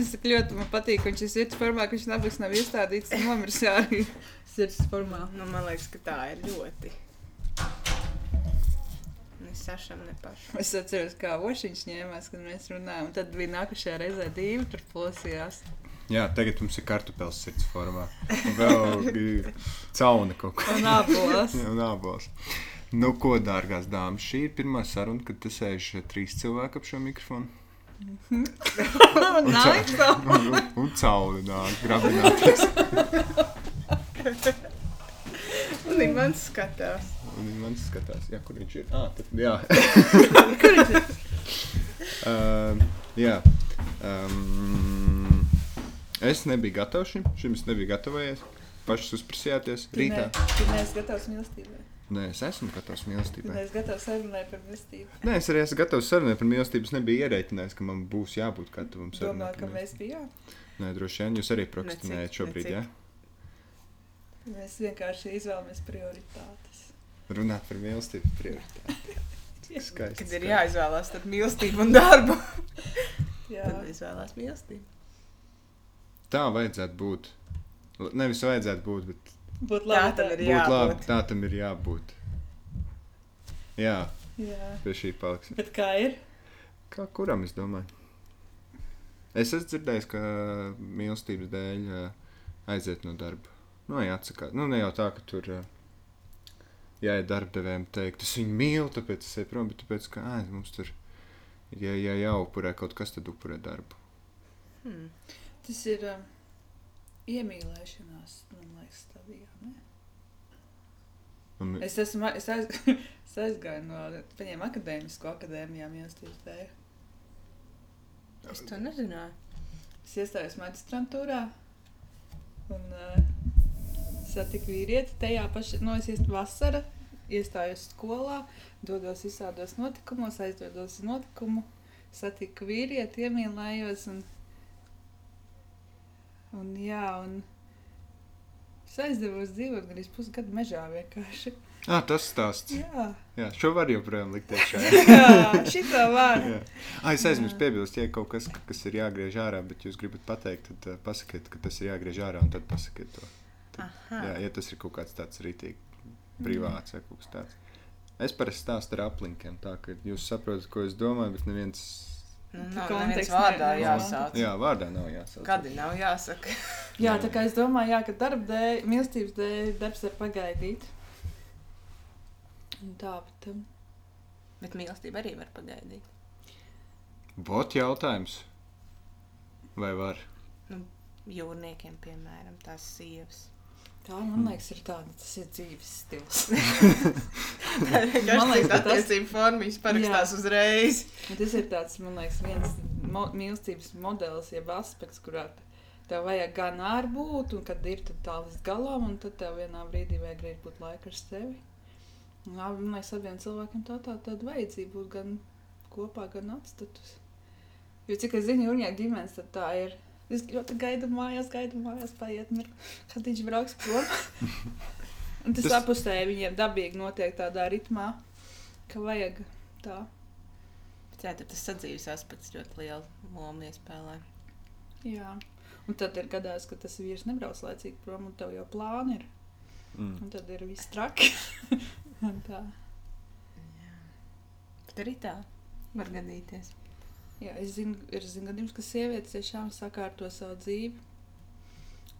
Es tik ļoti man patīk, ka viņš ir sirds formā, ka viņš nabaks nav iestādīts un nomirs arī sirds formā. Nu, man liekas, ka tā ir ļoti. Ne sašam, ne pašam. Es atceros, kā Ošiņš ņēmās, kad mēs runājām. un Tad bija nākošajā reizē divi tur plosījās. Jā, tagad mums ir kartupēlis sirds formā. Un vēl cauna kaut kā. Un abolas. Jā, un ābols. Nu, ko, dārgās dāmas, šī ir pirmā saruna, kad te sēž trīs cilvēki ap šo mikrofonu. Nāk, Un, un, un cauna nāk, grabināties. Un ir mans skatās. Un viņš man skatās, jā, kur viņš ir. Ah, tad, jā. uh, jā. Um, es nebiju gatavs šim. Šim es nebiju gatavojies. Pašas uzprasījāties rītā. Tu neesi gatavs mīlestībai. Nē, es esmu gatavs mīlestībai. neesi gatavs sarunai par mīlestību. Nē, es arī esmu gatavs sarunai par mīlestību. Es nebiju ierēķinājis, ka man būs jābūt gatavam sarunai. Domā, ka mēs bijām. Nē, droši vien jūs arī prokrastinējat šobrīd, jā? necik. Mēs vienkārši izvēlamies prioritātes. Runāt par mīlestību prioritāti. Skaisti. Kad ir jāizvēlās starp mīlestību un darbu, Jā, tad izvēlās mīlestību. Tā vajadzētu būt. Nevis vajadzētu būt, bet būtu Tā labi. tam ir būt jābūt. labi. Tā tam ir jābūt. Jā, Jā, pie šī paliks. bet kā ir? Kā kuram es domāju? Es esmu dzirdējis, ka mīlestības dēļ ā, aiziet no darba. Nu, jā, atsakāt. Nu, ne jau tā, ka tur ā, jāiet darbdevējiem teikt, es viņu mīlu, tāpēc es eju prom, bet tāpēc, ka ā, mums tur, ja, ja jāupurē kaut kas, tad upurē darbu. Hmm. Tas ir um, iemīlēšanās, man. Ne? Un, Es, esmu, es, aiz, es aizgāju no paņēmu akadēmisko akadēmijā mīlestības dēļ. Es to nezināju. Es iestājos magistrantūrā un uh, satiku vīrieti tajā pašā, no es iestāju vasara, iestājos skolā, dodos visādos notikumos, aizdodos uz notikumu, satiku vīrieti, iemīlējos un, un jā, un es aizdevos dzīvot gan pusgadu mežā vienkārši. ah, tas stāsts. Jā, Jā, šo var joprojām likt iekšā. jā šitā var. Jā. Ah, es aizmirsu piebilst, ja kaut kas, kas ir jāgriež ārā, bet jūs gribat pateikt, tad uh, pasakiet, ka tas ir jāgriež ārā, un tad pasakiet to. Aha. Jā, ja tas ir kaut kāds tāds rītīgi privāts vai kaut kas tāds. Es parasti stāstu ar aplinkiem, tā ka jūs saprotat, ko es domāju, bet neviens, Nu, nav kontekstu neviens vārdā ne- jāsauc. jā, vārdā nav jāsauc. Kad ir nav jāsaka. Jā, tā kā es domāju, jā, ka darba dēļ, mīlestības dēļ darbs var pagaidīt. Un tā, bet um, Bet mīlestība arī var pagaidīt. Vot jautājums. Vai var? Jūrniekiem, piemēram, tās sievas. Tā, man liekas, ir tāda, tas ir dzīves stils. Liekas, liekas, ka ka tas- attiecību formas parakstās Jā. uzreiz. Un tas ir tāds, man liekas, viens mo mīlestības modelis, jeb aspekts, kurā tev vajag gan ārbūt, un kad ir tā līdz galam, un tad tev vienā brīdī vajag arī būt laika ar sevi. Un, jā, man liekas, abiem cilvēkiem tā tā tāda vajadzība būt gan kopā, gan atstatus. Jo cik es zinu, Jūrņēka ģimenes, tad tā ir. Es ļoti gaidu mājās, gaidu mājās, paiet mir, kad viņš brauks prom. un tas, Tas- apustēji viņiem dabīgi notiek tādā ritmā, ka vajag tā. Jā, tad tas sadzīves aspekts ļoti lielu lomu iespēlē. Jā. Un tad ir gadās, ka tas vīrs nebrauc laicīgi prom, un tev jau plāni ir. Mm. Un tad ir viss traki. Tā. Bet arī tā var gadīties. Jā, es zinu, ir zinu gadījums, ka sievietes tiešām sakārto savu dzīvi.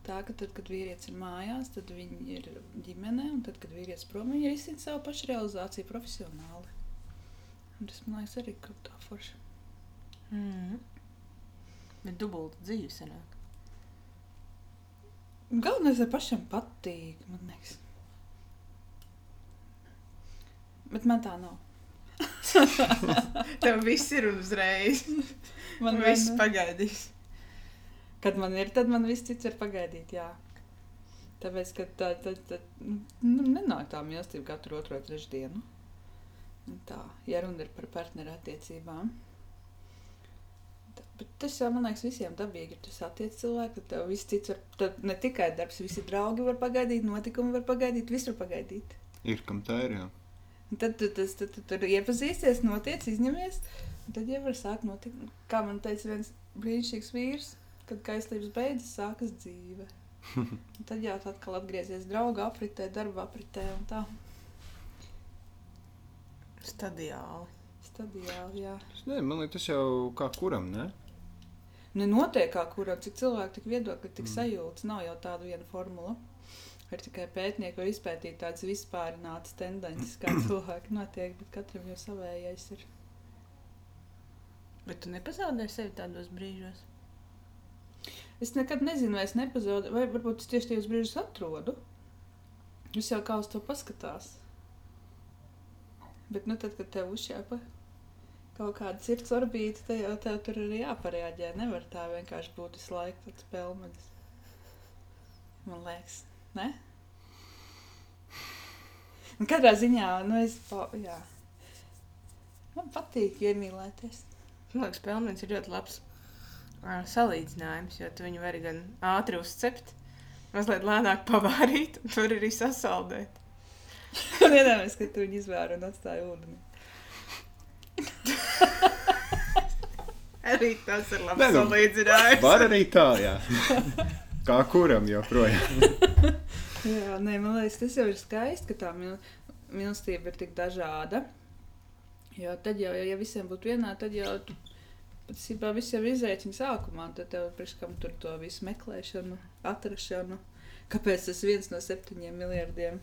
Tā, ka tad, kad vīrietis ir mājās, tad viņi ir ģimenē, un tad, kad vīrietis prom, viņi risina savu pašrealizāciju profesionāli. Un tas man liekas arī kaut tā forša. Mm. Bet dubulta dzīve sanāk. Galvenais ir pašam patīk, man liekas. Bet man tā nav. Tev viss ir uzreiz. Man viss vien- pagaidīs. Kad man ir, tad man viss cits var pagaidīt. Jā. Tāpēc, ka tā, tā, tā nu, nenāk tā mīlestība katru otro trešdienu. Un Tā, ja runa ir par partneru attiecībām. Tā, bet tas jau, man liekas, visiem dabīgi ir. Tas attiec cilvēku, ka tev viss cits var, tad ne tikai darbs, visi draugi var pagaidīt, notikumi var pagaidīt, viss var pagaidīt. Ir kam tā ir, jā. Un tad tu tas tad, tu tur iepazīsties, notiec, izņemies. un Tad jau var sākt notikt. Kā man teica viens brīnišķīgs vīrs, kad kaislības beidzas, sākas dzīve. Un tad jau tā atkal atgriezies drauga apritē, darba apritē un tā. Stadiāli. Stadiāli, jā. Nezinu, man liekas, tas jau kā kuram, ne? Nenotiek kā kuram, cik cilvēki, tik viedokļi, tik Mm. sajūtas. Nav jau tāda viena formula. Ir tikai pētnieki var izpētīt tādas vispārinātas tendences, kā cilvēki notiek, bet katram jau savējais ir. Bet tu nepazaudēji sevi tādos brīžos. Es nekad nezinu, vai es nepazudu, vai varbūt es tieši tajos brīžos atrodu. Es jau kā uz to paskatās. Bet, nu, tad, kad tev uzšķēpa kaut kāda sirds orbīta, tad jau tev tur ir jāpareaģē. Nevar tā vienkārši būt visu laiku tāds pelmenis. Man liekas, ne? Un katrā ziņā, nu, es, jā. Man patīk iemīlēties. Man liekas, pelmenis ir ļoti labs ā, salīdzinājums, jo tu viņu vari gan ātri uzcept, mazliet lēnāk pavārīt, un tur arī sasaldēt. Un iedomājieties, ka tu viņu izvēri un atstāji ūdeni. Arī tas ir labs Nē, nu, salīdzinājums. Var arī tā, jā. Kā kuram joprojām. Jā, nē, man liekas, tas jau ir skaisti, ka tā mil mīlestība ir tik dažāda. Jo tad jau, ja visiem būtu vienā, tad jau patiesībā viss jau izreikina sākumā. Tad tev priekš kam tur to visu meklēšanu, atrašanu. Kāpēc tas viens no septiņiem miljardiem?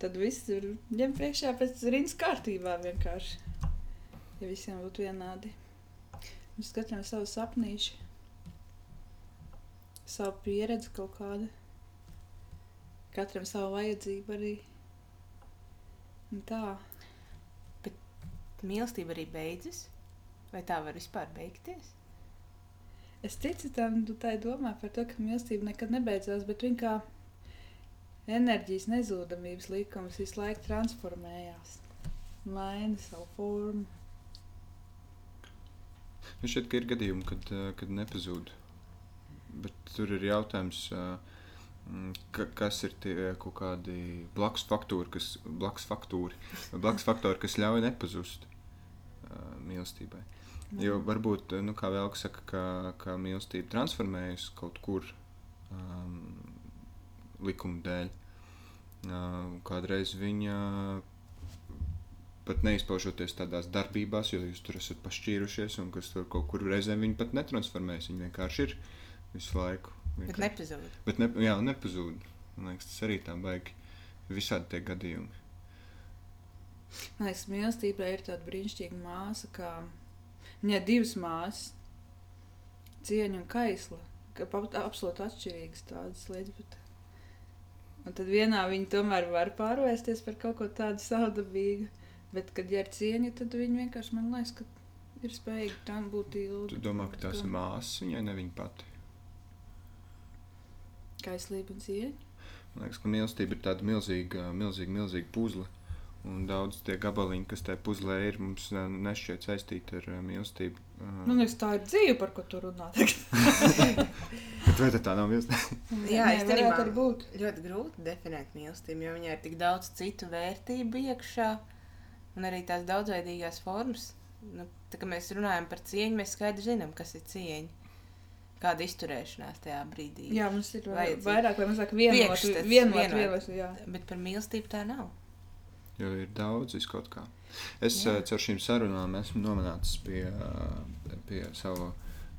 Tad viss ir ņem priekšā pēc rindas kārtībā vienkārši. Ja visiem būtu vienādi. Mums katram savu sapnīšu, savu pieredzi kaut kādu. Katram savu vajadzību arī. Un tā. Mīlestība arī beidzas. Vai tā var vispār beigties? Es ticu tam, tu tā domā par to, ka mīlestība nekad nebeidzās, bet kā enerģijas nezūdamības likums visu laiku transformējās. Maina savu formu. Man šķiet, ka ir gadījumi, kad, eh, kad nepazūd. Bet tur ir jautājums, eh, ka, kas ir tie kaut kādi blakus faktori, kas, blakus faktori, blakus faktori, kas ļauj nepazust uh, mīlestībai. Jo varbūt, eh, nu, kā vēl saka, ka, ka mīlestība transformējas kaut kur um, likuma dēļ. Uh, kādreiz viņa pat neizpaužoties tādās darbībās, jo jūs tur esat pašķīrušies, un kas tur kaut kur reizēm viņi pat netransformējas. Viņi vienkārši ir visu laiku. Bet nepazūd. Bet ne, jā, nepazūd. Man liekas, tas arī tā baigi. Visādi tie gadījumi. Man liekas, mīlestībā ir tāda brīnišķīga māsa, kā viņai divas māsas, cieņa un kaisla. Absolūti atšķirīgas tādas lietas. Bet... Un tad vienā viņa tomēr var pārvērsties par kaut ko tādu savdabīgu. Bet, kad ir cieņa, tad viņi vienkārši man liekas, ka ir spējīgi tam būt ilgi. Tu domā, ka tās ir māsas viņai, ne viņa pati. Kaislība un cieņa. Man liekas, ka mīlestība ir tāda milzīga, milzīga, milzīga puzle. Un daudz tie gabaliņi, kas tajā puzlē ir, mums eh, nešķiet saistīti ar eh, mīlestību. Eh, Man liekas, tā ir dzīve, par ko tu runā. Bet vai tā nav mīlestība? Jā, īstenībā- arī būt. Ļoti grūti definēt mīlestību, jo viņai ir tik daudz citu vērtību iekšā, un arī tās daudzveidīgās formas. Nu, tā kā mēs runājam par cieņu, mēs skaidri zinām, kas ir cieņa. Kāda izturēšanās tajā brīdī. Jā, mums ir Vajadzīgs. vairāk vai mazāk vienot, vienot, vienot. vienot, jā. Bet par mīlestību tā nav. Jo ir daudz viskaut kā. Es Jā. uh, caur šīm sarunām esmu nonācis pie, uh, pie sava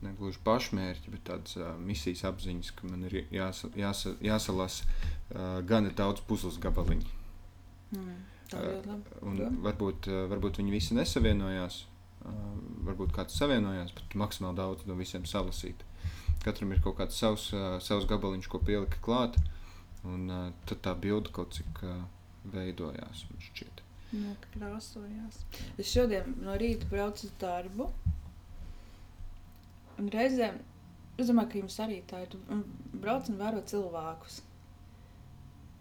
negluži pašmērķa, bet tādas uh, misijas apziņas, ka man ir jāsa, jāsa, jāsalasa uh, gana daudz puzles gabaliņu. Mm, labi. Un doma. varbūt, uh, varbūt viņi visi nesavienojās, uh, varbūt kāds savienojās, bet maksimāli daudz no visiem salasīt. Katram ir kaut kāds savs, uh, savs gabaliņš, ko pielika klāt, un uh, tad tā bilde kaut cik uh, veidojās. ka krāsojās. Es šodien no rīta braucu uz darbu. Un reizēm, es domāju, ka jums arī tā ir. Brauc un vēro cilvēkus.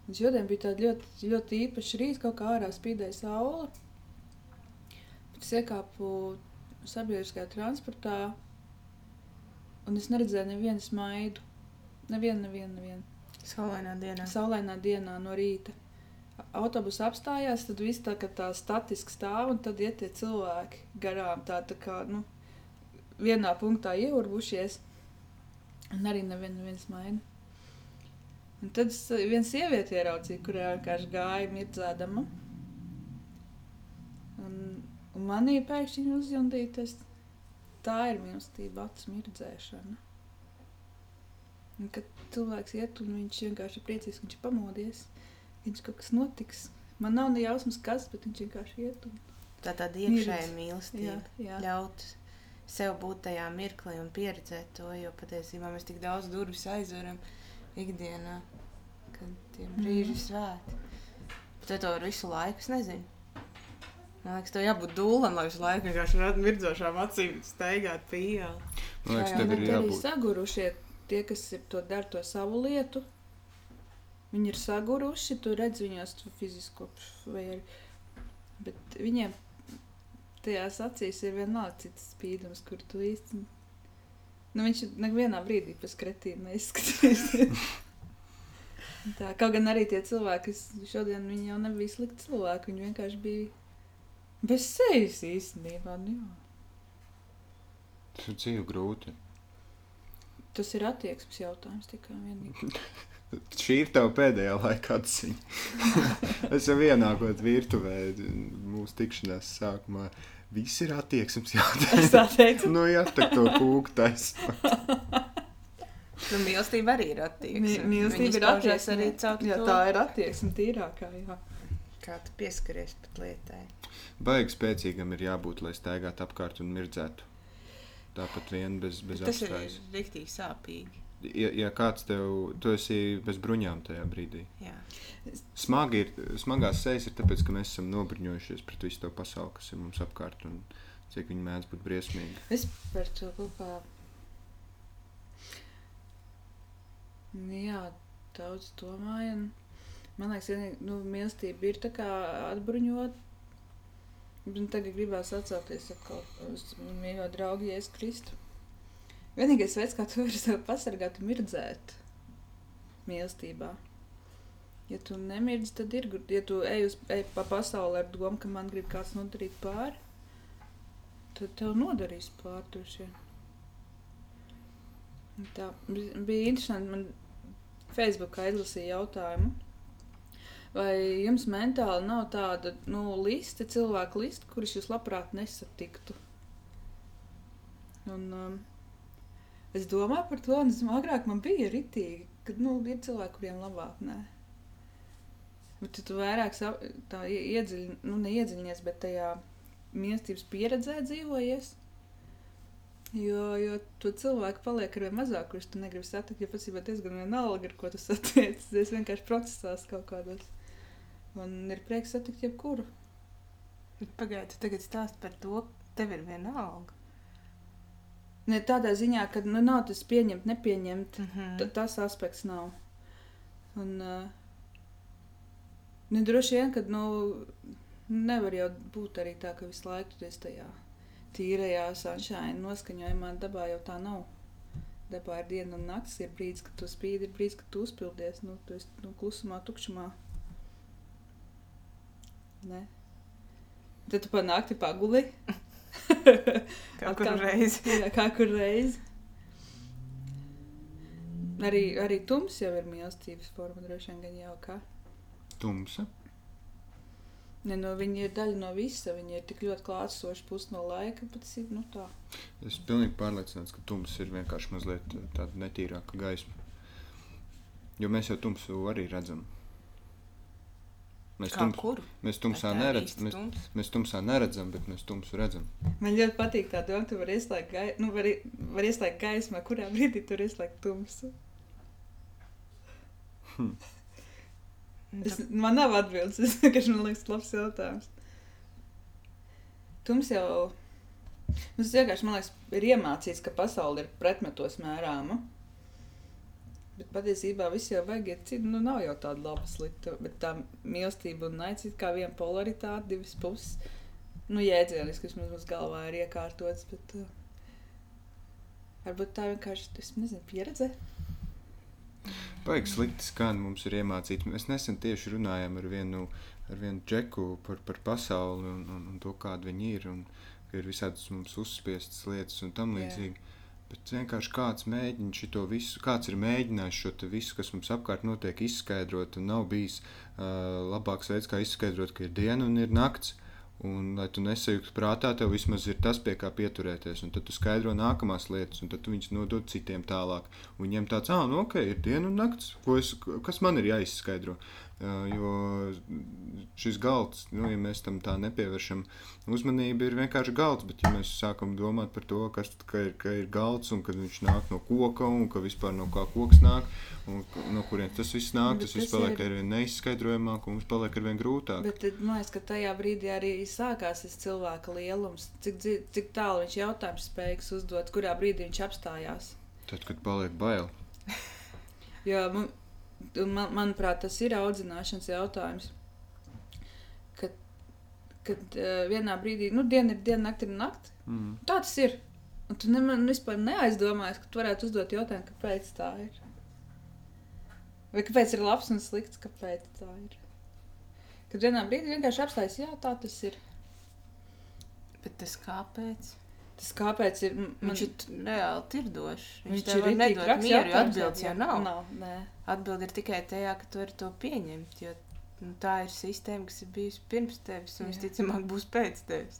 Un šodien bija tāda ļoti, ļoti īpaša rīta, kaut kā ārā spīdēja saule. Bet es iekāpu sabiedriskajā transportā, un es neredzēju nevienu smaidu. Nevienu, nevienu, nevienu. Saulainā dienā. Saulainā dienā no rīta. Autobus apstājās, tad viss tā kā tā statiski stāv, un tad iet tie cilvēki garām. Tā, tā kā nu, vienā punktā ieurbušies. Un arī neviens, neviens maina. Un tad es viens sievieti ieraudzīju, kurā vienkārši gāja mirdzēdama. Un, un manī pēkšņi uzjundīja tas, tā ir mīlestība, acu mirdzēšana. Un kad cilvēks iet un viņš vienkārši ir priecīgs, viņš ir pamodies, viņš kaut kas notiks. Man nav ne jausmas, kas, bet viņš vienkārši iet un Tā tāda iekšēja Mirdz. mīlestība. jā, jā. Ļaut sev būt tajā mirklī un pieredzēt to, jo patiesībā mēs tik daudz durvis aizveram ikdienā, kad tie brīži ir svēti. Vai to visu laiku, es nezinu. Man liekas, tev jābūt dūlam, lai visu laiku vienkārši varētu mirdzošām acīm steigāt pa ielu. Man liekas, tev Bet ir arī jābūt. sagurušie, tie, kas ir to dara, to savu lietu, viņi ir saguruši. Tu redz viņos to fizisko, vai arī. Bet viņiem tajās acīs ir vienalga cits spīdums, kur tu īsti. Nu, viņš nevienā brīdī pēc kretīna neizskatīs. Tā, kaut gan arī tie cilvēki, kas šodien viņi jau nebija slikti cilvēki, viņi vienkārši bija bez sejas īstenībā. Nu, jā. Tas ir dzīvi grūti. Tas ir attieksmes jautājums tikai vienīgi. Šī ir tava pēdējā laika atziņa. es jau ienākot virtuvē, mūsu tikšanās sākumā. Viss ir attieksmes jautājums. Es tā teicu. nu, jā, tā to kūku taisa. Nu, mīlestība arī ir Mi- attieksme. Mīlestība ir attieksme. arī caur Jā, tā ir attieksme tīrākā. Jā. Kā tu pieskaries pat lietai. Baigi spēcīgam ir jābūt, lai staigātu apkārt un mirdzētu. Tāpat vien bez, bez Tas ir apstājas. rīktīgi sāpīgi. Ja, ja kāds tev, tu esi bez bruņām tajā brīdī. Jā. Smagi ir, smagās sejas ir tāpēc, ka mēs esam nobruņojušies pret visu to pasauli, kas ir mums apkārt. Un cik viņi mēdz būt briesmīgi. Es par to kaut kā. Nu Jā, daudz domāju. un Man liekas, ka nu, mīlestība ir tā kā atbruņot. Un tagad gribās atsaukties atkal uz mīļo draugu Jēzu Kristu. Vienīgais veids, kā tu vari sevi pasargāt, ir mirdzēt mīlestībā. Ja tu nemirdzi, tad ir grūti. Ja tu ej, uz, ej pa pasauli ar domu, ka man grib kāds nodarīt pāri, tad tev nodarīs. Un Tā bi- bija interesanti. Man Facebookā izlasīja jautājumu. Vai jums mentāli nav tāda nu, liste, cilvēku liste, kurus jūs labprāt nesatiktu? Un, um, es domāju par to, un agrāk man bija ritīgi, ka nu, ir cilvēki, kuriem labāk nē. Bet tu, vairāk iedziļ, nu, neiedziļinies, bet tajā mīlestības pieredzē dzīvojies. Jo, jo to cilvēku paliek ar vien mazāk, kurus tu negribi satikt. Jo pats ir diezgan vienalga, ar ko tu satiec. Es vienkārši procesās kaut kādos. Un ir prieks satikt jebkuru. Pagaidiet, tagad stāst par to, tev ir viena alga. Ne tādā ziņā, ka nu, nav tas pieņemt, nepieņemt. Mhm. T tas aspekts nav. Un, uh, nu, droši vien, ka nu, nevar jau būt arī tā, ka visu laiku tu esi tajā tīrajā, sunshine noskaņojumā. Dabā jau tā nav. Dabā ir diena un naktis, ir brīdis, kad tu spīdi, ir brīdis, kad tu uzpildies. Nu, tu esi nu, klusumā, tukšumā. Ne? Tad tu panākti paguli. Kaut kur reizi. Jā, kā kur reizi. Arī, arī tums jau ir mīlestības forma, droši vien gan jau kā. Tumsa. Ne, no, viņa ir daļa no visa. Viņa ir tik ļoti klātsoša pusi no laika, bet tas ir nu, tā. Es esmu pilnīgi pārliecināts, ka tums ir vienkārši mazliet eh, tāda netīrāka gaisma. Jo mēs jau tumsu arī redzam. Mēs, Kā tums, mēs tumsā neredzam. Mēs, tums? mēs tumsā neredzam, bet mēs tumsu redzam. Man ļoti patīk tā doma, tu vari ieslēgt, gai... nu, vari, vari ieslēgt gaismu, kurā brīdī tur ieslēgt tumsu. Nu, Es, man nav atbildes, tas vienkārši man liekas labs jautājums. Tums jau, mums vienkārši, man liekas, ir iemācīts, ka pasaule ir pretmetos mērāma. Bet patiesībā viss jau vajag iet citu, nu nav jau tāda laba slikta, bet tā mīlestība un naids ir kā viena polaritāte, divas puses. Nu, jēdzieniski, kas mums galvā ir iekārtots, bet uh, varbūt tā vienkārši, es nezinu, pieredze. Baigi slikti skan, mums ir iemācīts. Mēs nesen tieši runājām ar vienu, ar vienu džeku par, par pasauli un, un, un to, kāda viņi ir. Un, ir visādas mums uzspiestas lietas un tam līdzīgi. Bet vienkārši kāds mēģina šo visu, kāds ir mēģinājis šo visu, kas mums apkārt notiek, izskaidrot. Nav bijis uh, labāks veids, kā izskaidrot, ka ir diena un ir nakts. Un, lai tu nesajūgtu prātā, tev vismaz ir tas, pie kā pieturēties. Un tad tu skaidro nākamās lietas, un tad tu viņus nodod citiem tālāk. Un viņiem tāds, ah, nu ok, ir diena un nakts. Ko es, kas man ir jāizskaidro? Uh, jo šis galds, nu, ja mēs tam tā nepievēršam uzmanību, ir vienkārši galds. Bet, ja mēs sākam domāt par to, kas, ka, ir, ka ir galds un ka viņš nāk no koka un ka vispār no kā koks nāk, un no kurienes tas viss nāk, Bet tas viss tas paliek ir- ar vien neizskaidrojamāk un mums paliek ar vien grūtāk. Bet tad, man liekas, ka tajā brīdī arī sākās tas cilvēka lielums. Cik, cik tālu viņš jautājums spējīgs uzdot, kurā brīdī viņš apstājās. Tad, kad paliek bail, Jo, man, man, manuprāt, tas ir audzināšanas jautājums. Kad, kad uh, vienā brīdī, nu, diena ir diena, nakti ir nakti. mm. Tā tas ir. Un tu nemaz vispār neaizdomājies, ka tu varētu uzdot jautājumu, kāpēc tā ir. Vai kāpēc ir labs un slikts, kāpēc tā ir. Kad vienā brīdī vienkārši apstājas, jā, tā tas ir. Bet tas kāpēc? Tas kāpēc ir. m- Viņš ir reāli tirdošs. Viņš, Viņš tev ir traks mieru, jo atbildes jau nav. Nav, nē. Atbilde ir tikai tajā, ka tu vari to pieņemt. Jo nu, tā ir sistēma, kas ir bijusi pirms tevis, un visticamāk būs pēc tevis.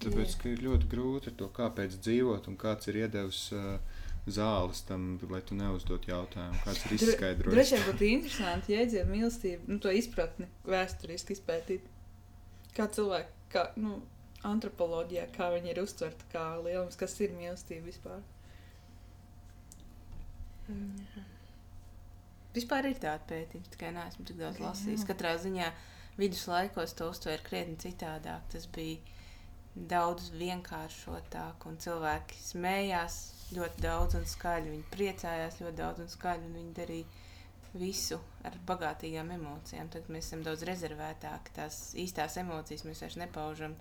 Tāpēc ka ir ļoti grūti ar to, kāpēc dzīvot un kāds ir iedevis uh, zāles tam, lai tu neuzdot jautājumu, kāds ir Dro- izskaidrojis. Droši vien būtu interesanti, iedzīvotu mīlestību, nu, to izpratni vēsturiski izpētīt. Kā cilvēki, kā nu, antropoloģijā, kā viņi ir uztverti, kā lielums, kas ir mīlestība vispār. Jā. Vispār ir tāda pētījuma, tikai neesmu tik daudz lasījis. Katrā ziņā viduslaikos to uztvēra krietni citādāk. Tas bija daudz vienkāršotāk, un cilvēki smējās ļoti daudz un skaļi. Viņi priecājās ļoti daudz un skaļi, un viņi darīja visu ar bagātīgām emocijām. Tad mēs esam daudz rezervētāki. Tās īstās emocijas mēs vairs nepaužam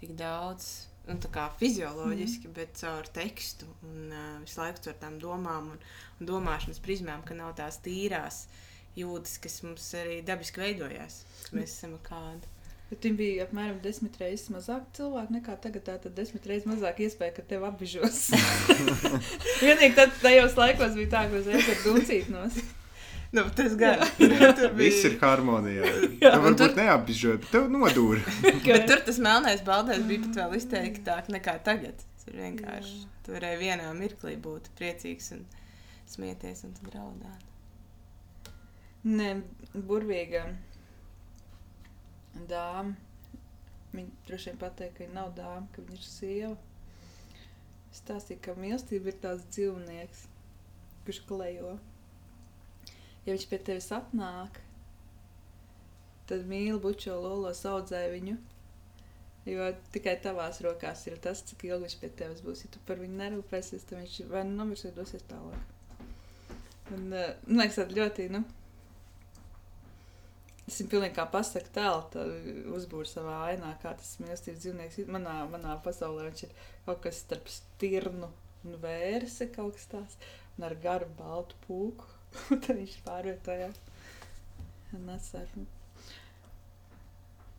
tik daudz. Tā kā fizioloģiski, mm. bet caur tekstu un uh, visu laiku caur tām domām un, un domāšanas prizmām, ka nav tās tīrās jūtas, kas mums arī dabiski veidojās, mēs esam kādi. Bet viņam bija apmēram desmit reizes mazāk cilvēku nekā tagad. Tātad desmit reizes mazāk iespēja, ka tev apbižos. Vienīgi tad tajos laikos bija tā, ka uzreiz ar dūcīt nos. Nu, tas gan tur Viss ir harmonijā. Jā, Tev varbūt tur- neapbižot, bet tev nodūra. Bet tur tas melnais baldais bija pat vēl izteiktāk nekā tagad. Tur vienkārši tur varēja vienā mirklī būt priecīgs un smieties un tad raudāt. Nē, burvīga dāma. Viņa droši vien pateica, ka viņa nav dāma, ka viņa ir sieva. Stāstīja, ka mīlestība ir tās dzīvnieks, kurš klejo. Ja viņš pie tevis atnāk, tad mīli bučo lolo audzē viņu. Jo tikai tavās rokās ir tas, cik ilgi viņš pie tevis būs. Ja tu par viņu nerūpēsies, tad viņš vai nu nomirs, vai dosies tālāk. Un, uh, man liekas, tas ļoti, nu, Es viņam pilnīgi kā pasaku tēlu, uzbūvēju savā ainā, kā tas mīlestības dzīvnieks ir. Manā, manā pasaulē viņš ir kaut kas starp stirnu un vērsi, kaut kas tāds, un ar garu baltu pūku. Un tad viņš pārvietojās. Atsāk.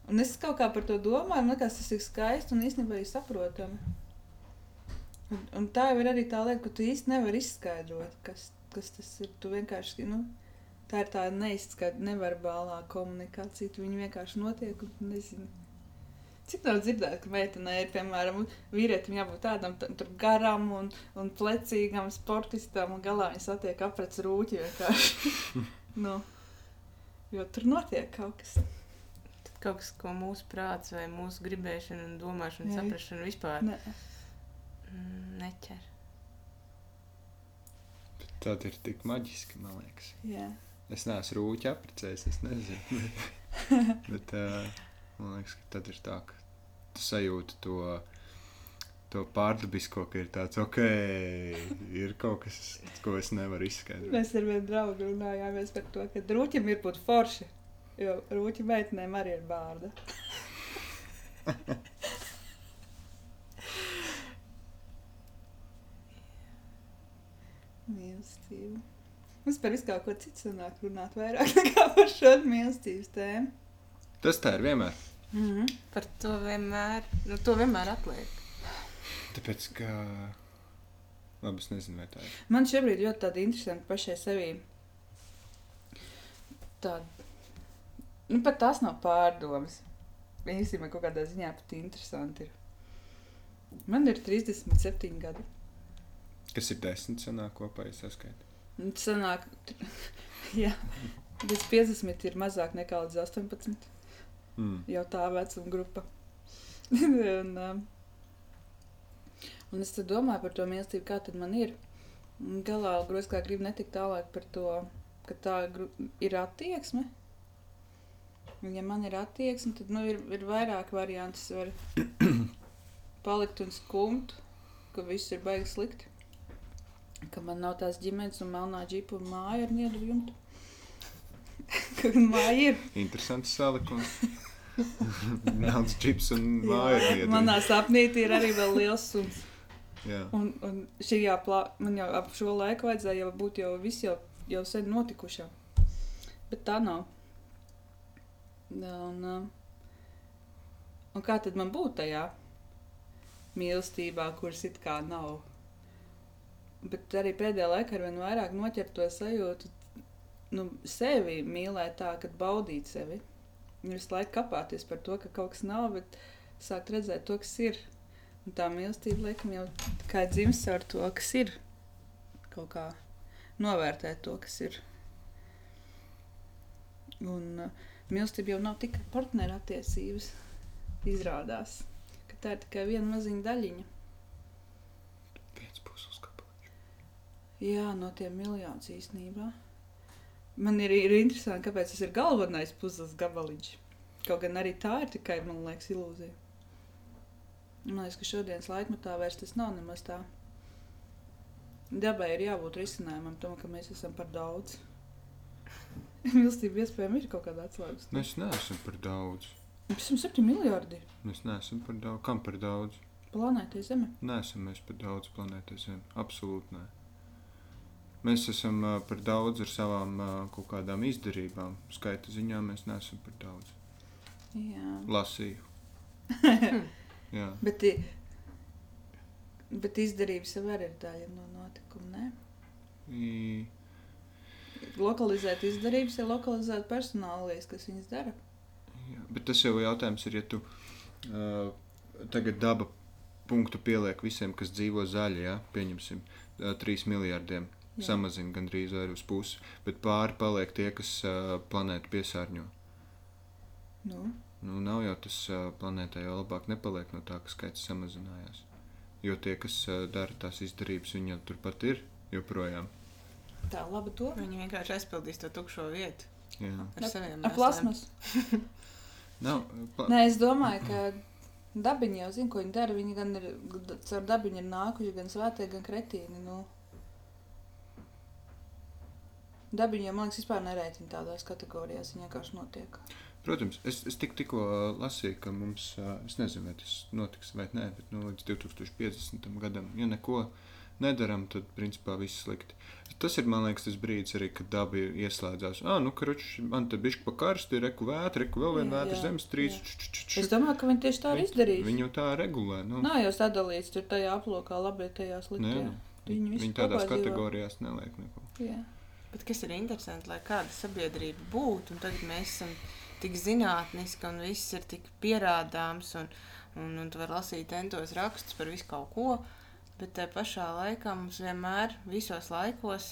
Un es kaut kā par to domāju, man liekas, tas ir skaisti un īstenībā arī saprotami. Un, un tā jau ir arī tā lieta, ka tu īsti nevari izskaidrot, kas, kas tas ir. Tu vienkārši, nu, tā ir tā neizskaidrota, neverbālā komunikācija. Tu Viņa vienkārši notiek un nezini. Cik nav dzirdēts, ka meitenei ir, piemēram, vīrietim jābūt tādam t- tur garam un, un plecīgam, sportistam, un galā viņa satiek aprec rūķi vienkārši. nu, jo tur notiek kaut kas. Tad kaut kas, ko mūsu prāts vai mūsu gribēšana un domāšana, Jā. saprašana vispār Ne. mm, neķer. Tad ir tik maģiski, man liekas. Jā. Es neesmu rūķi apprecējis, es nezinu. Bet, bet uh, man liekas, ka tad ir tā, ka tu sajūti to, to pārdabisko, ka ir tāds, ok, ir kaut kas, ko es nevaru izskaidrot. Mēs ar vienu draugu runājāmies par to, ka rūķim ir būt forši. Jo rūķi meitenēm arī ir bārda. Mīlestība. Mums par visu kaut ko citu sanāk runāt vairāk nekā par šo mīlestības tēmu. Tas tā ir vienmēr. Mm -hmm. Par to vienmēr, nu, to vienmēr atliek. Tāpēc, ka Labi, es nezinu, vai tā ir. Man šobrīd ļoti tāda interesanta pašai sevī. Tāda, nu, pat tas nav pārdomas. Īstenībā kaut kādā ziņā pat interesanti ir. Man ir 37 gadi. Kas ir desmit sanāk kopā, ja saskaitīt? Un tas sanāk, jā, līdz 50 ir mazāk nekā līdz 18. Mm. Jau tā vecuma grupa. un, um, un es domāju par to mīlestību, kā tad man ir. Galā grūti kā gribu netikt tālāk par to, ka tā ir attieksme. Ja man ir attieksme, tad nu, ir, ir vairāk variantu. Es varu palikt un skumt, ka viss ir baigi slikti. Ka man nav tās ģimenes un melnā džipa un māja ar niedu jumtu. Ka māja ir. Interesants salikums. Melns čips un māja Jā, ir Manā sapnītī ir arī vēl liels suns. Jā. Un, un šajā plānā man jau ap šo laiku vajadzēja jau būt jau viss jau, jau sen notikušā. Bet tā nav. Un, uh, un kā tad man būt tajā mīlestībā, kuras it kā nav? Bet arī pēdējā laikā ar vien vairāk noķert to sajūtu, nu, sevi mīlēt tā, ka baudīt sevi. Visu laiku kapāties par to, ka kaut kas nav, bet sākt redzēt to, kas ir. Un tā mīlestība, laikam, jau kā ir dzimis ar to, kas ir. Kaut kā novērtēt to, kas ir. Un uh, mīlestība jau nav tikai partneru attiecības. Izrādās, ka tā ir tikai viena maziņa daļiņa. Viens pusls kapels. Jā, no tiem miljoniem īstenībā. Man ir, ir interesanti, kāpēc tas ir galvenais puzles gabaliņš. Kaut gan arī tā ir tikai, man liekas, ilūzija. Man liekas, ka šodienas laikmetā vairs tas nav nemaz tā. Dabai ir jābūt risinājumam tam, ka mēs esam par daudz. Mīlestība iespējams ir kaut kāda atslēgas. Mēs neesam par daudz. Mēs esam 7 miljardi Mēs neesam par daudz. Kam par daudz? planētai Zeme. Neesam mēs par daudz planētai Zeme. Absolūti nē. Mēs esam uh, par daudz ar savām uh, kaut kādām izdarībām. Skaita ziņā mēs neesam par daudz. Jā. Lasīju. Jā. Bet, bet izdarības jau arī ir daļa no notikuma. Ne? I, Lokalizēt izdarības, ir lokalizēt personālijas, kas viņas dara. jā. Bet tas jau jautājums ir, ja tu uh, tagad daba punktu pieliek visiem, kas dzīvo zaļi, ja? pieņemsim, uh, 3 miljardiem. Jā. Samazina gandrīz vai uz pusi, bet pāri paliek tie, kas uh, planētu piesārņo. Nu, Nu, nav jau tas uh, planētai jau labāk nepaliek no tā, ka skaits samazinājās. Jo tie, kas uh, dara tās izdarības, viņi jau turpat ir joprojām. tā laba to. Viņi vienkārši aizpildīs to tukšo vietu Jā. ar saviem Ar plasmas. Nav, pla... Nē, es domāju, ka dabiņi jau zina, ko viņi dara. Viņi gan ir caur dabiņu ir nākuši gan svētie, gan kretīni. Nu. Dabiņi jau, man liekas, vispār nerēķina tādās kategorijās. Viņi vienkārši notiek. Protams, es, es tik, tikko uh, lasīju, ka mums, uh, es nezinu, vai tas notiks vai nē, bet nu, līdz 2050. gadam, ja neko nedaram, tad principā viss slikti. Tas ir, man liekas, tas brīdis arī, kad daba ieslēdzās. Ah, nu, karuč, man te bišķi pa karstu, ir reku vētra, reku vēl viena vētra, zemestrīce. Es domāju, ka viņi tieši tā arī izdarīs. Viņu tā regulē. Nu, Nav jau sadalīts tur tajā aplokā, labi, tajā Nē, sliktajā. nu, Viņi viņi tādās kategorijās neliek neko. Jā. Bet kas ir interesanti, lai kāda sabiedrība būtu, un tagad mēs esam tik zinātniski, un viss ir tik pierādāms, un, un, un tu vari lasīt entos rakstus par visu kaut ko, bet tajā pašā laikā mums vienmēr, visos laikos,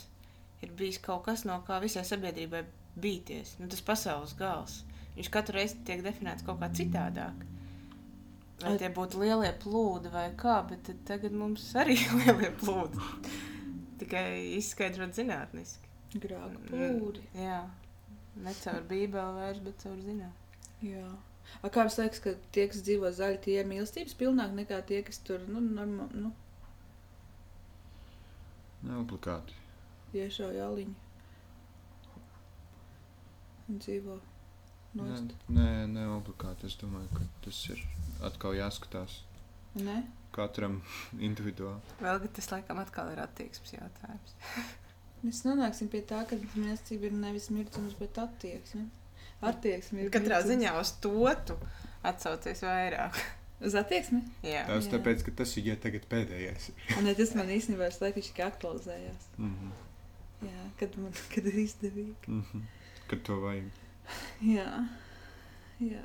ir bijis kaut kas, no kā visai sabiedrībai bīties. Nu, tas pasaules gals. Viņš katru reizi tiek definēts kaut kā citādāk. Vai Ai. tie būtu lielie plūdi vai kā, bet tagad mums arī ir lielie plūdi. Tikai izskaidrot zinātniski. Grāka Mm. plūdi. Jā, ne caur bībeli vairs, bet caur zinām. Jā. A, kā jums liekas, ka tie, kas dzīvo zaļi, tie ir mīlestības pilnāki nekā tie, kas tur, nu, norma, nu Nav obligāti. iešauja aliņu un dzīvo Nē, nost. nē, ne obligāti. Es domāju, ka tas ir atkal jāskatās Ne? katram individuāli. Vēl gan tas laikam atkal ir attieksmes jautājums. Mēs nonāksim pie tā, ka mīlestība ir nevis mirdzums, bet attieksme. Attieksme ir Katrā mirdzums. ziņā uz to tu atsaucies vairāk. Uz attieksmi? Jā, Tas Jā. tāpēc, ka tas ir ja tagad pēdējais. Un ne, tas man īstenībā ir laikam tikai aktualizējās. Mm -hmm. Jā, kad man kad ir izdevīgi. Mm -hmm. Kad to vajag. Jā. Jā.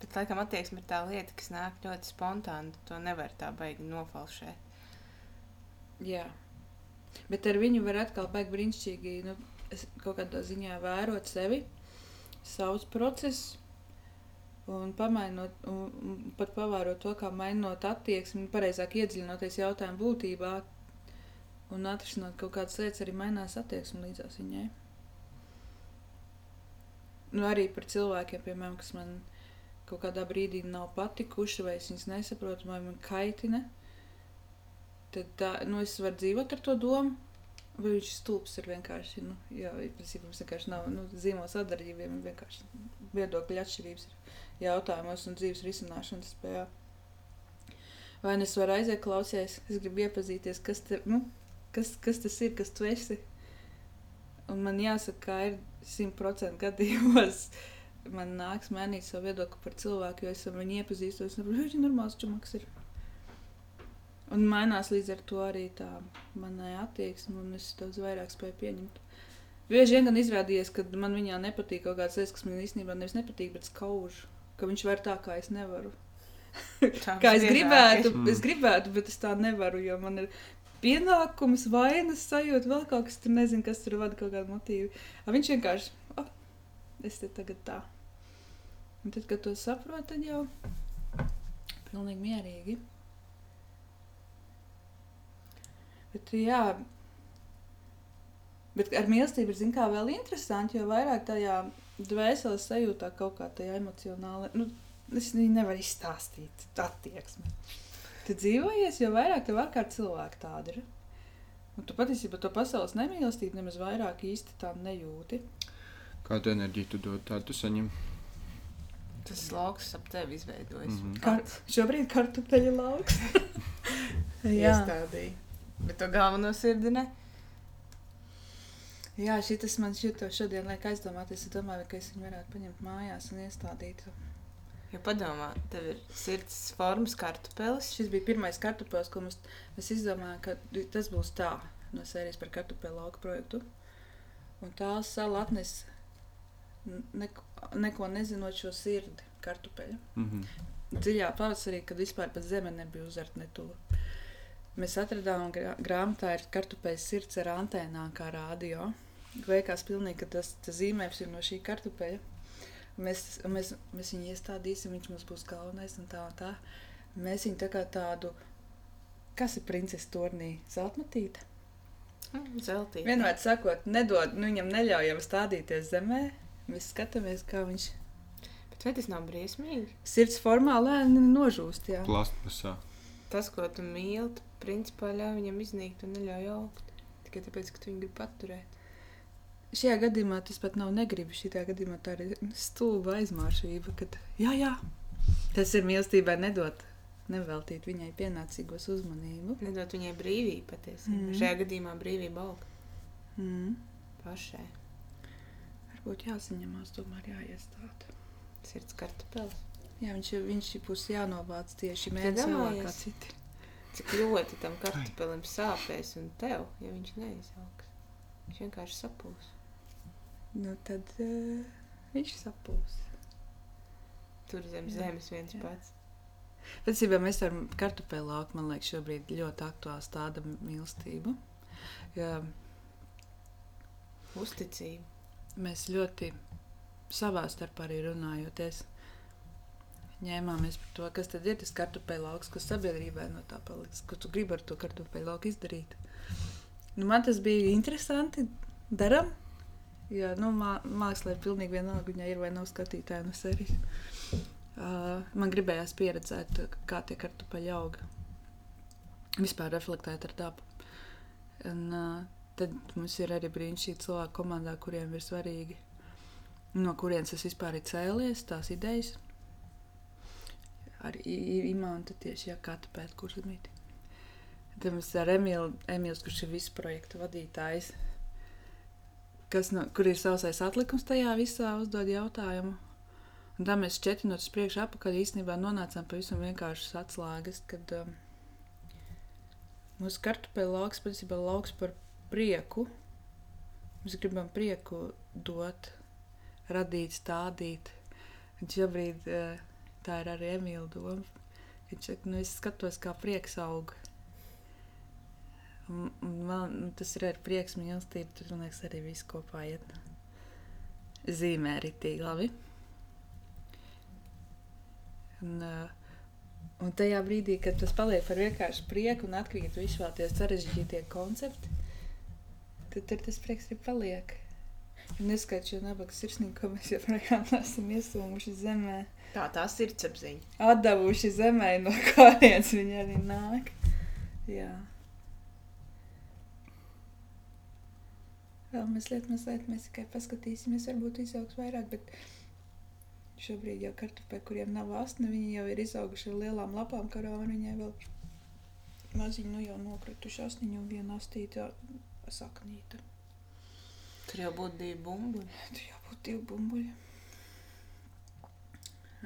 bet laikam attieksme ir tā lieta, kas nāk ļoti spontāni. To nevar tā baigi nofalšēt. Jā. Bet ar viņu var atkal baigt brīnišķīgi nu, kaut kādā ziņā vērot sevi, savus procesus. Un pamainot, un, pat pavērot to, kā mainot attieksmi, pareizāk iedziļinoties jautājumu būtībā un atrisināt kaut kādas lietas, arī mainās attieksme līdzās viņai. Nu, arī par cilvēkiem, piemēram, kas man kaut kādā brīdī nav patikuši, vai es viņus nesaprotu, vai man kaitina. Tad nu, es varu dzīvot ar to domu, vai viņš stulbs. Ir vienkārši, nu, jā, principā mums vienkārši nav nu, zīmolu sadarbībiem, ir vienkārši viedokļu atšķirības ir jautājumos un dzīves risināšanas spējā. Vai nu es varu aiziet klausīties, es gribu iepazīties, kas, te, nu, kas, kas tas ir, kas tu esi. Un man jāsaka, ka ir simtprocentīgi gadījumos. Man nāks mainīt savu viedokli par cilvēku, jo es ar viņu iepazīstos. Ka viņš ir normāls čumaks. Ir. Un mainās līdz ar to arī tā manā attieksme, un es daudz vairāk spēju pieņemt. Bieži vien gan izrādījās, ka man viņā nepatīk kaut kādas lietas, kas man īstenībā nevis nepatīk, bet skauž. Ka viņš var tā, kā es nevaru. Tā Kā es gribētu, ir. es gribētu, bet es tā nevaru, jo man ir pienākums, vainas sajūta, vēl kaut kas tur nezinu, kas tur vada kaut kādu motīvu. A, viņš vienkārši, oh, es te tagad tā. Un tad, kad to saprotu, tad jau pilnīgi mierīgi. Bet, jā, bet ar mīlestību ir, kā, vēl interesanti, jo vairāk tajā dvēseles sajūtā kaut kā tajā emocionāli, nu, es viņu nevaru izstāstīt, attieksme. Tu dzīvojies, jo vairāk tev ārkārt cilvēki tādi ir. Un tu patiesībā to pasaules nemīlestību nemaz vairāk īsti tā nejūti. Kādu enerģiju tu dod, tādu saņem. Tas lauks ap tevi izveidojas. Mhm. Kar šobrīd kartupeļu lauks. Jā, Iestādīja. Bet to galveno sirdi ne. Jā šis man šito šodien liek aizdomāties. Es domāju, ka es viņu varētu paņemt mājās un iestādīt. Jo padomā, tev ir sirds formas kartupelis. Šis bija pirmais kartupeļs, ko mums, mēs izdomājām, ka tas būs tā no sērijas par kartupeļu lauku projektu. Un tā sala atnes neko, neko nezinot šo sirdi kartupeļu. Mm -hmm. dziļā pavasarī, kad vispār pat zeme nebija uzarta netuvu. Mēs atradām grā, grāmatā ir kartupeļu sirds ar antēnām kā rādio. Veikās pilnīgi, ka tas, tas zīmējums ir no šī kartupeļa. Mēs, mēs, mēs viņu iestādīsim, viņš mums būs galvenais un tā un tā. Mēs viņu tā kā tādu, kas ir princese turnī, zeltmatīte. Zeltīt. Vienmēr sakot, nedod, nu viņam neļaujam stādīties zemē. Mēs skatāmies, kā viņš Bet vai tas nav briesmīgi? sirds formā lēni nožūst. Jā. Plastmasā. Tas, ko tu mīli, tu principā ļauj viņam iznīkt un neļauj augt. Tikai tāpēc, ka tu viņu gribi paturēt. Šajā gadījumā tas pat nav negribu. Šajā gadījumā tā ir stulba aizmāršība. Kad, jā, jā, tas ir mīlestībai nedot, neveltīt viņai pienācīgos uzmanību. Nedot viņai brīvību patiesībā. Mm. Šajā gadījumā brīvība aug Mm. pašai. Varbūt jāsaņemās, tomēr jāiestāda. Sirds kartupelis. Jā, viņš, viņš būs jānovāc tieši vēlāk kā citi. Cik ļoti tam kartupelim sāpēs un tev, ja viņš neizaugs. Viņš vienkārši sapūs. Nu, tad uh, viņš sapūs. Tur zem Jā, zemes viens jā. pats. Patiesībā mēs ar kartupeļu lauku, man liekas, šobrīd ļoti aktuāls tāda mīlestība. Jo Uzticība. mēs ļoti savā starpā arī runājoties. Ņēmāmies par to, kas tad ir tas kartupeļu lauks, kas sabiedrībai no tā paliks, ko tu gribi ar to kartupeļu lauku izdarīt. Nu, man tas bija interesanti. Darām, jo nu, mā, mākslā ir pilnīgi vienalga, viņai ir vai nav skatītāja no serijas. Uh, man gribējās pieredzēt, kā tie kartupeļi auga. Vispār reflektēt ar dabu. Un, uh, tad mums ir arī brīnišķīgi cilvēki komandā, kuriem ir svarīgi, no kurienes tas vispār ir cēlies, tās idejas. Ar imānu tieši jā, kā tu pēc kurzemīti. Tad mums ir Emīls, kurš ir visu projektu vadītājs. Kas no, kur ir sausais atlikums tajā visā, uzdod jautājumu. Un tā mēs četrinot uz priekšu apakaļ īstenībā nonācām pavisam vienkāršas atslēgas, kad um, mūsu kartupeļu lauks ir lauks par prieku. Mēs gribam prieku dot, radīt, stādīt. Un šobrīd uh, tā ir arī Emīļa doma. Viņš saka, nu es skatos, kā prieks aug. Un, un man nu, tas ir arī prieks, mīlestība. Tur, man liekas, arī viss kopā iet. Zīmē ritīgi labi. Un, uh, un tajā brīdī, kad tas paliek par vienkāršu prieku un atkrīt visi vēl tie sarežģītie koncepti, tad tur tas prieks arī paliek. Neskait šo nabaga sirsnību, ko mēs joprojām esam iesūmuši zemē, Tā tā sirdsapziņa. atdevuši zemē, no kurienes viņi arī nāk. Jā. Vēl mazliet, mazliet mēs tikai paskatīsimies, varbūt izaugs vairāk, bet šobrīd jau kartupeļi, kuriem nav asni, viņi jau ir izauguši ar lielām lapām, karām un viņai vēl maziņi, nu jau nokrituši asniņu un viena astīta saknīta. Tur jau būtu divi bumbuļi. Tur jau būtu divi bumbuļi.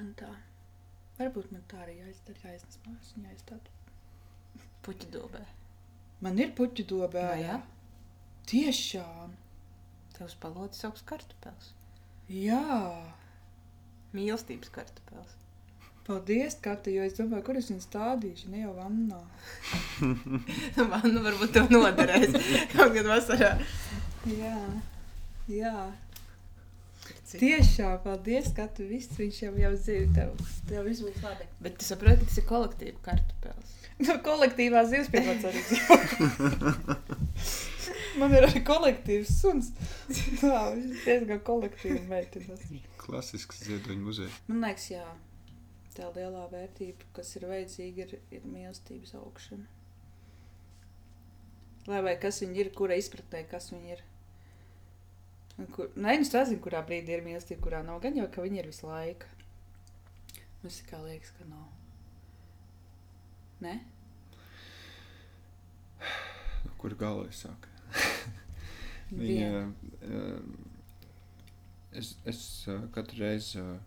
Un tā. Varbūt man tā arī jāizdara, jāiznes mājās un jāizstāda. Puķi dobē. Man ir puķu dobē. Vai jā? Tiešām. Tavs palodzes augsts kartupēls. Jā. Mīlestības kartupēls. Paldies, Kata, jo es domāju, kur es viņu stādīšu, ne jau vannā. Man nu varbūt tev noderēs kaut kad vasarā. Jā. Jā. Cik? Tiešām, paldies, Kata, viss viņš jau jau zina, tev, tev viss būs labi. Bet tu saproti, ka tas ir kolektīva kartupēls. No kolektīvā zivs pie pats arī. Man ir arī kolektīvs suns. Tā, viņš ir diezgan kolektīvi meitinas. Klasisks ziedoņu muzejs. Man liekas, jā, tā lielā vērtība, kas ir vajadzīga, ir, ir mīlestības augšana. Lai vai kas viņi ir, kura izpratnē, kas viņi ir. Kur, nē, nu es nezinu, kurā brīdī ir mīlestība, kurā nav. Gan jau, ka viņi ir visu laiku. Mums kā liekas, ka nav. Nē? Kur galā es? Viena. Viņa, uh, es, es uh, katru reizi, uh,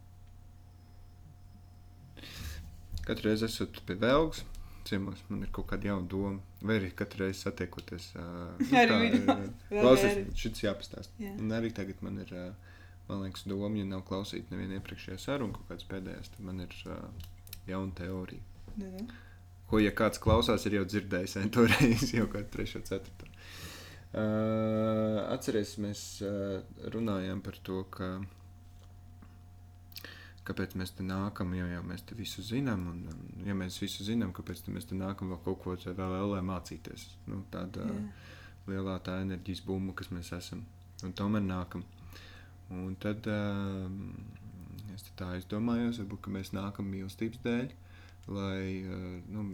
katru reizi esot pie vēlgas, ciemos, man ir kaut kāda jauna doma. Vai arī katru reizi satiekoties. Uh, Arī. Vēl Klausies, šis jāpastāst. Jā. Un arī tagad man ir, uh, man liekas, doma, ja nav klausīta neviena iepriekšējā saruna, kaut kāds pēdējais, tad man ir uh, jauna teorija. Nu, nu. Ko, ja kāds klausās, ir jau dzirdējis to reizi, jau kādu trešo, ceturto. Uh, atcerieties, mēs uh, runājām par to, ka kāpēc mēs te nākam, jo jau mēs te visu zinām. Un, un, ja mēs visu zinām, kāpēc mēs te nākam vēl kaut ko vēl, mācīties. Nu, tāda Jā. lielā tā enerģijas bumba, kas mēs esam. Un tomēr nākam. Un tad uh, es tā aizdomājos, varbūt, mēs nākam mīlestības dēļ, lai, uh, nu,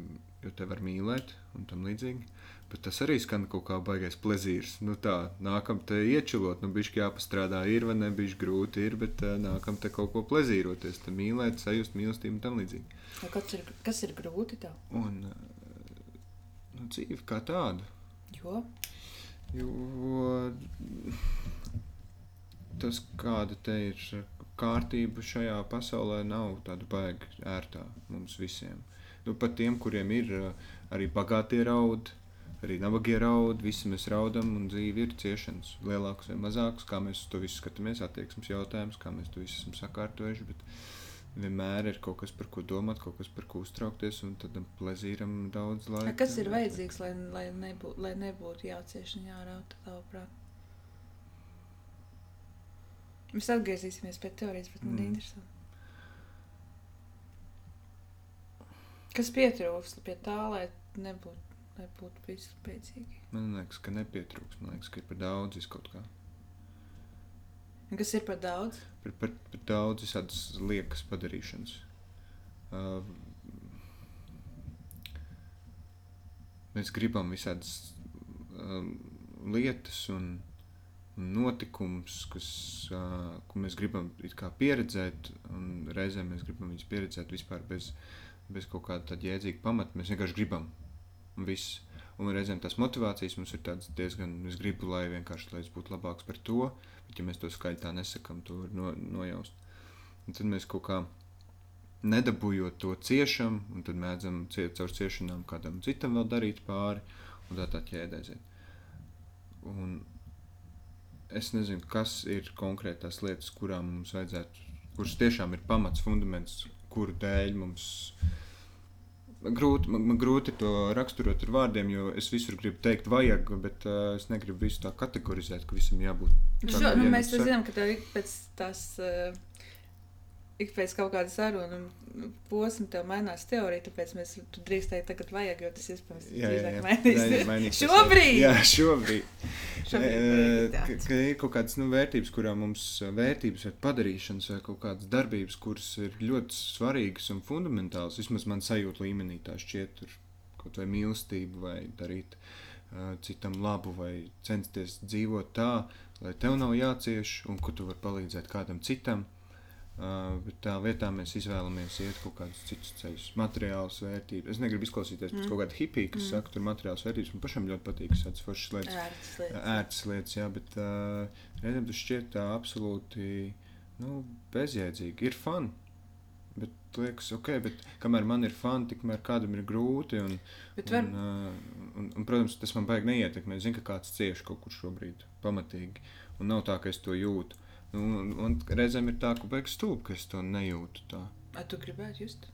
jo te var mīlēt un tam līdzīgi. Bet tas arī skan kaut kā baigais plezīrs. Nu tā, nākam te iečilot, nu bišķi jāpastrādā ir vai ne, bišķi grūti ir, bet nākam te kaut ko plezīroties, te mīlēt, sajust mīlestību un tam līdzīgi. Nu, Kas ir, kas ir grūti tev? Un nu, dzīve kā tāda. Jo? Jo tas, kāda te ir kārtība šajā pasaulē, nav tāda baigta ērtā mums visiem. Nu, pat tiem, kuriem ir arī bagātie raudi, arī nabagie raudi, visi mēs raudam, un dzīve ir ciešanas, lielākas vai mazākas. Kā mēs to visu skatāmies, attieksmes jautājums, kā mēs to visu esam sakārtojuši. Bet vienmēr ir kaut kas, par ko domāt, kaut kas, par ko uztraukties, un tad plezīram daudz laika. Kas ir vajadzīgs, lai, lai, nebū, lai nebūtu jācieš un jārauta tavuprāt? Mēs atgriezīsimies pie teorijas, bet man mm. interesanti. Kas pietrūkst pie tā, lai nebūtu, lai būtu viss spēcīgi? Man liekas, ka nepietrūks. Man liekas, ka ir par daudz kaut kā. Kas ir par daudz? par, par, par daudz visādas liekas padarīšanas. Uh, mēs gribam visādas um, lietas un, un notikumus, kas, uh, ko mēs gribam pieredzēt, un reizēm mēs gribam viņus pieredzēt vispār bez, bez kaut kāda jēdzīga pamata. Mēs vienkārši gribam, un viss. Un reizēm tās motivācijas mums ir diezgan, es gribu, lai vienkārši lai es būtu labāks par to, bet ja mēs to skaļi tā nesakām, to var no, nojaust. un tad mēs kaut kā nedabūjot to ciešam, un tad mēdzam ciet caur ciešanām kādam citam vēl darīt pāri, un tā tā ķēdē aiziet. Un es nezinu, kas ir konkrētās lietas, kurām mums vajadzētu, kuras tiešām ir pamats, fundaments, kuru dēļ mums grūti, man, man grūti to raksturot ar vārdiem, jo es visur gribu teikt, vajag, bet uh, es negribu visu tā kategorizēt, ka visam jābūt. Šo, nu, mēs vienam zinām, ka tev ik pēc tās, uh, ik pēc kaut kāda saruna posma tev mainās teorija, tāpēc mēs tu drīkst teikt tagad vajag, jo tas iespējams Jā, jā, jā. mainīsies, jā. Šobrīd! Jā, šobrīd. Šobrīd vajag ka, ir kaut kādas nu, vērtības, kurām mums eh, vērtības vai padarīšanas, vai kaut kādas darbības, kuras ir ļoti svarīgas un fundamentālas. Vismaz man sajūta līmenī tā šķiet, tur kaut vai mīlestība, vai darīt uh, citam labu, vai censties dzīvot tā, lai tev nav jācieš, un ka tu vari palīdzēt kādam citam. Uh, bet tā vietā mēs izvēlamies iet kaut kādus citus ceļus, materiālus vērtības. Es negribu izklausīties pēc Mm. kaut kāda hipija, kas Mm. saka, tur materiāls vērtības. Man pašam ļoti patīk, kas tādas foršas lietas Ērtas lietas. ērtas lietas, jā, bet uh, reizēm tas šķiet tā absolūti nu, bezjēdzīgi. Ir fun, bet liekas, ok, bet kamēr man ir fun, tikmēr kādam ir grūti. Un, Bet var, un, uh, un, un, protams, tas man baigi neietekmē. Es zinu, ka kāds cieši kaut kur šobrīd pamatīgi, un nav tā, ka es to jūtu. Un, un reizēm ir tā, ka beigas stūp, ka es to nejūtu. Tā. a, tu gribētu just?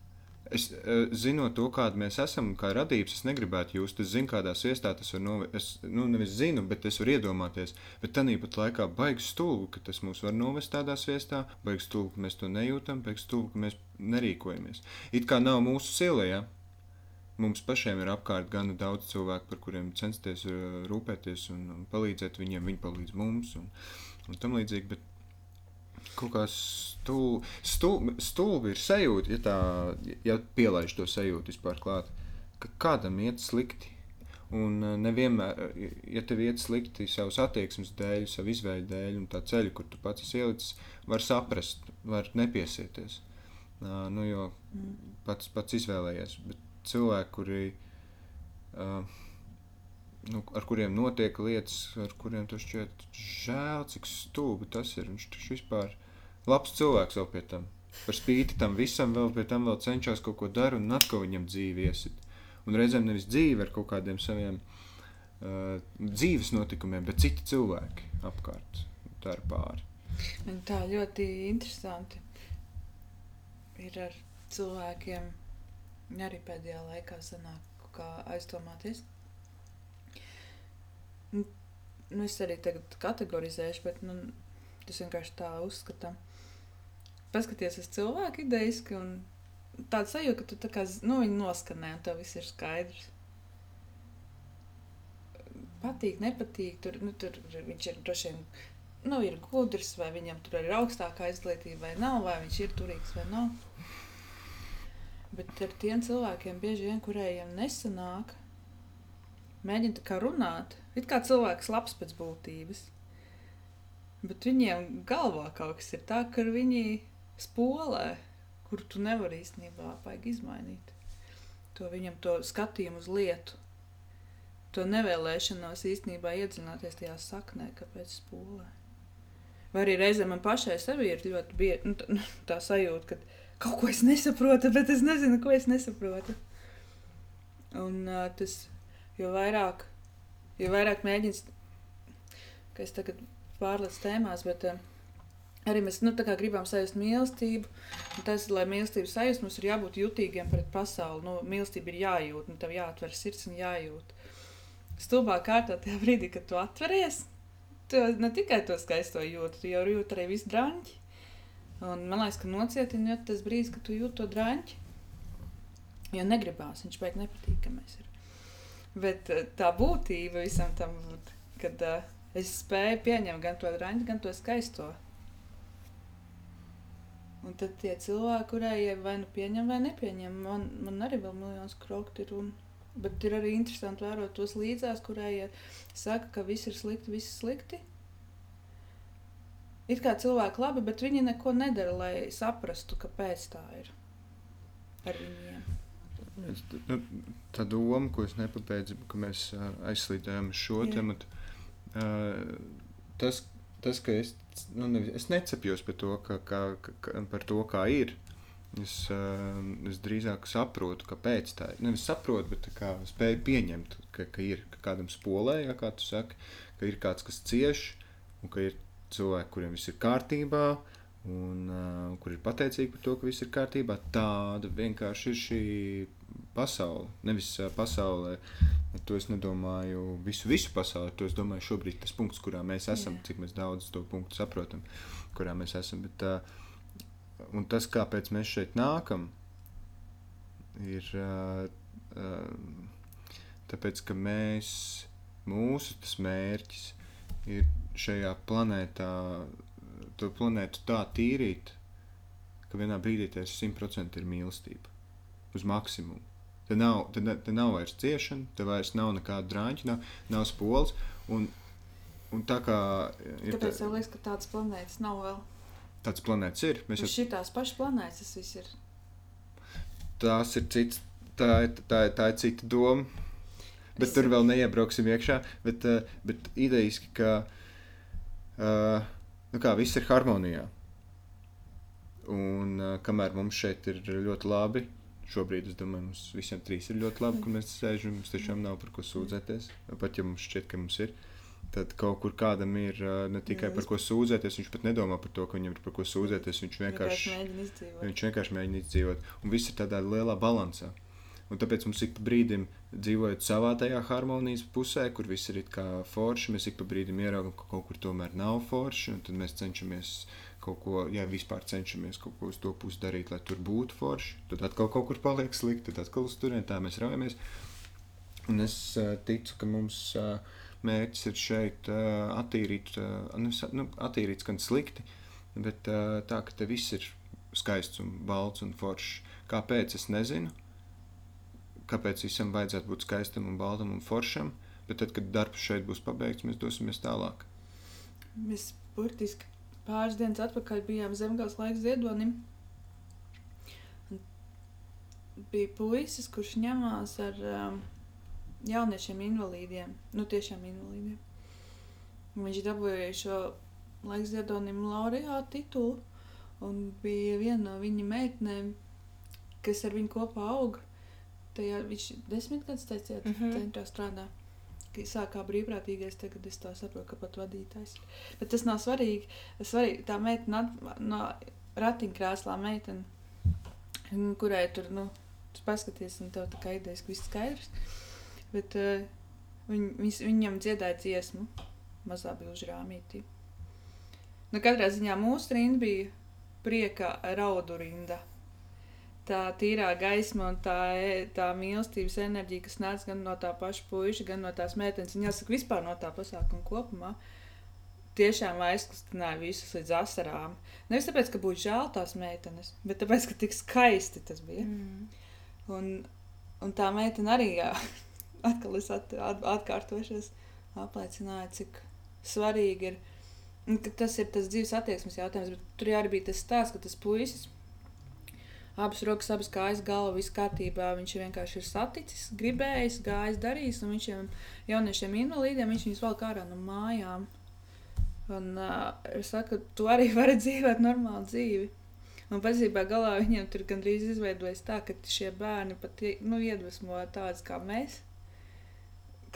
Es uh, zinot to, kāda mēs esam, kā radības, es negribētu jūs. Es zinu, kādā viestā tas var novest. Es nu, nevis zinu, bet es varu iedomāties. Bet tā pat laikā baigs stulbi, ka tas mūs var novest tādā viestā, baigs stulbi, ka mēs to nejūtam, baigs stulbi, ka mēs nerīkojamies. It kā nav mūsu sila, ja mums pašiem ir apkārt gana daudz cilvēku, par kuriem censties uh, rūpēties un, un palīdzēt viņiem, viņi palīdz mums un, un tam līdzīgi. Bet kaut kā stulbi, stulbi, stulbi ir sajūta, ja tā ja pielaiž to sajūtu vispār klāt, ka kādam iet slikti. Un uh, nevienmēr, uh, ja tev iet slikti savas attieksmes dēļ, savu izvēļu dēļ, un tā ceļa, kur tu pats esi ielicis, var saprast, var nepiesieties. Uh, nu, jo pats, pats izvēlējies. Bet cilvēki, kuri, uh, nu, ar kuriem notiek lietas, ar kuriem tas šķiet žēl, cik stulbi tas ir. Viņš taču vispār labs cilvēks vēl pie tam. Par spīti tam visam, vēl pie tam vēl cenšas kaut ko darīt, un atkal viņam dzīve iesit. Un reizēm nevis dzīve ar kaut kādiem saviem uh, dzīves notikumiem, bet citi cilvēki apkārt. Tā ir pāri. Un tā ļoti interesanti ir ar cilvēkiem. Arī pēdējā laikā sanāk kā aizdomāties. Nu, es arī tagad kategorizēšu, bet nu, tas vienkārši tā uzskata. Paskaties uz cilvēku idejiski un tāds sajūta, ka tu tā kā, nu, viņi noskanē un tev viss ir skaidrs. Patīk, nepatīk, tur, nu, tur viņš ir droši vien nu, ir gudrs, vai viņam tur ir augstākā izglītība, vai nav, vai viņš ir turīgs vai nav. Bet ar tiem cilvēkiem, bieži vien, kuriem nesanāk, mēģina tā kā runāt. It kā cilvēks labs pēc būtības. Bet viņiem galvā kaut kas ir tā, ka viņi spolē, kur tu nevari īstenībā baigi izmainīt. To viņam to skatījumu uz lietu. To nevēlēšanos īstenībā iedziļināties tajā saknē, kāpēc spolē. Vai arī reizē man pašai sevi ir ļoti bie... nu, tā, nu, tā sajūta, ka kaut ko es nesaprotu, bet es nezinu, ko es nesaprotu. Un uh, tas, jo vairāk, jo vairāk mēģins, ka es tagad pārlecu tēmās, bet uh, arī mēs nu, gribam sajust mīlestību. Tas, lai mīlestību sajust, mums ir jābūt jutīgiem pret pasauli. Nu, mīlestība ir jājūt, un tev jāatver sirds un jājūt. Stulbā kārtā tajā brīdī, kad tu atveries, tu ne tikai to skaisto jūti, tu jau jūti arī visu drāņķi. Un man liekas, ka nocietinot tas brīdis, kad tu jūti to drāņķi. Jo negribās, viņš beig nepatīkamais ir. Bet eh, tā būtība visam tam, kad uh, es spēju pieņemt gan to drāņķi, gan to skaisto. Un tad tie cilvēki, kuriem vai nu pieņem, vai nepieņem, man, man arī vēl miljonus krokti ir. Un, bet ir arī interesanti vērot tos līdzās, kuriem saka, ka viss ir slikti, viss ir slikti. It kā cilvēki labi, bet viņi neko nedara, lai saprastu, kāpēc tā ir ar viņiem. Es, nu, tā doma, ko es nepabeidzu, ka mēs aizslīdējām uz šo uh, tas, tas, ka es, nu, nevis, es necepjos par to, ka, ka, ka, par to, kā ir. Es, uh, es drīzāk saprotu, kāpēc tā ir. Nevis saprotu, bet kā spēju pieņemt, ka, ka ir ka kādam spolē, ja, kā tu saki, ka ir kāds, kas cieš, un ka ir cilvēki, kuriem viss ir kārtībā, un uh, kur ir pateicīgi par to, ka viss ir kārtībā. Tāda vienkārši ir šī pasaule. Nevis pasaulē, to es nedomāju visu, visu pasauli, to es domāju šobrīd tas punkts, kurā mēs esam, Jā. cik mēs daudz to punktu saprotam, kurā mēs esam. Bet, uh, un tas, kāpēc mēs šeit nākam, ir uh, uh, tāpēc, ka mēs, mūsu mērķis ir šajā planētā, to planētu tā tīrīt, ka vienā brīdī tas simtprocentīgi ir mīlestība uz maksimumu. Te nav, te, te nav vairs ciešana, te vairs nav nekāda drāņa, nav, nav spoles. Un, un tā kā ir. Kāpēc tev liekas, ka tādas planētas nav vēl? Tāds planētas ir. Mēs jau šīs pašas planētas tas viss ir. Tās ir cits, tā, tā, tā ir cita doma. Bet es tur vēl neiebrauksim iekšā. Bet, uh, bet idejiski, ka uh, nu kā, viss ir harmonijā. Un uh, kamēr mums šeit ir ļoti labi, Šobrīd es domāju, mums visiem trīs ir ļoti labi, ka mēs sēžam. Mums tiešām nav par ko sūdzēties. Pat ja mums šķiet, ka mums ir, tad kaut kur kādam ir ne tikai par ko sūdzēties, viņš pat nedomā par to, ka viņam ir par ko sūdzēties. Viņš vienkārši, mēģina izdzīvot. Viņš vienkārši mēģina izdzīvot. Un viss ir tādā lielā balansā. Un tāpēc mums ik pa brīdim, dzīvojot savā tajā harmonijas pusē, kur viss ir kā forši, mēs ik pa brīdim ieraugām, ka kaut kur tomēr nav forši. Tad mēs cenšamies kaut ko, ja vispār cenšamies kaut ko uz to pusi darīt, lai tur būtu forši. Tad atkal kaut kur paliek slikti, tad atkal uz turieni tā mēs raujamies. Un es uh, ticu, ka mums uh, mērķis ir šeit uh, attīrīt, uh, nu, attīrīt gan slikti, bet uh, tā, ka te viss ir skaists un balts un foršs. Kāpēc es nezinu? Kāpēc visam vajadzētu būt skaistam un baltam un foršam, bet tad, kad darbs šeit būs pabeigts, mēs dosimies tālāk. Mēs burtiski pāris dienas atpakaļ bijām zemgājas laika ziedonim. Bija puisis, kurš ņemās ar um, jauniešiem invalīdiem, nu tiešām invalīdiem. Viņš dabūja šo laika ziedonim laureātu titulu, un bija viena no viņa meitnēm, kas ar viņu kopā auga. Tajā viņš desmit gadus teicāt, mm -hmm. centrā strādā sāk kā brīvprātīgais, tagad es tā saprotu, ka pat vadītājs. Bet tas nav svarīgi. svarīgi tā meitene no ratiņkrēslā meitene, kurai tur, nu, tu paskaties, un tev tā kā idejas, ka viss skaidrs. Bet uh, viņ, viņ, viņam dziedāja dziesmu, mazā bilžu rāmītī. Nu, katrā ziņā mūsu rinda bija prieka raudu rinda tā tīrā gaisma un tā, e, tā mīlestības enerģija, kas nāca gan no tā paša puiša, gan no tās meitenes, un jāsaka, vispār no tā pasākuma kopumā. Tiešām aizkustināja visus līdz asarām. Nevis tāpēc, ka būtu žēl tās meitenes, bet tāpēc, ka tik skaisti tas bija. Mm. Un, un tā meitene arī, jā, atkal es at, at, atkārtošos, apliecināja, cik svarīgi ir. Tas ir tas dzīves attieksmes jautājums, bet tur arī bija tas stāsts, ka tas puisis abas rokas, abas kājas, galva, viss kārtībā. Viņš vienkārši ir saticis, gribējis, gājis, darījis, un viņš šiem jauniešiem invalīdiem viņš viņus vēl kā ārā no mājām. Un uh, es saku, tu arī vari dzīvot normālu dzīvi. Un patiesībā galā viņiem tur gandrīz izveidojas tā, ka šie bērni pat nu, iedvesmo tādus kā mēs.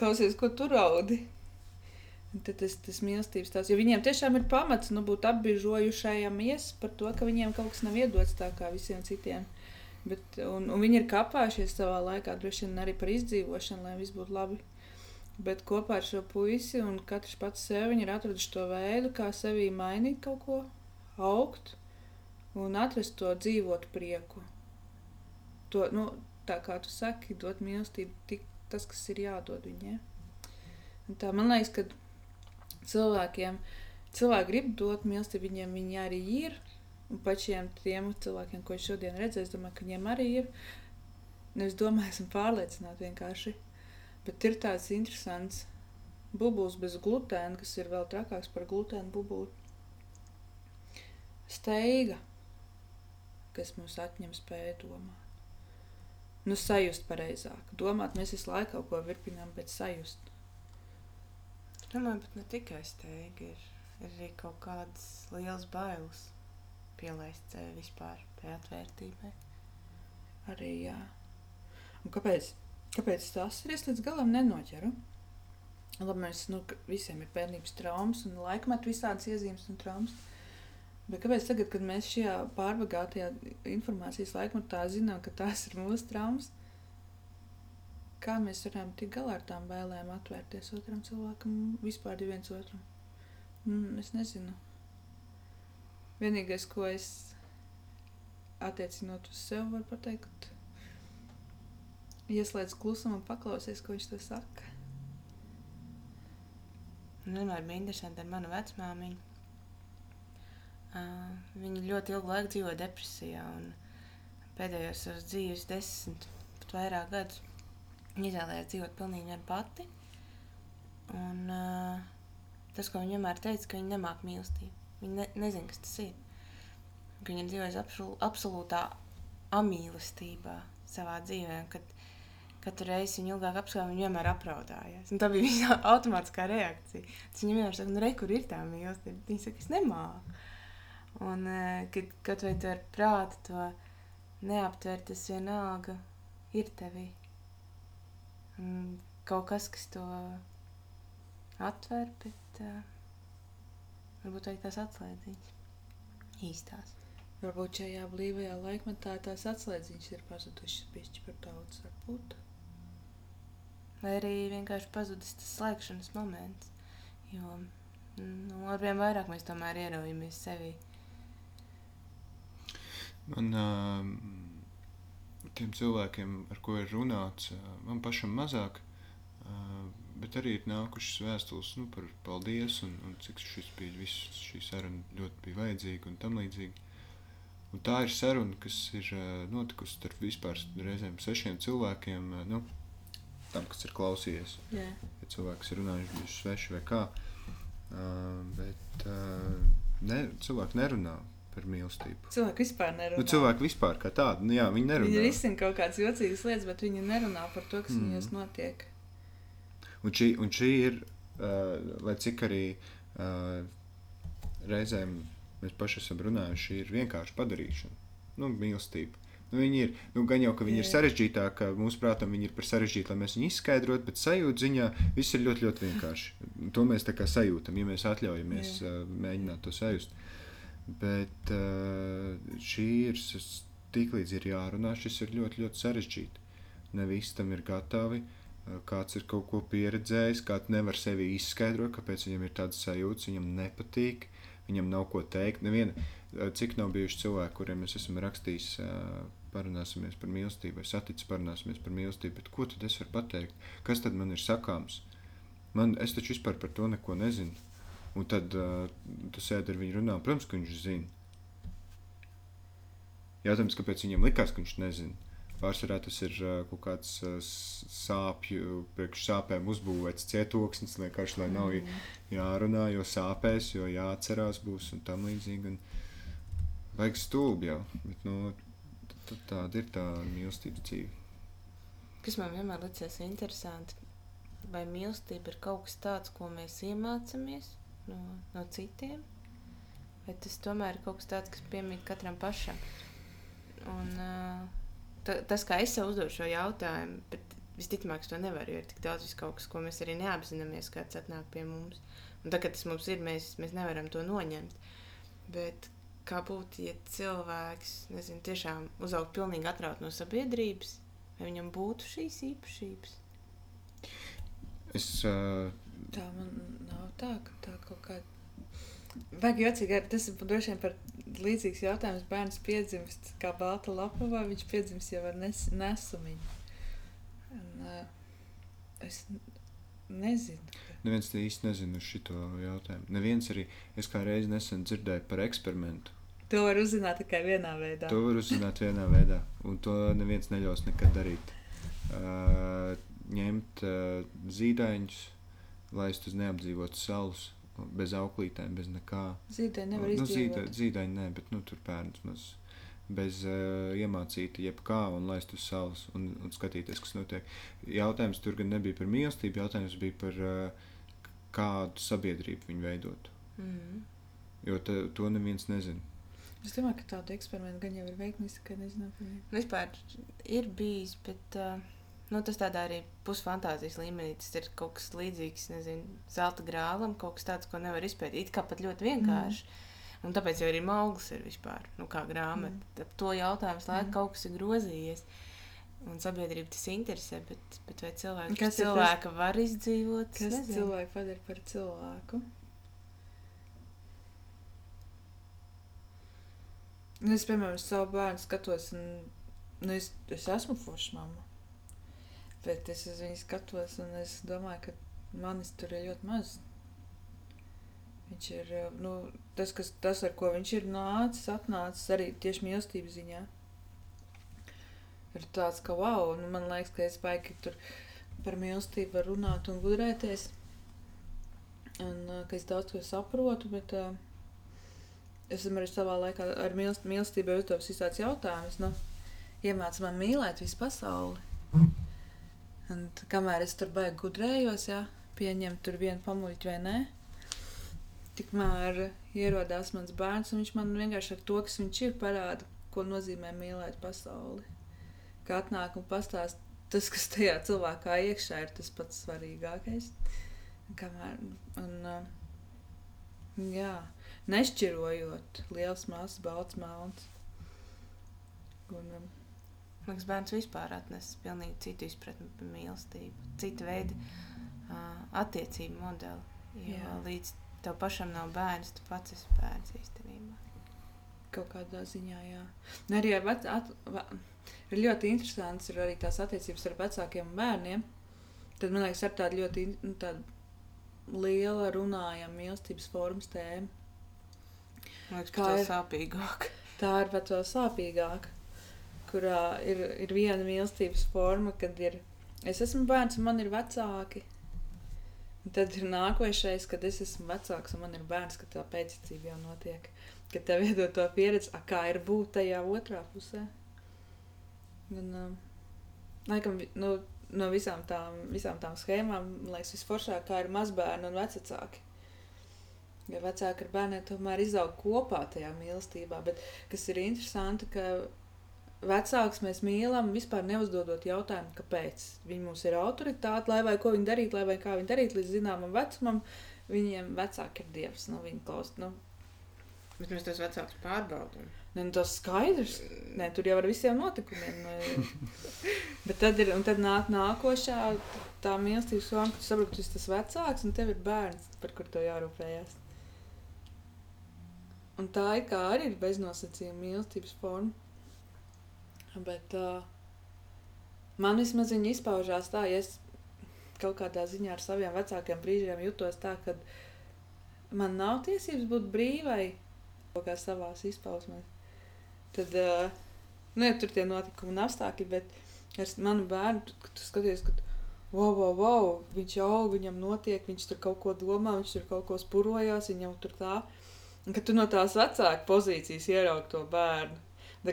Klausies, ko tu raudi? Tad tas, tas mīlestības tās, jo viņiem tiešām ir pamats nu, būt apbiežojušajiem par to, ka viņiem kaut kas nav iedots tā kā visiem citiem. Bet, un, un viņi ir kāpājušies savā laikā, droši vien arī par izdzīvošanu, lai viss būtu labi. Bet kopā ar šo puisi un katrs pats sev ir atraduši to veidu, kā sevī mainīt kaut ko, augt un atrast to dzīvot prieku. To, nu, tā kā tu saki, dot mīlestību, tik tas, kas ir jādod viņiem. Un tā man liekas, ka cilvēkiem. Cilvēki grib dot mīlestību, viņiem viņi arī ir. Un pašiem tiem cilvēkiem, ko es šodien redzēju, es domāju, ka viņiem arī ir. Nu, es domāju, esmu pārliecināta vienkārši. Bet ir tāds interesants bubulis bez glutēna, kas ir vēl trakāks par glutēnu bubuli. Steiga, kas mums atņem spēju domāt. Nu, sajust pareizāk. Domāt, mēs visu laiku kaut ko virpinām, bet sajust. Domāju, bet ne tikai steigi ir. ir arī kaut kādas lielas bailes pielaist sevi vispār tai atvērtībai. Arī jā. Un kāpēc, kāpēc tas ir? Es līdz galam nenoķeru. Labi, mēs nu, visiem ir bērnības traumas un laikmetu visādas iezīmes un traumas. Bet kāpēc tagad, kad mēs šajā pārbagātajā informācijas laikmetā zinām, ka tās ir mūsu traumas, kā mēs varam tikt galā ar tām bailēm, atvērties otram cilvēkam, vispār viens otram? Mm, es nezinu. Vienīgais, ko es attiecinot uz sevi, varu pateikt, ieslēdz klusumu un paklausies, ko viņš to saka. Vienmēr bija interesanti ar manu vecmāmiņu. Uh, viņa ļoti ilgu laiku dzīvoja depresijā, un pēdējos savas dzīves desmit, pat vairāk gadus viņa izvēlējās dzīvot pilnīgi viena pati. Un, uh, tas, ko viņa vienmēr teica, ka viņa nemāk mīlestību. Viņa ne, nezina, kas tas ir. Ka viņa ir dzīvojusi absol, absolūtā amīlestībā savā dzīvē. Kad katru reizi viņa ilgāk apskatījās, viņa vienmēr apraudājās. Un tā bija viņa automātiskā reakcija. Tas viņa vienmēr saka, nu, re, kur ir tā mīlestība? Viņa saka, es nemāku. Un, eh, kad kaut vai tu ar prātu to neaptver, tas vienalga ir tevī. Un kaut kas, kas to atver, bet uh, varbūt vajag tās atslēdziņas. Īstās. Varbūt šajā blīvajā laikmetā tās atslēdziņas ir pazudušas pišķi par daudz, varbūt. Vai arī vienkārši pazudis tas slēgšanas moments, jo nu, arvien vairāk mēs tomēr ieraujamies sevī. Man uh, tiem cilvēkiem, ar ko ir runāts, man pašam mazāk, bet arī ir nākušas vēstules nu, par paldies un, un cik šis bija, viss šī saruna ļoti bija vajadzīga un tam līdzīgi. Un tā ir saruna, kas ir notikusi starp vispār reizēm sešiem cilvēkiem, nu, tam, kas ir klausījies. Jā. Ja cilvēks ir runājuši, bijuši sveši vai kā. Uh, bet uh, ne, cilvēki nerunā par mīlestību. Cilvēki vispār nerunā. Nu, cilvēki vispār kā tādi, nu, jā, viņi nerunā. Viņi risina kaut kādas jocīgas lietas, bet viņi nerunā par to, kas mm. viņos notiek. Un šī, un šī ir, uh, lai cik arī uh, reizēm mēs paši esam runājuši, šī ir vienkārši padarīšana, nu, mīlestība. Nu, viņi ir, nu, gan jau, ka viņi Jā. ir sarežģītāki, mūsu prātam viņi ir par sarežģītu, lai mēs viņu izskaidrotu, bet sajūta ziņā viss ir ļoti, ļoti vienkārši. To mēs tā kā sajūtam, ja mēs atļaujamies Jā. uh, mēģināt to sajust. Bet uh, šī ir tiklīdz ir jārunā, šis ir ļoti, ļoti sarežģīti. Ne visi tam ir gatavi. Uh, Kāds ir kaut ko pieredzējis, kāds nevar sevi izskaidrot, kāpēc viņam ir tāds sajūta, viņam nepatīk, viņam nav ko teikt. Neviena, uh, cik nav bijuši cilvēki, kuriem mēs esam rakstījis, parunāsimies par mīlestību, vai saticis, parunāsimies par mīlestību, bet ko tad es varu pateikt? Kas tad man ir sakāms? Man, es taču vispār par to neko nezinu. Un tad uh, tu sēdi ar viņu runā, protams, ka viņš zina. Jautājums, kāpēc viņam likās, ka viņš nezina? Pārsvarā tas ir uh, kaut kāds uh, sāpju, priekš sāpēm uzbūvēts cietoksnis, vienkārši lai nav Mm. jārunā, jo sāpēs, jo jāatcerās būs un tam līdzīgi. Un vajag stulbi jau, bet nu, tāda ir tā mīlestības dzīve. Kas man vienmēr liekas interesanti, vai mīlestība ir kaut kas tāds, ko mēs iemācāmies no, no citiem, vai tas tomēr ir kaut kas tāds, kas piemīt katram pašam. Un, ta, tas, kā es sev uzdodu šo jautājumu, bet visticamāk, to nevaru, jo ir tik daudz kaut kas, ko mēs arī neapzināmies, kāds atnāk pie mums. Un tagad tas mums ir, mēs, mēs nevaram to noņemt. Bet kā būtu, ja cilvēks, nezinu, tiešām uzaugtu pilnīgi atraut no sabiedrības, vai viņam būtu šīs īpašības? Es uh, Tā man nav tā, ka tā kaut kāda. Vajag jocīgi, tas ir droši vien par līdzīgs jautājums. Bērns piedzimst kā balta lapa, vai viņš piedzimst jau ar nes, nesumiņu. Un, uh, es nezinu. neviens īsti nezina šo jautājumu. Neviens arī, es kā reiz nesen dzirdēju par eksperimentu. To var uzzināt tikai vienā veidā. To var uzzināt vienā veidā, un to neviens neļaus nekad darīt. Uh, ņemt uh, zīdaiņus, laist uz neapdzīvotas salas, bez auklītēm, bez nekā. Zīdē nevar nu, izdzīvot. zīda, zīdaiņi nē, bet nu, tur bērns maz. Bez uh, iemācīta jebkā un laist uz salas un, un skatīties, kas notiek. Jautājums tur gan nebija par mīlestību, jautājums bija par uh, kādu sabiedrību viņi veidot. Mm. Jo te, to neviens nezina. Es domāju, ka tādu eksperimentu gan jau ir veikti, mēs tikai nezinām par viņiem. Vispār ir bijis, bet uh, nu, tas tādā arī pusfantāzijas līmenī. Tas ir kaut kas līdzīgs, nezinu, zelta grālam, kaut kas tāds, ko nevar izpētīt. It kā pat ļoti vienkārši. Mm. Un tāpēc jau arī Maugls ir vispār, nu, kā grāmata. Mm. Ap to jautājumu laiku Mm. kaut kas ir grozījies. Un sabiedrība tas interesē, bet, bet vai cilvēks, Kas ir tas- cilvēka var izdzīvot? Kas nezinu. cilvēku padara par cilvēku? Nu, es, piemēram, savu bērnu skatos, un nu, es, es esmu forša mamma. Bet es uz viņu skatos, un es domāju, ka manis tur ir ļoti maz. Viņš ir eh, nu, tas, kas, tas, ar ko viņš ir nācis, atnācis arī tieši mīlestības ziņā. Ir tāds, ka wow, nu, man liekas, ka es baigi tur par mīlestību varu runāt un gudrēties. Un uh, ka es daudz ko saprotu, bet uh, es esmu arī savā laikā ar mīlest, mīlestību uzdevusi visādus jautājumus. Nu, Iemācīju man mīlēt visu pasauli. Un kamēr es tur baigi gudrējos, jā, pieņemt tur vienu pamuļķi vai nē, tikmēr ierodās mans bērns, un viņš man vienkārši ar to, kas viņš ir, parāda, ko nozīmē mīlēt pasauli. Kā atnāk un pastāst, tas, kas tajā cilvēkā iekšā ir tas pats svarīgākais. Kamēr, un, uh, jā, nešķirojot liels, mazs, balts, melns. Un, um, Liekas, bērns vispār atnes pilnīgi citu izpratni par mīlestību, citu veidu uh, attiecību modeli. Jo Jā. līdz tev pašam nav bērns, tu pats esi bērns īstenībā. kaut kādā ziņā, jā. Un arī ar vec, at, va, ir ļoti interesants ir arī tās attiecības ar vecākiem un bērniem. Tad, man liekas, ar tādu ļoti nu, tādu liela runājama mīlestības formas tēma. Man liekas, ka tas ir? sāpīgāk. Tā ir pat vēl sāpīgāka, kurā ir, ir viena mīlestības forma, kad ir es esmu bērns un man ir vecāki. Un tad ir nākošais, kad es esmu vecāks un man ir bērns, kad tā pēctecība jau notiek. Kad tev iedod to pieredzi, a, kā ir būt tajā otrā pusē. Un, um, laikam, nu, no visām tām, visām tām schēmām, liekas, visforšāk kā ir mazbērni un vecāki. Jo vecāki ar bērniem tomēr izaug kopā tajā mīlestībā. Bet kas ir interesanti, ka vecāks mēs mīlam vispār neuzdodot jautājumu, kāpēc. Viņi mums ir autoritāte, lai vai ko viņi darītu, lai vai kā viņi darītu līdz zināmam vecumam. Viņiem vecāki ir dievs, nu, viņi klausās. Nu, Bet mēs tos vecākus pārbaudām. ne, nu, tas skaidrs. Nē, tur jau ar visiem notikumiem. Nu, bet tad, ir, un tad nāk nākošā tā mīlestības forma, kad tu saproti, ka tu esi tas vecāks un tev ir bērns, par kur tev jārūpējas. Un tā ir kā arī ir beznosacījuma mīlestības forma. Bet uh, man vismaz viņa izpaužās tā, ja es kaut kādā ziņā ar saviem vecākiem brīžiem jutos tā, ka man nav tiesības būt brīvai kaut kā savās izpausmēs. Tad, uh, nu, ja tur tie notikumi un apstākļi, bet ar manu bērnu, tu, tu skaties, ka wow, wow, wow, viņš aug, viņam notiek, viņš tur kaut ko domā, viņš tur kaut ko spurojās, viņam tur tā. Un kad tu no tās vecāka pozīcijas ieraugi to bērnu,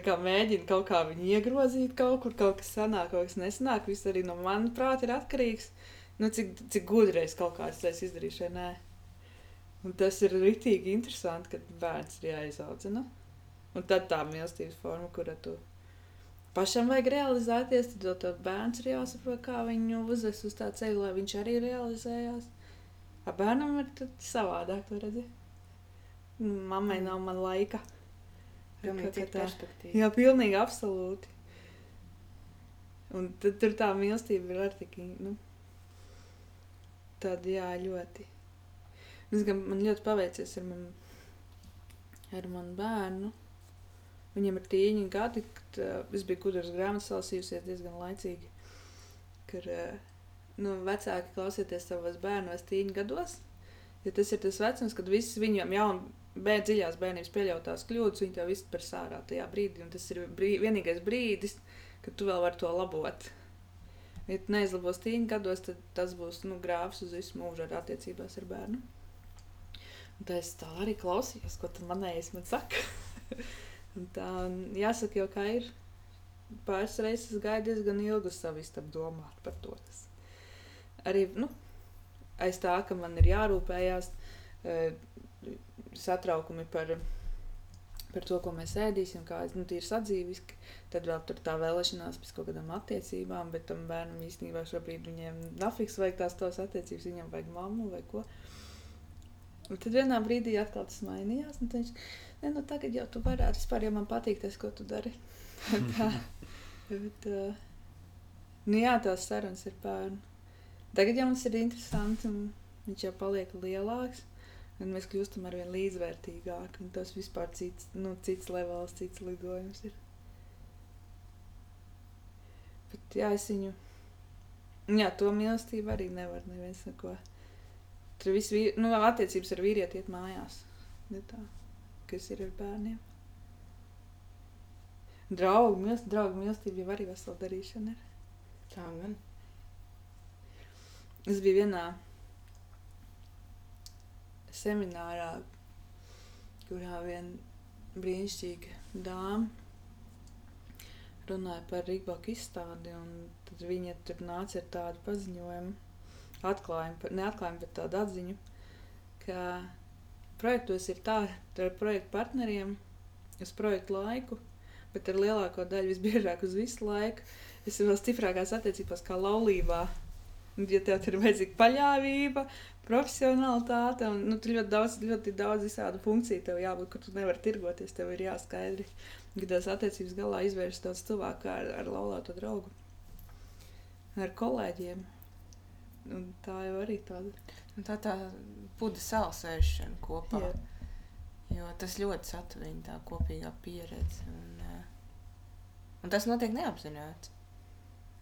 kā mēģini kaut kā viņu iegrozīt kaut kur, kaut kas sanāk, kaut kas nesanāk, viss arī no manas prāta ir atkarīgs. Nu, cik, cik gudrais kaut kāds tas izdarīšu, vai nē. Un tas ir rītīgi interesanti, kad bērns ir jāizaudzina. Un tad tā mīlestības forma, kura tu pašam vajag realizēties, tad tev bērns ir jāsaprot, kā viņu uzvest uz tā ceļa, lai viņš arī realizējās. Ar bērnam ir savādāk, to redzi. Mammai nav man laika. Pilnīgi cita tā- perspektīva. Jā, pilnīgi absolūti. Un tad tur tā mīlestība ir arī tik, nu, tāda, jā, ļoti. Es gan man ļoti paveicies ar manu, ar manu bērnu. Viņam ir tīņi gadi, kad uh, es biju gudrs grāmatas lasījusies diezgan laicīgi. Kad uh, nu, vecāki klausieties savos bērnos tīņi gados, jo tas ir tas vecums, kad viss viņam jau bērn, dziļās bērnības pieļautās kļūdas, viņi tev visu par sārā tajā brīdī. Un tas ir brī, vienīgais brīdis, kad tu vēl vari to labot. Ja tu neizlabos tīņa gados, tad tas būs nu, grāvs uz visu mūžu ar attiecībās ar bērnu. Un tā es tā arī klausījos, ko tu manējais man saka. Tā jāsaka, jau kā ir. Pāris reizes gāju diezgan ilgi uz savu istabu domāt par to. Tas arī nu, aiz tā, ka man ir jārūpējās eh, satraukumi par, par to, ko mēs ēdīsim, kā nu, tīri sadzīviski. Tad vēl tur tā vēlēšanās pēc kaut kādām attiecībām, bet tam bērnam īstenībā šobrīd viņiem nafiks vajag tās tos attiecības, viņam vajag mammu vai ko. Un tad vienā brīdī atkal tas mainījās. Viņš, ne, nu tagad jau tu varētu, vispār jau man patīk tas, ko tu dari. tā, bet, uh, nu jā, tās sarunas ir bērnu. Tagad jau mums ir interesanti, un viņš jau paliek lielāks. Un mēs kļūstam ar vien līdzvērtīgāki. un Tas vispār cits, nu, cits levels, cits lidojums ir. Bet jā, es viņu. Jā, to mīlestību arī nevar neviens neko. Tur viss ir, nu, attiecības ar vīrieti iet mājās. Ne tā, kas ir ar bērniem. Draugu mīlestība, draugu mīlestība jau arī vesela darīšana ir. Tā gan. Es biju vienā seminārā, kurā viena brīnišķīga dāma runāja par Rīgbaku izstādi, un tad viņa tur nāca ar tādu paziņojumu, atklājumu, neatklājumu, bet tādu atziņu, ka projektos ir tā, ar projektu partneriem uz projektu laiku, bet ar lielāko daļu visbiežāk uz visu laiku. Es vēl stiprākās attiecībās kā laulībā. Ja tev ir vajadzīga paļāvība, profesionālitāte, un nu, tur ļoti daudz, ļoti daudz visādu funkciju tev jābūt, kur tu nevari tirgoties, tev ir jāskaidri, ka tās attiecības galā izvērst tāds cilvēks kā ar, ar laulāto draugu, ar kolēģiem. Un tā jau arī tāda. Un tā tā puda salsēšana kopā. Jā. Jo tas ļoti satuvina tā kopīgā pieredze. Un, eh, un tas notiek neapzināti.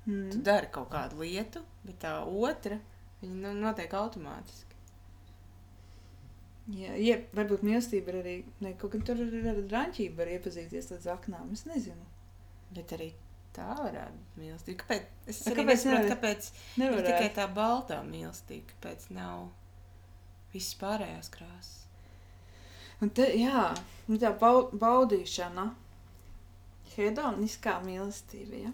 Tu Mm. dari kaut kādu lietu, bet tā otra viņa nu, notiek automātiski. Jā, ja, varbūt mīlestība ir arī, ne, kaut kā tur ir ar draņķību var iepazīties līdz aknām, es nezinu. Bet arī tā varētu mīlestība. Kāpēc? Es A, arī kāpēc nesaprotu, nevar? kāpēc ir Nevar tikai tā baltā mīlestība, kāpēc nav visas pārējās krāsas. Un te, jā, tā bau, baudīšana, hedoniskā mīlestība, ja?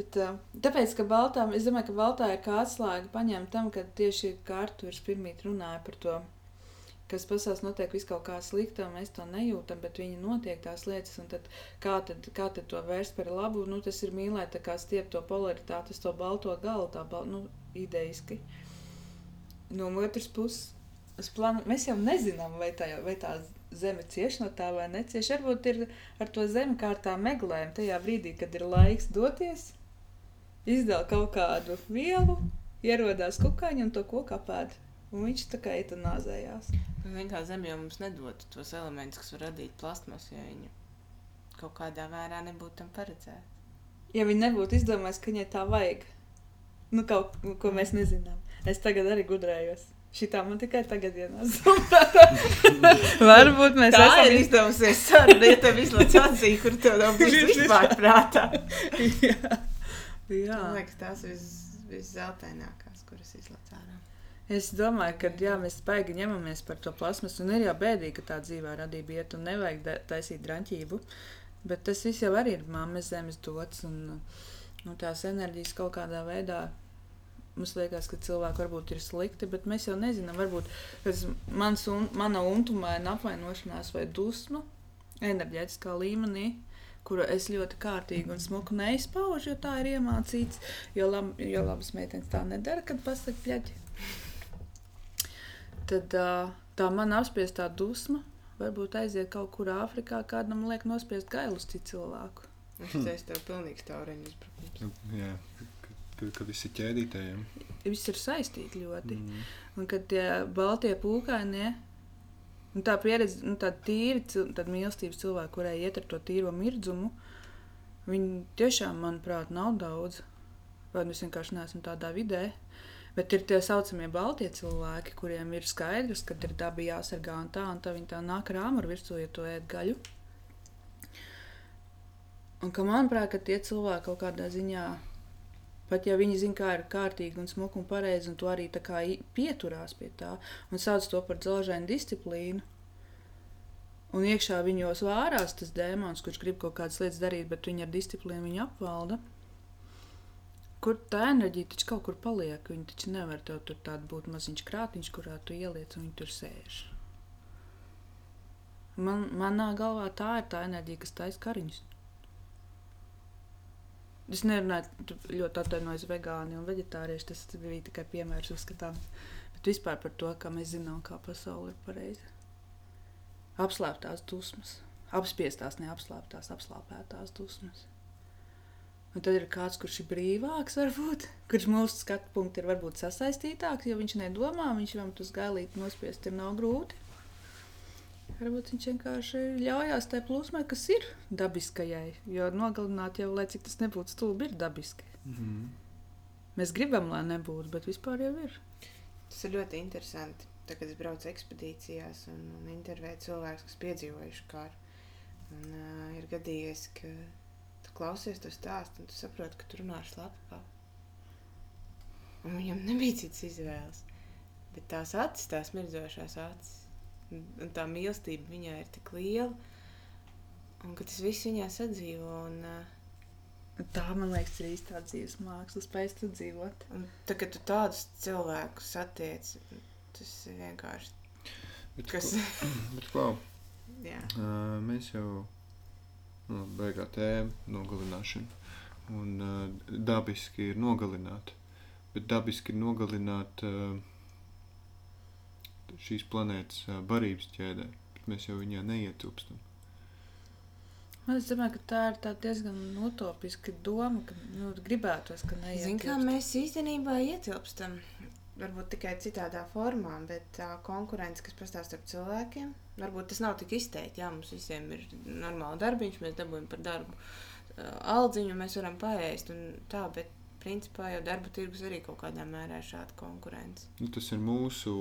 Bet, uh, tāpēc, ka baltā, es domāju, ka baltā ir kā atslēga paņemt tam, ka tieši kā Arturs pirmīt runāja par to, kas pasās notiek vis kaut kā slikta, un mēs to nejūtam, bet viņi notiek tās lietas, un tad kā tad, kā tad to vērst par labu, nu tas ir mīlēt tā kā stiep to polaritāti, to balto galu, tā, bal, nu, ideiski. No otras puses, uz plānu, mēs jau nezinām, vai tā, vai tā zeme cieš no tā vai necieš. Varbūt ir ar to zemi kā ar tā meklējuma tajā brīdī, kad ir laiks doties, izdala kaut kādu vielu, ierodās kukaiņu un to koku apēd. Un viņš tā kā kā zeme jau mums nedod tos elementus, kas var radīt plasmasu, ja viņu kaut kādā mērā nebūtu tam paredzēta. Ja viņi nebūtu izdomājis, ka viņai tā vajag, nu kaut ko mēs nezinām. Es tagad arī gudrējos. Šitā man tikai tagad ienāca. Varbūt mēs Tā esam izdevusies saruna, ja tev izlaiž atzīt, kur tev nav bijis vispār prātā. jā. Man liekas, tās ir viszeltainākās, kuras izlaiž ārā. Es domāju, ka jā, mēs baigi ņemamies par to plasmas, un ir jau bēdīgi, ka tā dzīvē radība iet, un nevajag taisīt draņķību. Bet tas viss jau arī ir mammas zemes dots, un nu, tās enerģijas kaut kādā veidā. Mums liekas, ka cilvēki varbūt ir slikti, bet mēs jau nezinām, varbūt tas mans un, mana untumaina apvainošanās vai dusma enerģētiskā līmenī, kuru es ļoti kārtīgi un smuku neizpaužu, jo tā ir iemācīts. Jo, lab, jo labas meitenes tā nedara, kad pasaka pļaķi. Tad tā man apspiestā dusma varbūt aiziet kaut kur Āfrikā, kādam liek nospiest gailus citu cilvēku. Es teicu, tev pilnīgs tauriņš izbrukums. Nu, Jā, ka, ka, ir ķēdītējiem. Viss ir saistīti ļoti. Mm. Un kad tie baltie pūkainie, un tā pieredze, nu, tā cil- tāda mīlestības cilvēki, kurai iet ar to tīro mirdzumu, viņi tiešām, manuprāt, nav daudz. Vai nu es vienkārši neesmu tādā vidē. Bet ir tie saucamie baltie cilvēki, kuriem ir skaidrs, ka ir daba jāsargā un tā, un tā viņi tā nāk ar āmuru virsū, ja to ēd gaļu. Un ka manuprāt, ka tie cilvēki kaut kādā ziņā Pat ja viņi zina, kā ir kārtīgi un smuki un pareizi, un to arī tā kā pieturās pie tā, un sauc to par dzelžainu disciplīnu. Un iekšā viņos vārās tas dēmons, kurš grib kaut kādas lietas darīt, bet viņi ar disciplīnu viņu apvalda. kur tā enerģija taču kaut kur paliek. Viņa taču nevar tev tur tādu būt maziņš krātiņš, kurā tu ieliec un viņa tur sēž. Man, manā galvā tā ir tā enerģija, kas taisa kariņus. Es nerunāju ļoti atvainojos vegāni un vegetārieši. Tas bija tikai piemērs uzskatām. Bet vispār par to, kā mēs zinām, kā pasaule ir pareiza. Apslēptās dusmas, apspiestās, neapslēptās, apslāpētās dusmas. Un tad ir kāds, kurš ir brīvāks, varbūt, kurš mūsu skatu punkti ir varbūt sasaistītāks, jo viņš nedomā, viņš jau uz gailīti nospiest, ir nav grūti. Varbūt viņš vienkārši ļaujās tajā plūsmai, kas ir dabiskajai. Jo nogalināt jau, lai cik tas nebūtu stulbi, ir dabiski. Mm -hmm. Mēs gribam, lai nebūtu, bet vispār jau ir. Tas ir ļoti interesanti. Tad, kad es braucu ekspedīcijās un, un intervēju cilvēkus, kas piedzīvojuši karu, un uh, ir gadījies, ka tu klausies to stāstu, un tu saproti, ka tu runā ar. Un viņam nebija cits izvēles. Bet tās acis, tās mirdzošās acis, un tā mīlestība viņai ir tik liela, un ka tas viss viņā sadzīvo. Un, uh, tā, man liekas, ir īsta dzīves māksla, spējas tu dzīvot. Un tā, kad tu tādus cilvēkus satiec, tas ir vienkārši. Bet, Kas? ko- bet, klau, Jā. uh, mēs jau nu, beigā tēma nogalināšana. Un uh, dabiski ir nogalināt. Bet dabiski ir nogalināt uh, šīs planētas barības ķēdē. Bet mēs jau viņā neietilpstam. Man Es domāju, ka tā ir tā diezgan utopiska doma, ka nu, gribētos, ka neiet. Zini, kā mēs īstenībā ietilpstam. Varbūt tikai citādā formā, bet tā konkurence, kas pastāv starp cilvēkiem, varbūt tas nav tik izteikti. Jā, mums visiem ir normāli darbiņš, mēs dabūjam par darbu aldziņu, mēs varam paēst un tā, bet principā jau darba tirgus arī kaut kādā mērā ir šāda konkurence. Nu, tas ir mūsu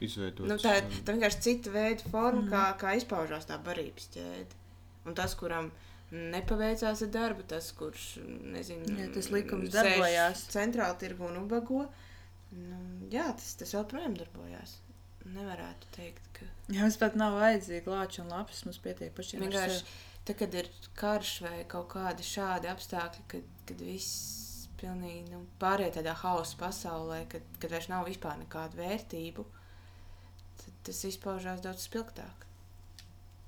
izveidots. Nu, tā, ir- tā vienkārši cita veida forma, Mhm. kā, kā izpaužās tā barības ķēde. Un tas, kuram nepaveicās ar darbu, tas, kurš nezinu, Jā, tas likums sēž darbojās. Centrāla tirgu un ubago. Nu, jā, tas, tas joprojām darbojās. Nevarētu teikt, ka Jā, mums pat nav vajadzīgi lāči un lapas, mums pietiek pašiem. vienkārši tad, kad ir karš vai kaut kādi šādi apstākļi, kad, kad viss pilnīgi nu, pārējai tādā hausa pasaulē, kad, kad vairs nav vispār nekādu vērtību, tad tas izpaužās daudz spilgtāk.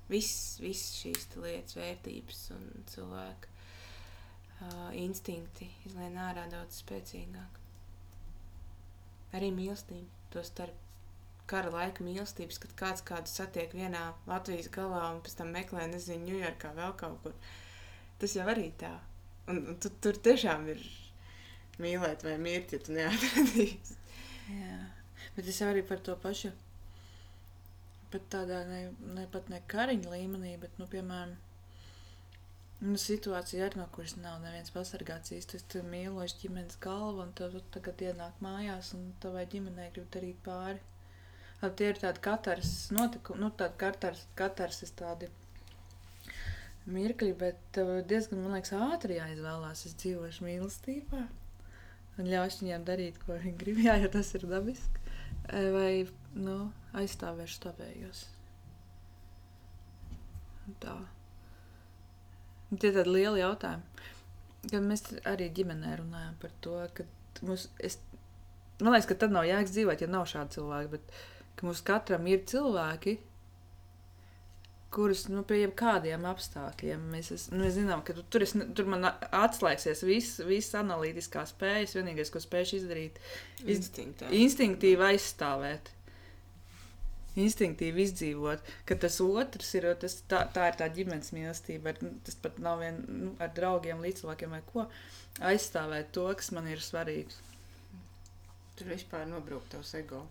Viss, viss šīs lietas, vērtības un cilvēka uh, instinkti izlien ārā daudz spēcīgāk. Arī mīlestība, to starp kara laika mīlestības, kad kāds kādu satiek vienā Latvijas galā un pēc tam meklē, nezinu, Ņujorkā vēl kaut kur. Tas jau arī tā. Un, un tu, tur tiešām ir mīlēt vai mirt, ja tu neatradīsi. Jā, bet es jau arī par to pašu. Pat tādā ne, ne pat ne kariņa līmenī, bet, nu, piemēram, nu, situācija, ar no kuras nav neviens pasargāts īsti. Tu mīloši ģimenes galvu, un tev tagad ienāk mājās, un tavai ģimenei grib darīt pāri. Labi, tie ir tādi katrs notikumi, nu, tādi katrs ir tādi mirkļi, bet diezgan, man liekas, ātri jāizvēlās. Es dzīvošu mīlestībā un ļaušu viņiem darīt, ko viņi grib, jā, jo tas ir dabiski. Vai nu, aizstāvēšu tavējos. Tā. Tie ir tādi lieli jautājumi. Kad mēs arī ģimenē runājam par to, ka mums, es, man liekas, ka tad nav jēgas dzīvot, ja nav šādi cilvēki. Bet ka mums katram ir cilvēki, kurus nu, pie jebkādiem apstākļiem mēs, es, nu, mēs zinām, ka tu, tur, es, tur man atslēgsies viss, viss analītiskās spējas. Vienīgais, ko spēju izdarīt, Iz- Instinktā. instinktīvi aizstāvēt. Instinktīvi izdzīvot, ka tas otrs ir tas, tā, tā ir tā ģimenes mīlestība. ar- Tas pat nav vien nu, ar draugiem, līdzcilvēkiem vai ko. Aizstāvēt to, kas man ir svarīgs. Tur vispār nobrūk tavs ego.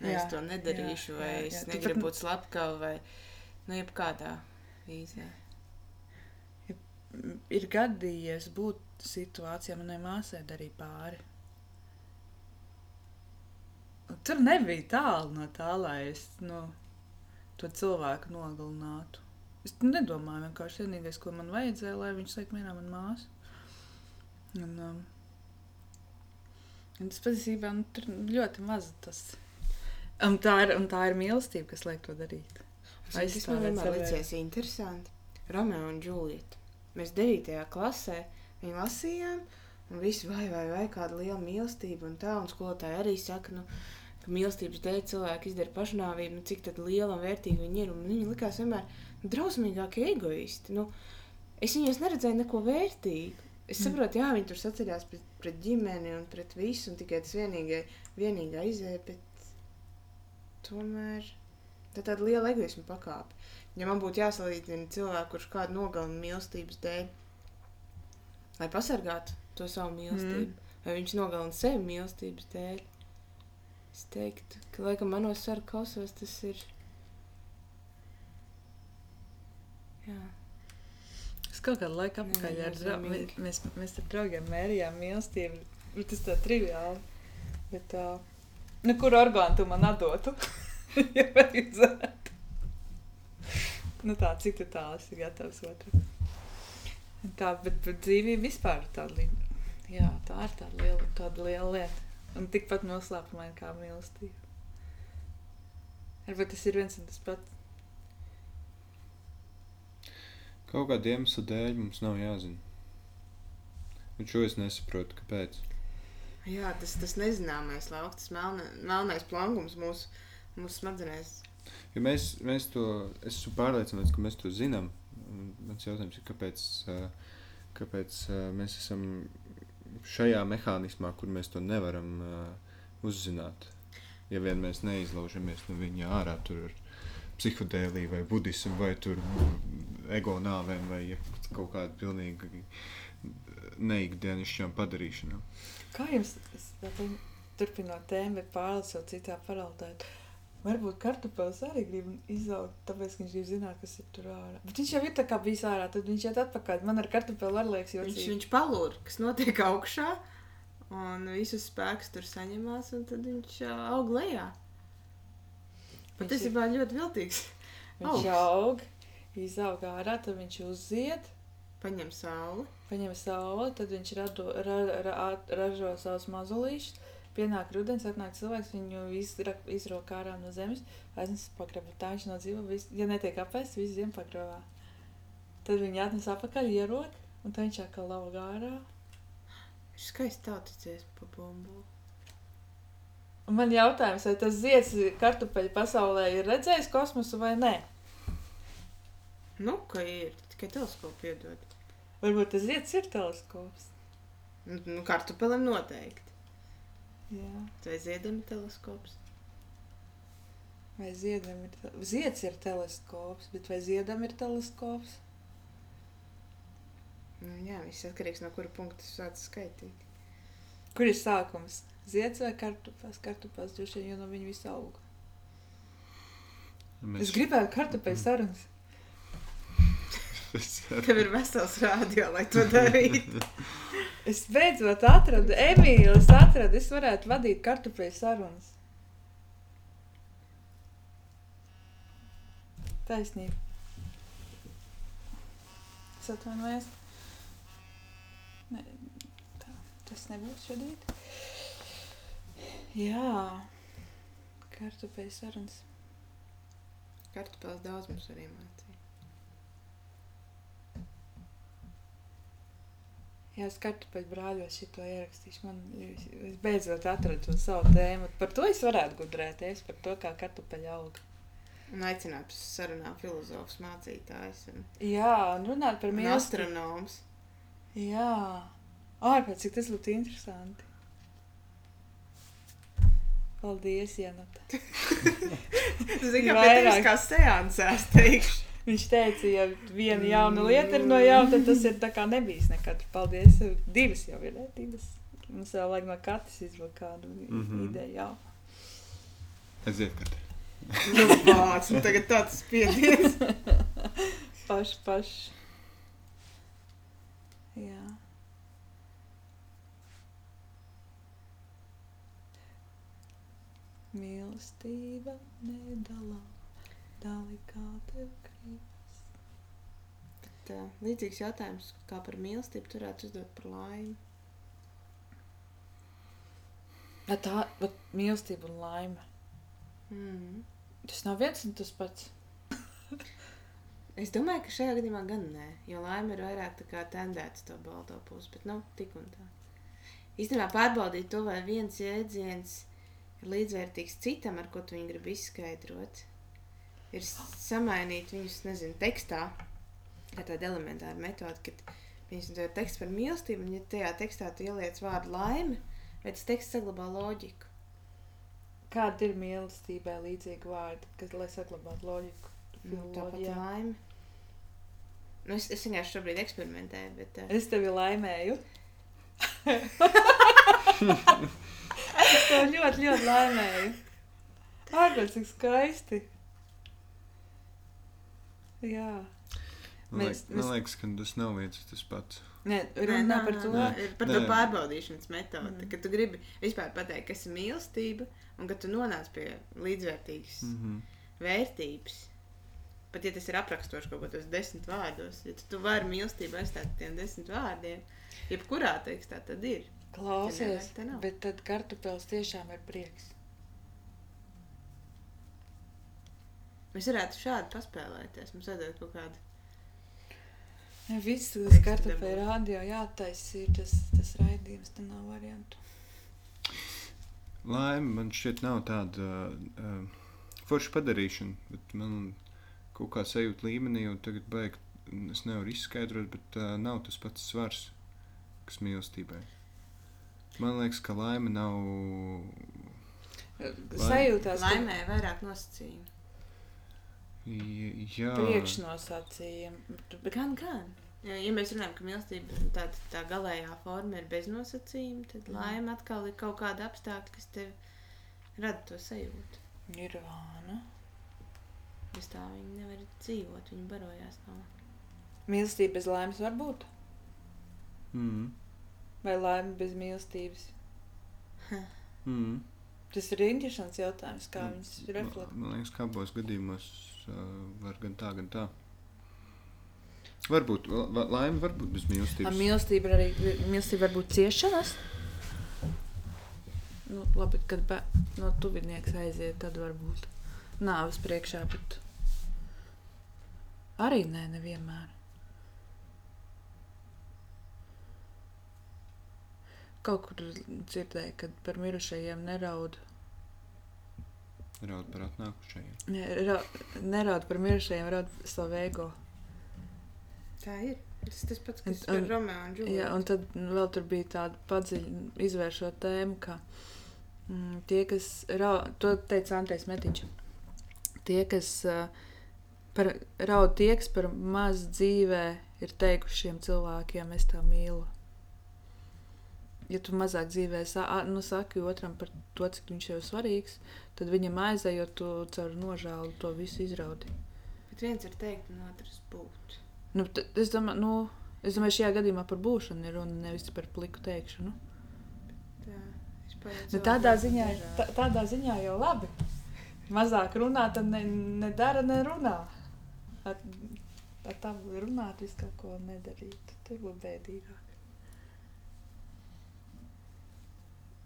Jā, Ne, es to nedarīšu, jā, vai jā, es jā. Tu negribu pat- būt slepkava, vai nu, jebkādā vīzē. Ir gadījies būt situācijā, manai māsai darīja pāri. Tur nebija tālu no tā, lai es nu, to cilvēku nogalinātu. Es nedomāju, vienkārši vienīgais, ko man vajadzēja, lai viņš saka, mīlā, man māsa. Un, um, un tas patiesībā nu, tur ļoti maz tas. Un tā, ir, un tā ir mīlestība, kas liek to darīt. Zini, kas man vienmēr licies interesanti. Romeo un Džulieta. Mēs 9. klasē viņu lasījām, Un visi vai, vai, vai kāda liela mīlestība un tā, un skolotāji arī saka, nu, ka mīlestības dēļ cilvēki izdara pašnāvību, nu, cik liela un vērtīga viņi ir. Viņi likās vienmēr nu, drausmīgākie egoisti. Nu, es viņos neredzēju neko vērtīgu. Es saprotu, jā, viņi tur saceļās pret, pret ģimeni un pret visu, un tikai tas vienīgai, vienīgā izēja, bet tomēr tā tāda liela egoisma pakāpe. Ja man būtu jāsalīdzina cilvēku, kurš kādu nogalina mīlestības dēļ, lai pasargātu to savu mīlestību, mm. vai viņš nogalina sevi mīlestības dēļ, es teiktu, ka laikam manos sarunu kausos tas ir. Jā. Es kaut kādu laiku atpakaļ Nē, ar dra... nozīmīgi. mēs, mēs ar draugiem mērījām mīlestību. Nu, Tas tā triviāli. Bet, uh, nu, kur orgānu tu man atdotu? ja vajadzētu. nu tā, cik tu tālu esi gatavs otram. Tā, bet, bet dzīvība vispār ir tāda. Jā, tā ir tāda liela, tāda liela lieta. Un tikpat noslēpumaina kā mīlestība. Varbūt tas ir viens un tas pats. Kaut kāda iemesla dēļ mums nav jāzina. Un šo es nesaprotu, kāpēc. Jā, tas, tas nezināmais lauks, tas melna, melnais plankums mūsu, mūsu smadzenēs. Jo mēs, mēs to, es esmu pārliecināts, ka mēs to zinām. Un Mans jautājums ir, kāpēc, kāpēc mēs esam šajā mehānismā, kur mēs to nevaram ā, uzzināt. Ja vien mēs neizlaužamies no viņa ārā, tur ir psihodēlija vai budismu, vai tur ego nāvēm, vai ja kaut kāda pilnīgi neikdienišķām padarīšanām. Kā jums, es vēl turpinot tēmu, pārlasot citā paralēlē, varbūt kartupēlis arī grib izaugt, tāpēc, viņš grib zināt, kas ir tur ārā. Bet viņš jau ir tā kā bijis ārā, tad viņš iet atpakaļ. Man ar kartupēli arī liekas, jo Viņš, viņš palūr, kas notiek augšā, un visus spēkus tur saņemās, un tad viņš aug lejā. Patiesībā ļoti viltīgs. Viņš augsts. aug, izaug ārā, tad viņš uziet, Paņem sauli. paņem sauli, tad viņš rado, ra, ra, at- ražo savus mazulīšus. Pienāk rudens, atnāk cilvēks, viņu izra, izrok ārā no zemes, aiznes pagrabā. Tā viņš nodzīvo, vis, ja netiek apēsts, viss zem pagrabā. Tad viņi atnes apakaļ, ierok, un tad viņš atkal lauk ārā. Viņš skaisti tauticies pa bumbu. Man jautājums, vai tas zieds kartupeļu pasaulē ir redzējis kosmosu vai nē? Nu, ka ir tikai teleskopu iedod. Varbūt tas zieds ir teleskops. Nu, nu kartupelim noteikti. Jā. Vai ziedam ir teleskops? Vai ziedam ir, te- zieds ir teleskops, bet vai ziedam ir teleskops? Nu, jā, viss atkarīgs no kura punkta sāc skaitīt. Kur ir sākums? Zieds vai kartupēs? Kartupēs droši vien, jo no viņa viss aug. Mēs, Es gribētu kartupeļu sarunas. Tev ir vesels rādio, lai to darītu. Es beidzot atradu, Emīlu, es atradu, es varētu vadīt kartupeļu sarunas. Taisnība. Es atvainojos. Ne, tā, tas nebūs šodien. Jā, kartupeļu sarunas. Kartupēlis daudz mums arī mācīja. Jā, es kartupeļu brāļos šito ierakstīšu. Man es beidzot atradu to savu tēmu. Par to es varētu gudrēties, par to, kā kartupeļu auga. Un aicināt uz sarunām filozofus, mācītājus un, Jā, un runāt par mīlestību. astronomus. Jā, ārpēc cik tas būtu interesanti. Paldies, Janata. Kā Vairāk. pēc kā seansēs teikšu. Viņš teica, ja viena jauna lieta ir no jauna, tad tas ir tā kā nebijis nekad. Paldies. Divas jau ir, ne? Divas. Mums vēl vajag no katras izvilkt kādu mm. -hmm. ideju. Jā. Aiziet, kad. Nu, vārds, un tagad tāds spiediens. Paši, paši. Jā. Mīlestība nedalā, dali kā tev. Tā, līdzīgs jautājums, kā par mīlestību, turētu uzdot par laimi. Ja tā ir mīlestība un laime. Mm. Tas nav viens un tas pats. Es domāju, ka šajā gadījumā gan nē, jo laime ir vairāk tā kā tendēts to balto pusi, bet nav tik un tā. īstenībā pārbaudīt to, vai viens jēdziens ir līdzvērtīgs citam, ar ko tu viņu gribi izskaidrot. Ir samainīt viņus, nezinu, tekstā, ar tādu elementāru metodi, kad viņas ir teksts par mīlestību, un ja tajā tekstā tu ieliec vārdu laime, vai tas teksts saglabā loģiku. Kāda ir mīlestībai līdzīga vārda, kas, lai saglabātu loģiku? Nu, tāpat Filoloģijā. laime. Nu, es, es vienkārši šobrīd eksperimentēju, bet uh, Es tevi laimēju. es tevi ļoti, ļoti laimēju. Ārprāt, cik skaisti. Jā. Man, Mēs- liek, man liekas, ka tas nav viens tas pats. Nē, Nē, runā nē, par nē, to. nē, ir par to Nē. pārbaudīšanas metodi. Mm. Kad tu gribi vispār pateikt, kas ir mīlestība, un kad tu nonāc pie līdzvērtīgas Mm -hmm. vērtības. Pat ja tas ir aprakstoši kaut kādos desmit vārdos, ja tu, tu vari mīlestību aizstāt tiem desmit vārdiem, jebkurā tekstā tad ir. Klausies, Ja nav. bet tad kartupēlis tiešām ir prieks. Mēs varētu šādi paspēlēties. Mums vajadzētu kaut kādu. Ja viss kartupēļu dabūt. rādio jātaisa ir tas, tas raidījums, tad nav variantu. Laime man šķiet nav tāda uh, forša padarīšana, bet man kaut kā sajūta līmenī, un tagad beigt, es nevaru izskaidrot, bet uh, nav tas pats svars, kas mīlestībai. Man liekas, ka laime nav. Sajūtās, ka Laimē vairāk nosacījumu. Jā, priekšnosacījumi. Gan, gan. Ja, ja mēs runājam, ka mīlestība tāda tā galējā forma ir bez nosacījuma, tad Mhm. laime atkal ir kaut kāda apstākļa, kas tev rada to sajūtu. ir vāna. Bez tā viņi nevar dzīvot, viņi barojās no. Mīlestība bez laimes var būt? mm, Vai laime bez mīlestības? mm. Tas ir interesants jautājums, kā Mm. viņas reflektē. Man liekas, ka abos gadījumos uh, var gan tā, gan tā. Varbūt la- la- laime var būt bez mīlestības. Mīlestība arī mīlestība var būt ciešanas. Nu, labi, kad bē, no tuvinieks aiziet, tad varbūt nāves priekšā, bet arī nē, nevienmēr. Kaut kur dzirdēju, ka par mirušajiem neraud. Raud par atnākušajiem. Ne, ra, neraud par mirušajiem, raud savu ego. Tā ir. Tas tas pats, kas Un- ir Romeo un Džulija. Jā, un tad vēl tur bija tāda padziļina, izvēršot tēmu, ka mm, tie, kas raud, to teica Antēs Metiņš, tie, kas uh, par, raud tie, kas par maz dzīvē ir teikuši šiem cilvēkiem, es tā mīlu. Ja tu mazāk dzīvē nu, saki otram par to, cik viņš ir svarīgs, tad viņam aizējot, tu caur nožēlu to visu izraudi. Bet viens ir teikt, un otrs būt. Nu, es, domāju, nu, es domāju, šajā gadījumā par būšanu ir runa nevis par pliku teikšanu. Tā, es pajaucu Nu, tādā, ziņā, tā, tādā ziņā jau labi. Mazāk runā, tad ne, nedara, nerunā. Ar, ar tavu runāt, visu kaut ko nedarīt. Tas būtu bēdīgāk.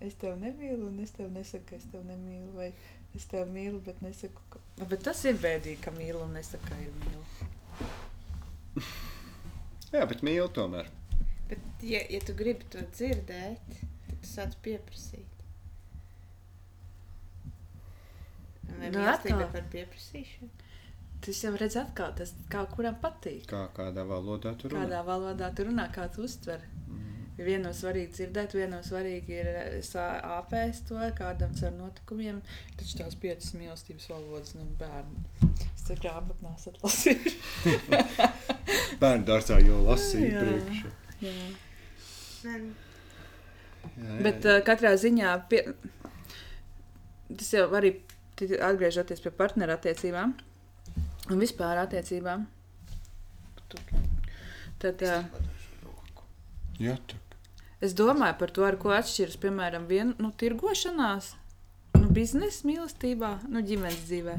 Es tevi nemīlu, un es tevi nesaku, ka es tevi nemīlu. Vai es tevi mīlu, bet nesaku, ka. Bet tas ir bēdīgi, ka mīlu un nesaku, ka ir mīlu. Jā, bet mīlu tomēr. Bet, ja, ja tu gribi to dzirdēt, tad tu sāc pieprasīt. Vai Nu, mīlestība par pieprasīšanu? Tas jau redz atkal, tas kā kuram patīk. Kā kādā valodā tur runā. Kādā valodā tu runā, kā tu uztver. Viena no svarīgi dzirdēt, viena no svarīgi ir eh, āpēst to kādam ar notikumiem. Taču tās piecas mīlestības valodas, nu, bērni. Es tur grāmatā atlasīju. Bērnu dārzā jau lasīju priekšā. Bet uh, katrā ziņā pie... tas jau arī ti- atgriežoties pie partneru attiecībām un vispār attiecībām. Tad, uh, Jā, tā. Es domāju par to, ar ko atšķiras, piemēram, viena nu, tirgošanās, nu, biznesa mīlestībā, nu, ģimenes dzīvē.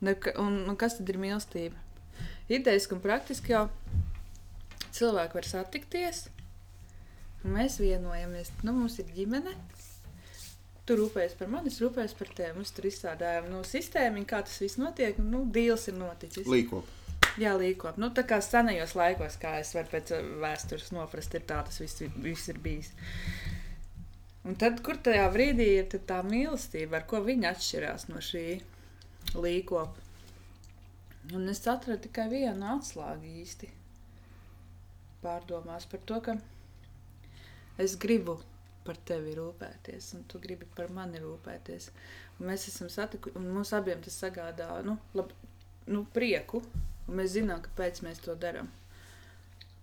Nu, ka- Un, un kas tad ir mīlestība? Idejiski un praktiski jau cilvēki var satikties, un mēs vienojamies. Nu, mums ir ģimene. Tu rūpējies par mani, es rūpējos par tevi. Mēs tur izstrādājam nu, sistēmu, kā tas viss notiek. Nu, dīls ir noticis. Līkop. Jā, līkop. Nu, tā kā senajos laikos, kā es varu pēc uh, vēstures noprast, ir tā tas viss, viss ir bijis. Un tad, kur tajā brīdī ir tā mīlestība, ar ko viņa atšķirās no šī līkopa? Un es atradu tikai vienu atslēgu īsti. Pārdomās par to, ka es gribu par tevi rūpēties, un tu gribi par mani rūpēties. Un mēs esam satikuši, un mums abiem tas sagādā nu, lab, nu, prieku, un mēs zinām, kāpēc mēs to darām.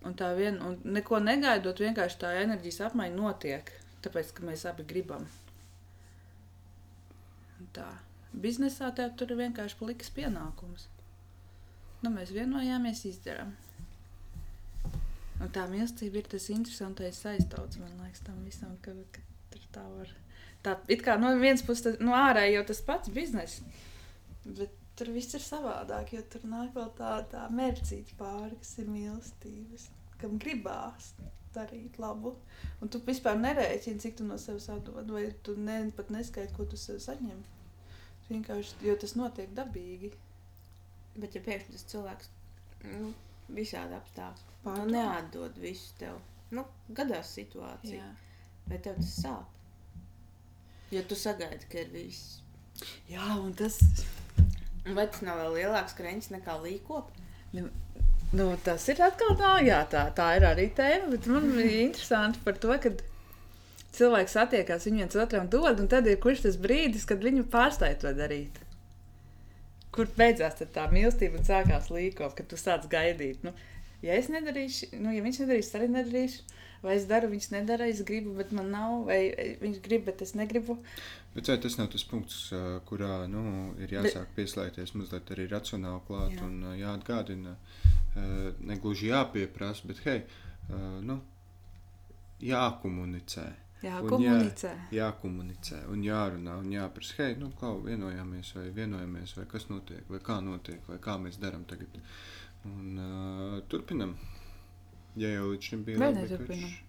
Un tā vien, un neko negaidot, vienkārši tā enerģijas apmaiņa notiek, tāpēc, ka mēs abi gribam. Tā. Biznesā tev tur vienkārši paliks pienākums. Nu, mēs vienojāmies, izdarām. Un tā mīlestība ir tas interesantais aiztauts, man liekas, tam visam, ka, ka tur tā var. Tā it kā no vienas puses, tas- no ārēji jau tas pats bizness, bet tur viss ir savādāk, jo tur nāk vēl tā, tā mērcīta pāri, kas ir mīlestības, kam gribās darīt labu. Un tu vispār nerēķini, cik tu no sevis atdod, vai tu ne, pat neskaidri, ko tu sev saņem. Vienkārši, jo tas notiek dabīgi. Bet, ja pēkšņi tas cilvēks nu, visādi apstākļi nu, neatdod visu tev, nu, gadās situācija, Jā. vai tev tas sāp? Jo tu sagaidi, ka ir viss. Jā, un tas, Vai tas nav vēl lielāks krāpnis nekā līkopa? nu, tas ir atkal tā, jā, tā, tā ir arī tēma, bet man bija interesanti par to, ka cilvēki satiekās, viņi viens otram dod, un tad ir kurš tas brīdis, kad viņi pārstāja to darīt. Kur beidzās tā mīlestība un sākās līkop, kad tu sāc gaidīt. Nu, ja es nedarīšu, nu, ja viņš nedarīs, tad arī nedarīšu. Vai es daru, viņš nedara, es gribu, bet man nav, vai viņš grib, bet es negribu. Bet vai tas nav tas punkts, kurā nu, ir jāsāk pieslēgties mazliet arī racionāli klāt Jā. un jāatgādina, negluži jāpieprasa, bet hei, nu, jākomunicē. Jā, Un komunicē. Jā, jākomunicē un jārunā un jāprasa, hei, nu, kā vienojāmies, vai vienojamies, vai kas notiek, vai kā notiek, vai kā mēs darām tagad. Un uh, turpinam. Ja jau līdz šim bija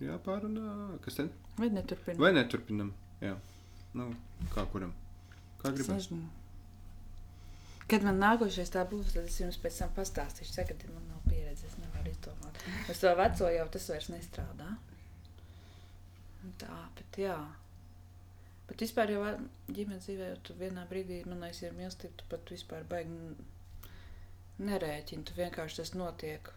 jāpārunā, kas tad? Vai neturpināt? Vai neturpinam? Jā, nu, kā kuram? Kā gribas? Kad man nākošais tā būs, tad es jums pēc tam pastāstīšu. Tagad man nav pieredzes, es nevaru izdomāt. Uz to veco jau tas vairs nestrādā. Tā, bet jā. Bet vispār jau ģimenes dzīvē, jau tu vienā brīdī, man liekas, ir mīlestība, tu pat vispār baigi nerēķini, tu vienkārši tas notiek.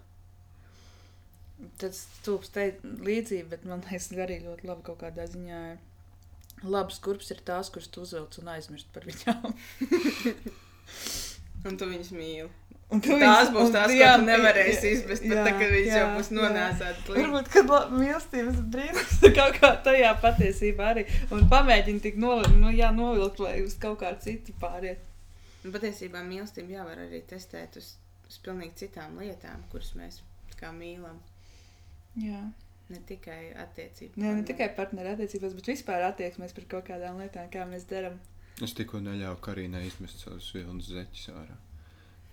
Stūps te līdzība, bet man liekas, arī ļoti labi kaut kādā ziņā. ir Labas kurpes ir tās, kuras tu uzvelc un aizmirsti par viņām. Un tu viņus mīli. Un tu Tās būs tās, tu nevarēsi izbēgt, bet tā, kad viņas jau jā, būs jā. nonāsātas līdz. Varbūt, kad mīlestības brīnums kaut kā tajā patiesībā arī. Un pamēģini tik novilkt, nu, jā, novilkt, lai uz kaut kā citu pāriet. Un Patiesībā mīlestību jau var arī testēt uz, uz pilnīgi citām lietām, kuras mēs kā mīlam. Jā. Ne tikai attiecības. Ne, ne tikai partneru attiecībās, bet vispār attieksmēs par kaut kādām lietām, kā mēs darām. Es tikko neļāvu Karīnai izmest savus vilnas zeķus ārā.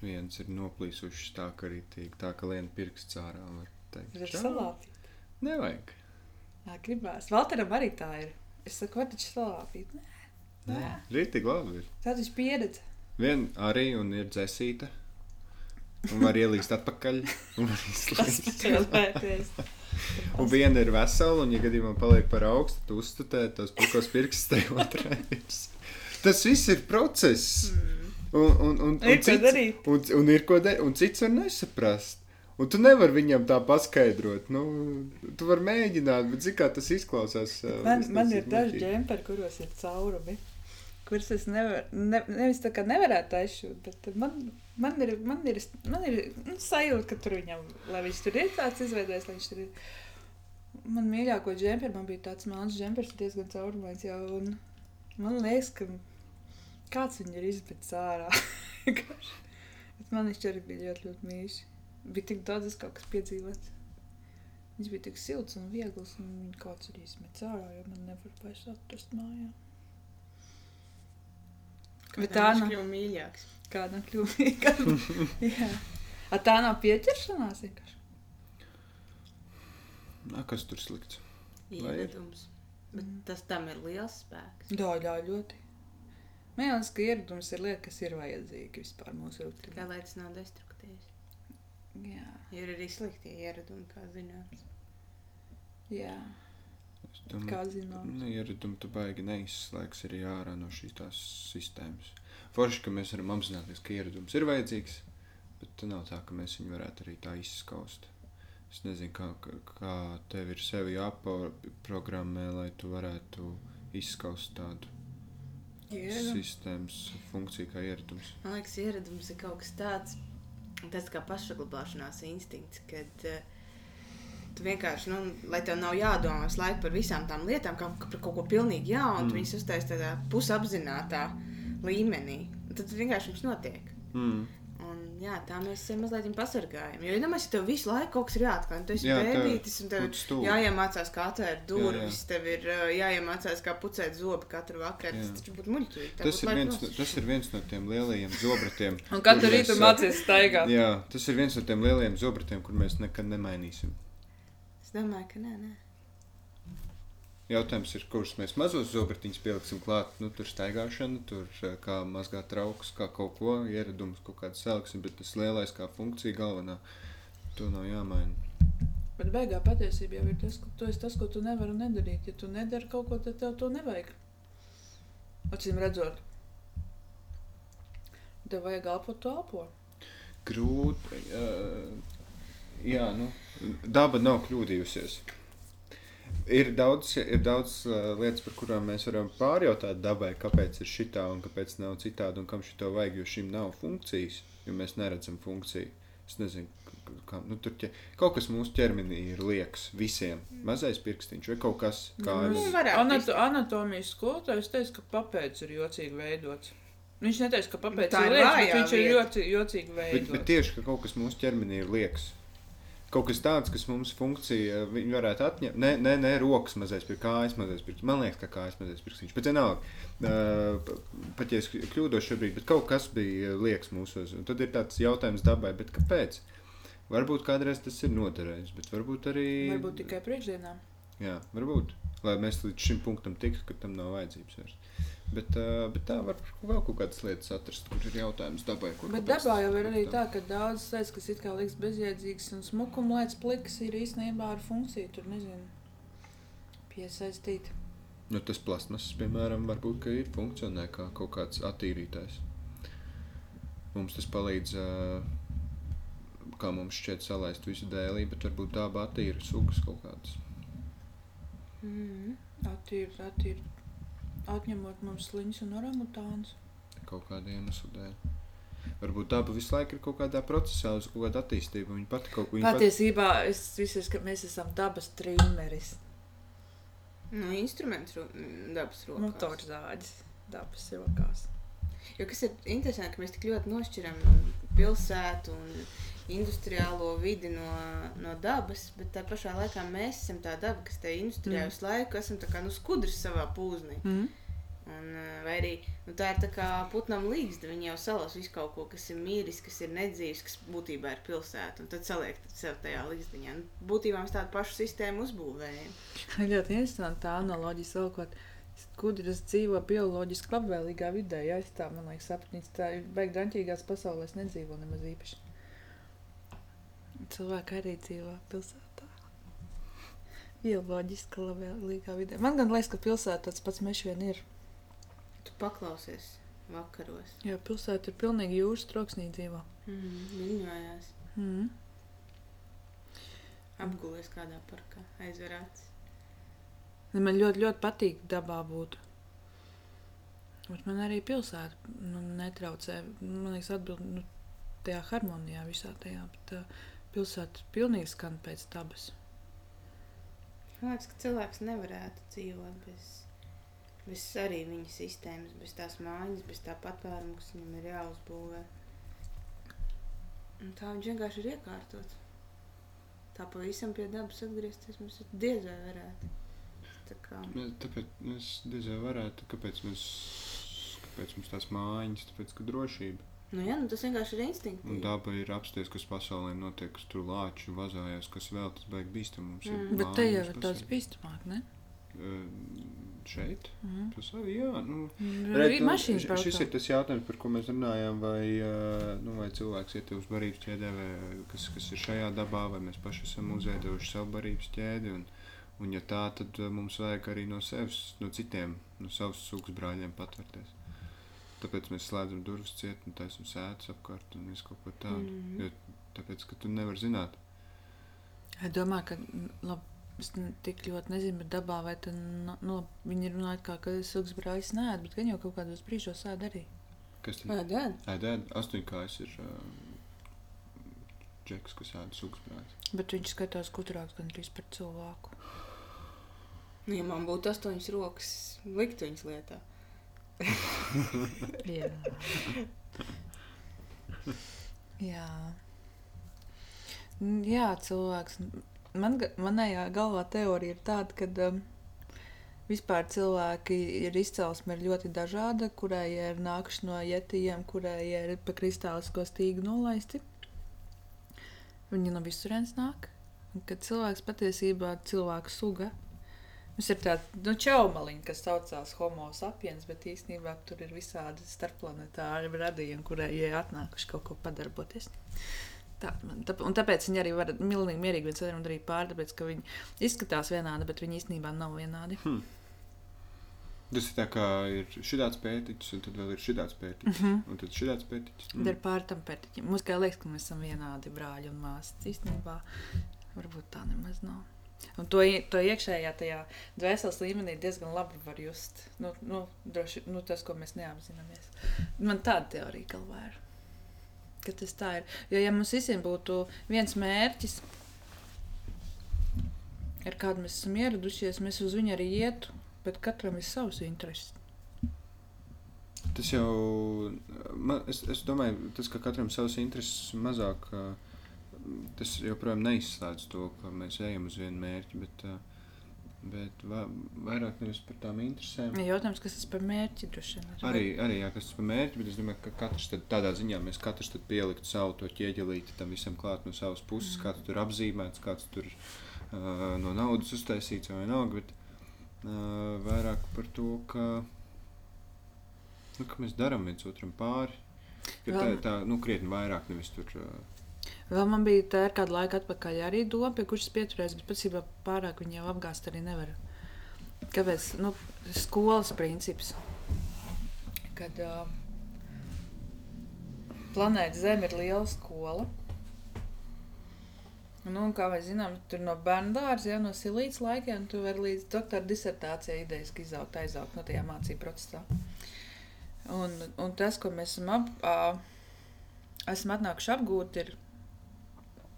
Viens ir noplīsušs tā, ka arī tīk, tā, ka lien pirksts ārā. var teikt. Ir salāpīt. Nevajag. Jā, gribās. Valteram arī tā ir. Es saku, vai taču salāpīt? Nē. Nē. Rītīgi labi ir. Tā taču pieredze. Vien arī un ir dzēsīta. Un var ielīst atpakaļ. Un, var spēlēties. un viena ir vesela, un, ja gadījumā paliek par augstu, tad uzstutē tos pukos pirkstus otrai. virs. Tas viss ir process. Un, un, un, un, Ir darīt. un, un ir ko darīt. Un cits var nesaprast. Un tu nevari viņam tā paskaidrot. Nu, tu vari mēģināt, bet zini, kā tas izklausās. ā, Man, man ir daži džemperi, kuros ir caurumi. Kurus es nevaru, ne, nevis tā kā nevarētu aizšūt, bet man, man ir, man ir, man ir nu, sajūta, ka tur viņam, lai viņš tur ir tāds izveidojis, lai viņš tur ir. Man mīļāko džemperi, man bija tāds melns džempers, diezgan caurumains jau, un man liekas, ka kāds viņu ir izbeidz ārā. bet man viņš arī bija ļoti, ļoti mīļš. Bija tik daudz, es kaut kas piedzīvots. Viņš bija tik silts un viegls, un viņš kāds arī izmet ārā, jo man nevar vairs atrast mājā. Bet tā nav. kļuva mīļāks. Kādam kļūmīgam. Jā. A, tā nav pieķeršanās vienkārši. Nā, kas tur slikts? Ieradums. Bet Mm. tas tam ir liels spēks. Jā, jā, ļoti. Man liekas, ka ieradums ir lieta, kas ir vajadzīga vispār mūsu Kā rutīnā. lai tas nav destruktīvs. Jā, Ir arī sliktie ieradumi, kā zināms. jā. Es domāju, Kā zinām? Nu, ieradumi tu baigi neizslēgs arī ārā no šīs tās sistēmas. Forši, ka mēs varam apzināties, ka ieradums ir vajadzīgs, bet tā nav tā, ka mēs viņu varētu arī tā izskaust. Es nezinu, kā, kā- tev ir sevi jāprogrammē, lai tu varētu izskaust tādu sistēmas funkciju kā ieradums. Man liekas, ieradums ir kaut kas tāds, tas kā pašsaglabāšanās instinkts, kad uh, tu vienkārši, nu, lai tev nav jādomā visu laiku par visām tām lietām, kā par kaut ko pilnīgi jaunu, Mm. viņas uztaisīt tādā pusapzinātā līmenī. Tad vienkārši viņš notiek. Mm. Un, jā, tā mēs mazliet pasargājam. Jo, ja mēs tev visu laiku kaut kas ir jāatklāj, tu esi Jā, bērnītis, un tev ir jāiemācās, kā atvērt Jā, durvis, jā, tev ir jāiemācās, kā pucēt zobu katru vakaru. Jā. Tas taču būtu muļķīgi. Tas ir, viens, no, tas ir viens no tiem lielajiem zobratiem. Un katru rītu mēs, mācīties staigāt. Jā, tas ir viens no tiem lielajiem zobratiem, kur mēs nekad nemainīsim. Domāju, ka nē, nē. Jautājums ir, kurus mēs mazos zobratiņus pieliksim klāt. Nu, tur staigāšana, tur eh, kā mazgāt traukus, kā kaut ko ieradumus, kaut kādu saliksim, bet tas lielais kā funkcija galvenā, to nav jāmaina. Bet beigā patiesībā jau ir tas, ka tu esi tas, ko tu nevari nedarīt. Ja tu nedari kaut ko, tad tev to nevajag. Acīm redzot, tev vajag elpot, tu elpo. Grūti. Uh, jā, nu, daba nav kļūdījusies. Ir daudz, ir daudz uh, lietas, par kurām mēs varam pārjautāt dabai, kāpēc ir šitā un kāpēc nav citādi, un kam šito vajag, jo šim nav funkcijas, jo mēs neredzam funkciju. Es nezinu, kā, nu, tur ķe, kaut kas mūsu ķermenī ir liekas visiem. Mazais pirkstiņš vai kaut kas Nu, tāds. varētu Anato, anatomijas skolotājs teica, ka papēdis ir jocīgi veidots. Viņš neteica, ka papēdis Tā ir ir liekas, bet viņš ir jocīgi, jocīgi Bet, veidots. bet tieši ka kaut kas mūsu ķermenī ir liekas. Kaut kas tāds, kas mums funkcija, viņi varētu atņemt. Nē, nē, nē rokas mazais pirksts, kājas mazais pirksts. Man liekas, ka kājas mazais pirksts. Bet vienalga, uh, pa- pat ja es kļūdos šobrīd, bet kaut kas bija liekas mūsos. Un tad ir tāds jautājums dabai, bet kāpēc? Varbūt kādreiz tas ir noderējis, bet varbūt arī. Varbūt tikai priekšdienām. Jā, varbūt. Lai mēs līdz šim punktam tiktu, ka tam nav vajadzības vairs. Bet, uh, bet tā var vēl kaut kādas lietas atrast, kur ir jautājums dabai. Kur Bet dabā jau ir arī tā? ka daudzas lietas, kas it kā liekas bezjēdzīgas un smukuma lietas, plikas, ir īstenībā ar funkciju. Tur nezinu, piesaistīt. Nu, tas plasmas, piemēram, varbūt ir funkcionē kā kaut kāds attīrītājs. Mums tas palīdz, ā, kā mums šķiet, salaist visu dēlī, bet varbūt dabā attīra sugas kaut kādas. Mm. Attīrt, attīrt, atņemot mums sliņas un orangutāns. Kaut kāda iemesla dēļ. Varbūt daba visu laiku ir kaut kādā procesā, uz kaut kāda attīstība. Viņa pati kaut ko tādu Patiesībā es visu, ka mēs esam dabas trīmeris, Nu, instruments ro dabas rokās. motorzāģis, dabas rokās. Jo kas ir interesanti, ka mēs tik ļoti nošķiram pilsētu un industriālo vidi no, no dabas, bet tā pašā laikā mēs esam tā daba, kas te industrijā Mm. visu laiku esam kā nu skudrs savā pūznī. Mm. Un, eh, vai arī nu, tā ir tā kā putnam līgsta, viņi jau salas visu kaut ko, kas ir mīris, kas ir nedzīvs, kas būtībā ir pilsēta, un tad saliek sev tajā līgstiņā. Nu, būtībā mēs tādu pašu sistēmu uzbūvējam. Ļoti interesanti tā analoģija savukārt. Kudras dzīvo bioloģiski labvēlīgā vidē, ja es tā, man liekas, sapnīts, tā ir beig draņķīgās pasaulēs nedzīvo nemaz īpaši. Cilvēki arī dzīvo pilsētā. Bioloģiski labvēlīgā vidē. Man gan liekas, ka pilsētā tāds pats mežs vien ir. Tu paklausies vakaros. Jā, pilsēta ir pilnīgi jūras troksnī dzīvo. Mm, Viņojās, Mm. apgulies kādā parkā, aizverāts. Man ļoti, ļoti patīk dabā būt. Bet man arī pilsēta nu, netraucē. Man liekas, atbild nu, tajā harmonijā visā tajā. Bet, uh, pilsēta pilnīgi skan pēc dabas. Man liekas, ka cilvēks nevarētu dzīvot bez, bez arī viņa sistēmas, bez tās mājas, bez tā patvēruma, kas viņam ir jāuzbūvē. Un tā viņš vienkārši ir iekārtots. Tā pavisam pie dabas atgriezties mums ir diez vai varētu. Tā kā Mēs, tāpēc mēs diez vai varētu, kāpēc, mēs, kāpēc mums tās mājiņas, tāpēc, ka drošība. Nu, jā, nu tas vienkārši ir Un instinktīvi. daba ir apsties, kas pasaulē notiek, kas tur lāču vazājās, kas vēl tas beigas bīstam mums. ir Mm. Bet te jau ir tāds bīstamāk, ne? Eh, Šeit? Mm. Tas arī, jā. Nu, Redz, ir nu, Šis ir tas jautājums, par ko mēs runājām. Vai, ā, nu, vai cilvēks iet uz barības ķēdē, vai kas, kas ir šajā dabā, vai mēs paši esam uzveidojuši savu barības ķēdi. Un, Un, ja tā, tad uh, mums vajag arī no sevis, no citiem, no savas sugas brāļiem patvērties. Tāpēc mēs slēdzam durvis ciet un taisam sēdes apkārt un visu kaut ko tādu. Mm. -hmm. Jo, tāpēc, ka tu nevari zināt. Es domāju, ka labi, es ne- tik ļoti nezinu, bet dabā vai tad, nu, nu, viņi runā, kā, ka sugas brāļs nē, bet gan jau kaut kādos brīžos sēd arī. Kas tad Jā, jā. ēd? ēd? Astoņkājs ir uh, džeks, kas ēd sugas brāļus. Bet viņš skatās kutrāks gan drīz par cilvēku. Nu, ja man būtu astoņas rokas, likt viņas lietā. Jā. Jā. Jā, cilvēks. Man, manējā galvā teorija ir tāda, ka um, vispār cilvēki ir izcelsme ir ļoti dažāda, kurai ir nākuši no jetījiem, kurai ir pa kristālisko stīgu nolaisti. Viņi no visurienes nāk. Kad cilvēks patiesībā ir cilvēku suga. Mums ir tāda nu, čaumaliņa, kas saucās Homo sapiens, bet īstenībā tur ir visādi starpplanetāri radījumi, kurai ir atnākuši kaut ko padarboties. Tā, tāp, un tāpēc viņi arī var milzīgi mierīgi viens otram darīt pāri, tāpēc ka viņi izskatās vienādi, bet viņi īstenībā nav vienādi. Tas ir tā kā ir šāds pētiķis, un tad vēl ir šāds pētiķis. Mm -hmm. Un tad šāds pētiķis. Mm. Ir pāri tam pētiķim. Mums kā liekas, ka mēs esam vienādi brāļi un māsas. Īstenībā varbūt tā nemaz nav. Un to, to iekšējā tajā dvēseles līmenī diezgan labi var just. Nu, nu, droši, nu, tas, ko mēs neapzināmies. Man tāda teorija galvā ir. Ka tas tā ir. Jo, ja mums visiem būtu viens mērķis, ar kādu mēs esam ieradušies, mēs uz viņu arī ietu, bet katram ir savs intereses. Tas jau, man, es, es domāju, tas, ka katram savs intereses mazāk, ā, tas joprojām neizslēdz to, ka mēs ejam uz vienu mērķi, bet, bet va, vairāk nevis par tām interesēm. Jautājums, kas tas par mērķi droši vien ir? Arī, arī jā, kas ir par mērķi, bet es domāju, ka katrs tad, tādā ziņā mēs katrs tad pieliktu savu to ķieģelīti tam visam klāt no savas puses, mm. kāds tur apzīmēts, kāds tur uh, no naudas uztaisīts vai vienalga, bet uh, vairāk par to, ka, nu, ka mēs darām viens otram pāri. Ka tā, tā, nu, krietni vairāk nevis tur. Uh, Vēl man bija tā, kāda laika atpakaļ arī doma, pie kuras pieturēs, bet patiesībā pārāk viņu jau apgāzt arī nevar. Kāpēc? Nu, skolas princips. Kad uh, planēta Zeme ir liela skola. Nu, kā mēs zinām, tur no bērnu dārza, ja no silītas laikiem, tu vari līdz doktora disertācijai idejas izaugt, aizaugt no tajā mācību procesā. Un, un tas, ko mēs esam, ap, uh, esam atnākuši apgūt, ir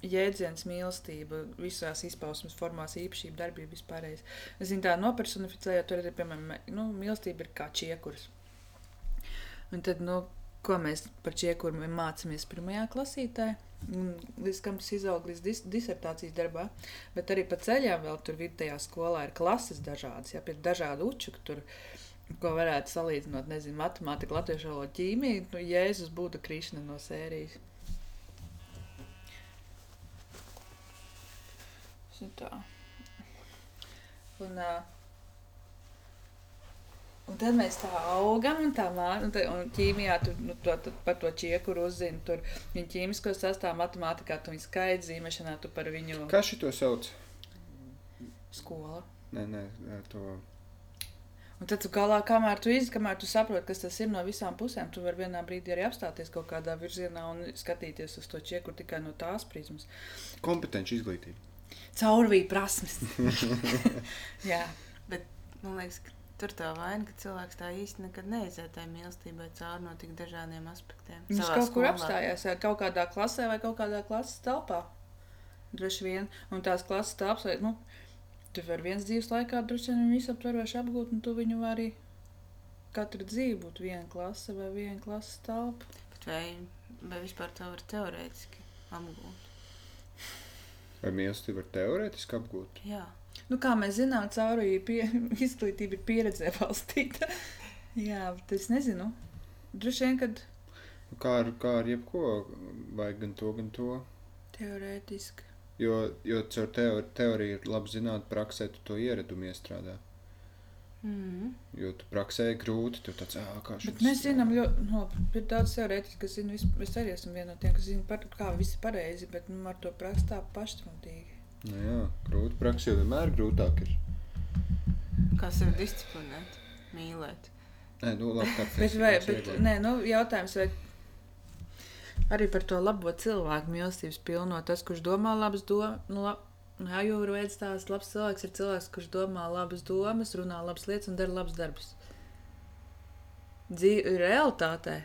jēdziens mīlestība visās izpausmes formās, īpašība, darbība vispārējais. Es zinu, tā nopersonificējot, tur arī, piemēram, nu, mīlestība ir kā čiekurs. Un tad, nu, ko mēs par čiekuru mācāmies pirmajā klasītē, līdz kam tas izaug līdz dis disertācijas darbā, bet arī pa ceļām vēl tur vidējā skolā ir klases dažādas, ja, pie dažādu uču, ka tur, ko varētu salīdzinot, nezinu, matemātika, latviešu valoda, ķīmija, nu, Jēzus būtu Krišna no sērijas. Tā. Un, uh, un tad mēs tā augam, un tā un, tā- un ķīmijā tur nu, to, tu, par to čiekuru uzzini. Tur viņa ķīmisko sastāvu matemātikā, tu viņa skaidrs zīmēšanā, tu par viņu kā šito sauc? skolu. Nē, nē, to. Un tad, tu galā, kamēr tu izsaki, kamēr tu saproti, kas tas ir no visām pusēm, tu vari vienā brīdī arī apstāties kaut kādā virzienā un skatīties uz to čiekuru tikai no tās prizmas. Kompetenci izglītība. Caurvīja prasmes. Jā, Man liekas, ka tur tā vaina, ka cilvēks tā īsti nekad neiziet tajā mīlestībai cauri no tik dažādiem aspektiem. Viņš Savā kaut kur skolā. apstājās, jā, kaut kādā klasē vai kaut kādā klases telpā. Droši vien, un tās klases telpas, vai, nu, tu vari viens dzīves laikā droši vien visaptvaroši apgūt, un tu viņu vari katru dzīvi būt viena klase vai viena klases telpa. Bet Vai, vai vispār to var teorētiski apgūt? Vai mīlestība var teorētiski apgūt? Jā, Nu, kā mēs zinām, cauri pie, izglītība ir pieredzē balstīta. jā, bet es nezinu. Droši vien, kad Nu, Kā ar, kā ar jebko, vajag gan to, gan to. teorētiski. Jo, jo caur teori, teoriju ir labi zināt, praksē tu to ieradumu iestrādā. Mm. Jo tu praksē grūti, tu tāds ā, kā mēs zinām, ļoti no, ir daudz teorētiski, kas zina, vis- mēs arī esam viena no tiem, kas zina, par, kā viss ir pareizi, bet nu, ar to praksa tā pašsaprotīgi. Nu, jā, grūti. Praksē vienmēr grūtāk ir. Kā sevi disciplinēt, mīlēt. Nē, nu, labi, tā Bet, vai, bet, nē, nu, jautājums, vai arī par to labo cilvēku mīlestības pilno, tas, kurš domā labas domas, nu, lab, jā, jau var veids tās labs cilvēks ir cilvēks, kurš domā labas domas, runā labas lietas un dara labas darbus. Dzīve, realitātē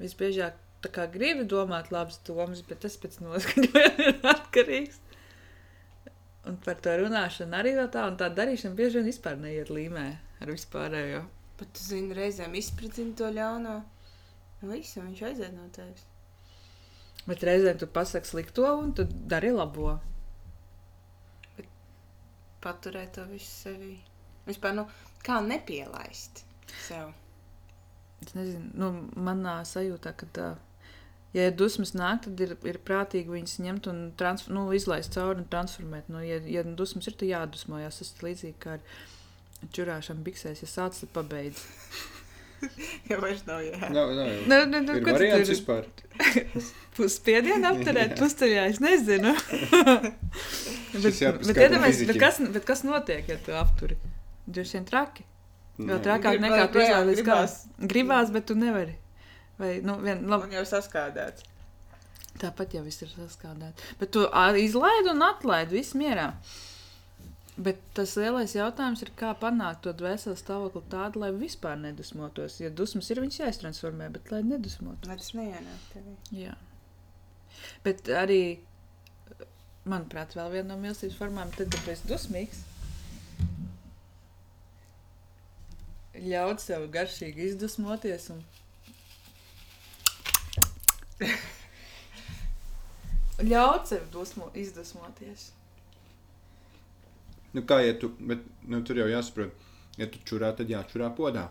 visbiežāk tā kā gribi domāt labas domas, bet tas pēc noskaņojuma ir atkarīgs. Un par to runāšanu arī vēl tā, un tā darīšana bieži vien vispār neiet līmē ar vispārējo. Bet tu zini, reizēm izpratni to ļauno. Nu, visu, viņš aiziet no tevis. Bet reizēm tu pasaki slikto, un tu dari labo. Paturēt to visu sevī. Vispār, nu, kā nepielaist sev. Es nezinu, nu, manā sajūtā, ka, tā, ja ir dusmas nāk, tad ir, ir prātīgi viņas ņemt un transfer, nu, izlaist cauri un transformēt. Nu, ja, ja dusmas ir, tad jādusmojas. Tas ir līdzīgi kā ar čurāšanu biksēs. Ja sāc, tad pabeidz. Ja vairs nav jā. Nav, nav jau. Nu, nu, nu, Ir variants tur- vispār. Puspiedienu apturēt, pusteļā es nezinu. bet, bet, iedomājies, bet, kas, bet kas notiek, ja tu apturi? Droši vien traki. Vēl trakāk Grib- nekā tu joprojām izvēlies gribās. gribās. Gribās, bet tu nevari. Vai, nu, vien, labi, Man jau saskādēts. tāpat jau viss ir saskādēts. Bet tu izlaidi un atlaidi, viss mierā. Bet tas lielais jautājums ir, kā panākt to dvēseles stāvokli tādu, lai vispār nedusmotos. Ja dusmas ir, viņas jāiztransformē, bet lai nedusmotos. Lai tas neienāk tevī. Jā. Bet arī, manuprāt, vēl viena no mīlestības formām, tad, kad esi dusmīgs, ļaut sev garšīgi izdusmoties. Un... ļaut sev dusmo, izdusmoties. Nu, kā, ja tu, bet, nu, tur jau jāsaprot, ja tu čurā, tad jāčurā podā.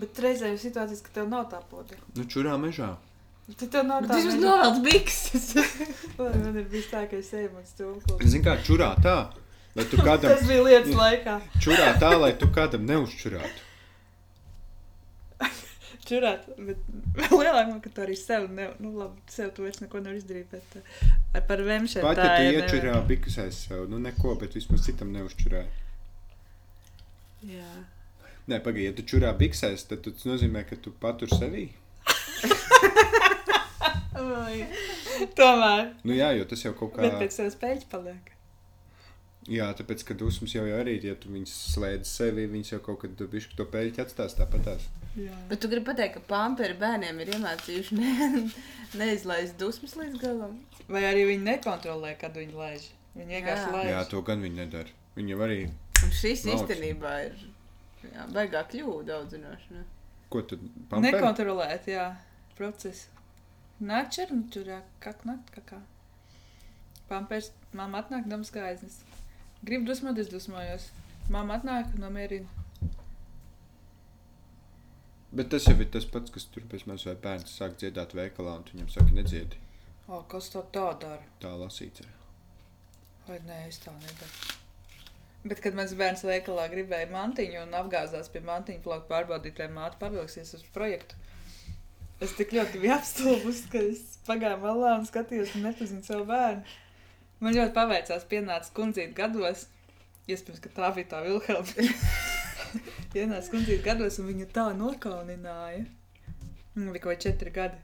Bet reizē ir situācijas, ka tev nav tā poda. Nu, čurā mežā. Tad tev nav Bet tā viņš meža- novelc bikses. Man ir bijis tā, ka es eju man stūklu. Zini, kā čurā tā, lai tu kādam, Tas bija lietas laikā. čurā tā, lai tu kādam neuzčurātu. Čurāt. Bet vēl lielākā ka tu arī sev, ne, nu, labi, sev tu vairs neko nevar izdarīt. Bet uh, par vemšanu Pat, tā ja tu iečurā nevar. bikas aiz sev, nu, neko, bet vismaz citam neuzčurāji. Jā. Nē, pagaidi, ja tu čurā biksēs, tad tas nozīmē, ka tu patur sevī. Tomēr. Nu, jā, jo tas jau kaut kā. Bet pēc tam spēļas paliek. Jā, tāpēc, ka dusmas jau, jau arī, ja tu viņus slēdz sevi, viņas jau kaut kad bišķi to peļķi atstās tāpatās. Jā. Bet tu gribi pateikt, ka pamperi bērniem ir iemācījuši ne, neizlaist dusmas līdz galam. Vai arī viņi nekontrolē, kad viņi laiž. Viņi vienkārši laiž. Jā, to gan viņi nedara. Viņi jau arī, Un šis Nauds. īstenībā ir jā, baigā kļūda audzinošana. ko tu pamperi? Nekontrolēt, jā, procesu. Nāk černu čurā, kak nakt, kakā. Pampers, mamma atnāk, dams skaiznes. Gribu dusmoties, dusmojos. Mamma atnāk, nomierina. Bet tas jau ir tas pats, kas tur pēc manis vai bērns sāk dziedāt veikalā, un tu viņam saka, nedziedi. O, kas to tā dara? Tā lasīts. ir. Vai nē, es tā nedaru. Bet, kad mans bērns veikalā gribēja mantiņu un apgāzās pie mantiņa plauka pārbaudīt, vai māte pavilksies uz projektu, es tik ļoti biju apstulbus, ka es pagāju malā un skatījos un nepazinu savu bērnu. Man ļoti paveicās, pienāca kundzīt gados, iespējams, ka tā bija tā Vilhelma. pienāca kundzīt gados un viņa tā nokaunināja. Viņam bija kaut četri gadi.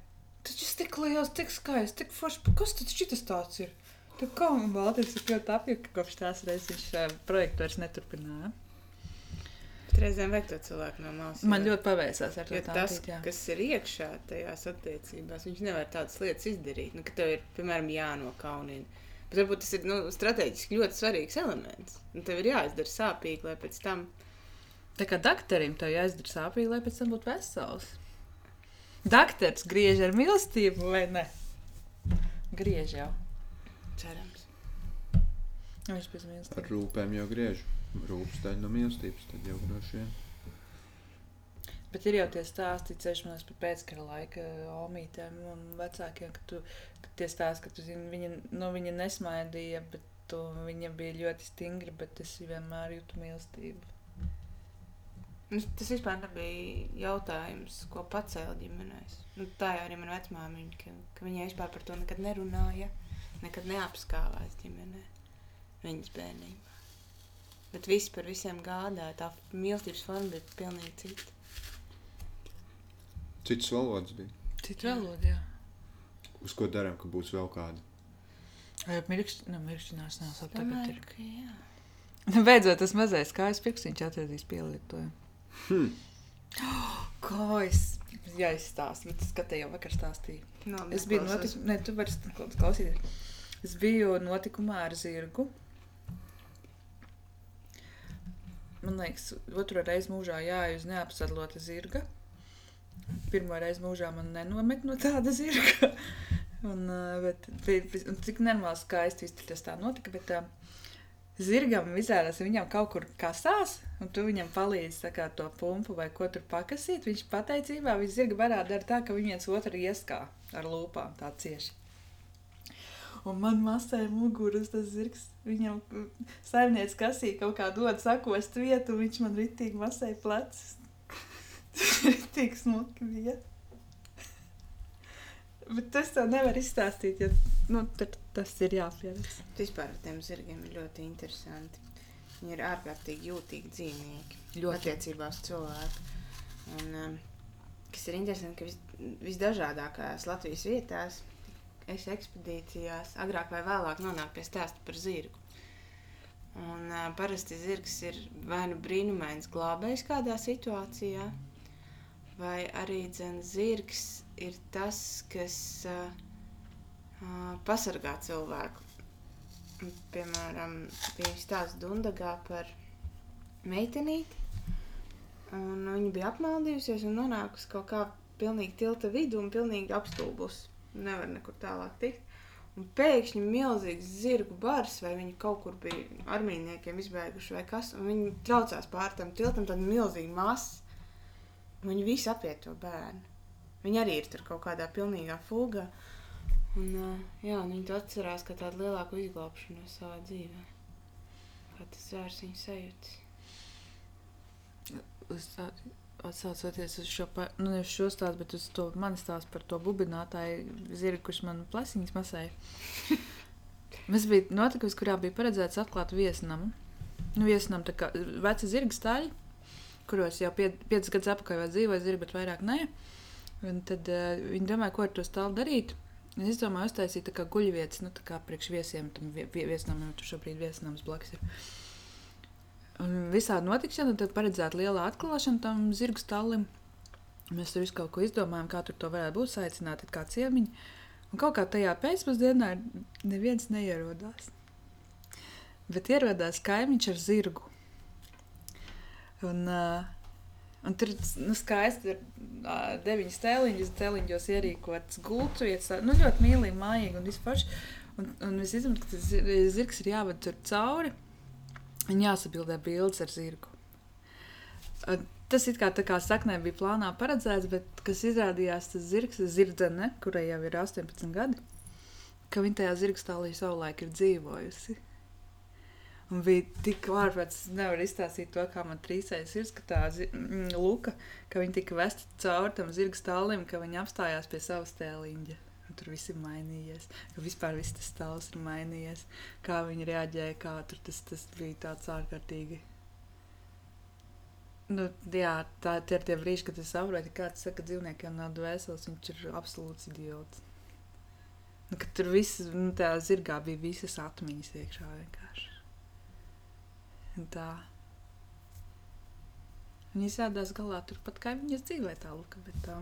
Taču tas tik liels, tik skaists, tik foršs. Kas tad šis tāds ir? Tā kā man Baltijas ir ļoti apjuka, kopš tās reizes viņš uh, projektu vairs neturpināja. Reizēm vajag to cilvēku no malas. Man ļoti paveicās ar to tas, jā. kas ir iekšā tajās attiecībās, viņš nevar tādas lietas izdarīt. Nu, ka tev ir, piemēram, jānokaunina. Bet varbūt tas ir nu, strateģiski ļoti svarīgs elements. Un tev ir jāizdara sāpīgi, lai pēc tam. Tā kā doktoram tev jāizdara sāpīgi, lai pēc tam būtu vesels. Doktors griež ar mīlestību vai ne? Griež jau. Cerams. Viņš pēc Ar mīlestības. rūpēm jau griež. Rūpes daļa no mīlestības, tad jau droši vien. Bet ir jau tie stāsti, ceļš par pēckara laika omītēm un vecākiem, ka, tu, ka tie stāsti, ka tu zini, viņa, nu, viņa nesmaidīja, bet tu, viņa bija ļoti stingra, bet es vienmēr jūtu mīlestību. Nu, tas vispār nebija jautājums, ko pacēla ģimenēs. Nu, tā jau arī manā vecmāmiņa, ka, ka viņa vispār par to nekad nerunāja. nekad neapskāvās ģimenē, viņas bērnībā. Bet viss par visiem gādāja, tā mīlestības forma bija pilnīgi cita. Cits valodas bija. Cita valoda, jā. Uz ko darām, ka būs vēl kāda? Vai mirkšķi, nu, mirkšķinās nav sap tagad ir. ka jā. Nu, Beidzot, tas mazais kājas pirkstiņš atradīs pielietojumu. Hmm. Kājas, jā, izstāst, bet es skatēju jau vakar stāstīju. No, Es biju notikumā, ne, tu vari klausīties. Es biju notikumā ar zirgu. Man liekas, otro reizi mūžā jāju uz neapsadlota zirga. Pirmo reizi mūžā man nenomet no tāda zirga. un, uh, bet, un cik normāli skaisti viss tas tā notika, bet uh, zirgam izrādās, viņam kaut kur kasās, un tu viņam palīdzi kā to pumpu vai ko tur pakasīt. Viņš pateicībā, viņš zirga barā dara tā, ka viņi viens otru ieskā ar lūpām tā cieši. Un man masē muguras tas zirgs. Viņam saimnieks kasīja kaut kā dod sakost vietu, un viņš man ritīgi masē plecus. Ritīgi smuki bija. Bet tas tev nevar izstāstīt, ja nu, tas ir jāpievis. Vispār ar tiem zirgiem ir ļoti interesanti. Viņi ir ārkārtīgi jūtīgi dzīvnieki. Ļoti. attiecībā uz cilvēku. Un, um, kas ir interesanti, ka vis, visdažādākajās Latvijas vietās, es ekspedīcijās, agrāk vai vēlāk nonāk pie stāsta par zirgu. Un, uh, parasti zirgs ir vai nu brīnumains glābējs kādā situācijā, vai arī dzen, zirgs ir tas, kas uh, pasargā cilvēku. Piemēram, bija stāsts Dundagā par meitenīti. Un viņa bija apmaldījusies un nonākusi kaut kā pilnīgi tilta vidū un pilnīgi apstulbusi. Nevar nekur tālāk tikt. Un pēkšņi milzīgs zirgu bars, vai viņi kaut kur bija ar mīniekiem izbēguši, vai kas. Un viņi traucās pār tam tiltam, tad milzīgi masa. Viņi visi apiet to bērnu. Viņi arī ir tur kaut kādā pilnīgā fugā. Un, jā, un viņi to atcerās kā tādu lielāku izglābšanu savā dzīvē. Kā tas zvērs viņu sajūtas. Atsaucoties uz šo, nu, nevis šo stāstu, bet uz to manu stāstu par to bubinātāju zirgu, kurš man plasiņas masēja. Mums bija notikums, kurā bija paredzēts atklāt viesnamu. Nu, viesnam tā kā veci zirga staļi, kuros jau pie, piecas gadus atpakaļ vēl dzīvoja zirgi, bet vairāk nē. Un tad uh, viņi domāja, ko ar to stālu darīt. Un Es domāju, uztaisīt tā kā guļvietas, nu, tā kā priekš viesiem, tam vie- vie- viesnamam, tur šobrīd viesnams blakus ir. Un visādi notikšana, tad paredzēta liela atklāšana tam zirgu stālim. Mēs tur visu kaut ko izdomājām, kā tur to varētu būt, saicināti kā ciemiņi. Un kaut kā tajā pēcpusdienā neviens neierodās. Bet ierodās kaimiņš ar zirgu. Un, uh, un tur nu, skaisti ir deviņas tēliņas, tēliņos ierīkotas gultu vietas. tā- Nu, ļoti mīlīgi, mājīgi un vispār. Un, un es izjūtu, ka tas zir- zirgs ir jāved tur cauri. Un jāsabildē bildes ar zirgu. Un Tas it kā, tā kā saknē bija plānā paredzēts, bet kas izrādījās tas zirgs, zirdzene, kurai jau ir 18 gadi, ka viņa tajā zirgstālī savulaik ir dzīvojusi. Un bija tik ārprāts, es nevaru izstāstīt to, kā man ka tā zi- mm, luka, ka viņa tika vesta cauri tam zirgstālim, ka viņa apstājās pie savas tēliņa. Tur viss ir mainījies, ka vispār viss tas stāvs ir mainījies. Kā viņi reaģēja, kā tur tas, tas bija tāds ārkārtīgi. Nu, jā, tā tie ir tie brīži, kad es saprotu, ka kāds saka, ka dzīvniekiem nav dvēseles, viņš ir absolūts idiots. Nu, tur viss, nu, tā zirgā bija visas atmiņas iekšā vienkārši. Un tā. Viņa izrādās galā turpat kā viņas dzīvē tā luka, bet tā.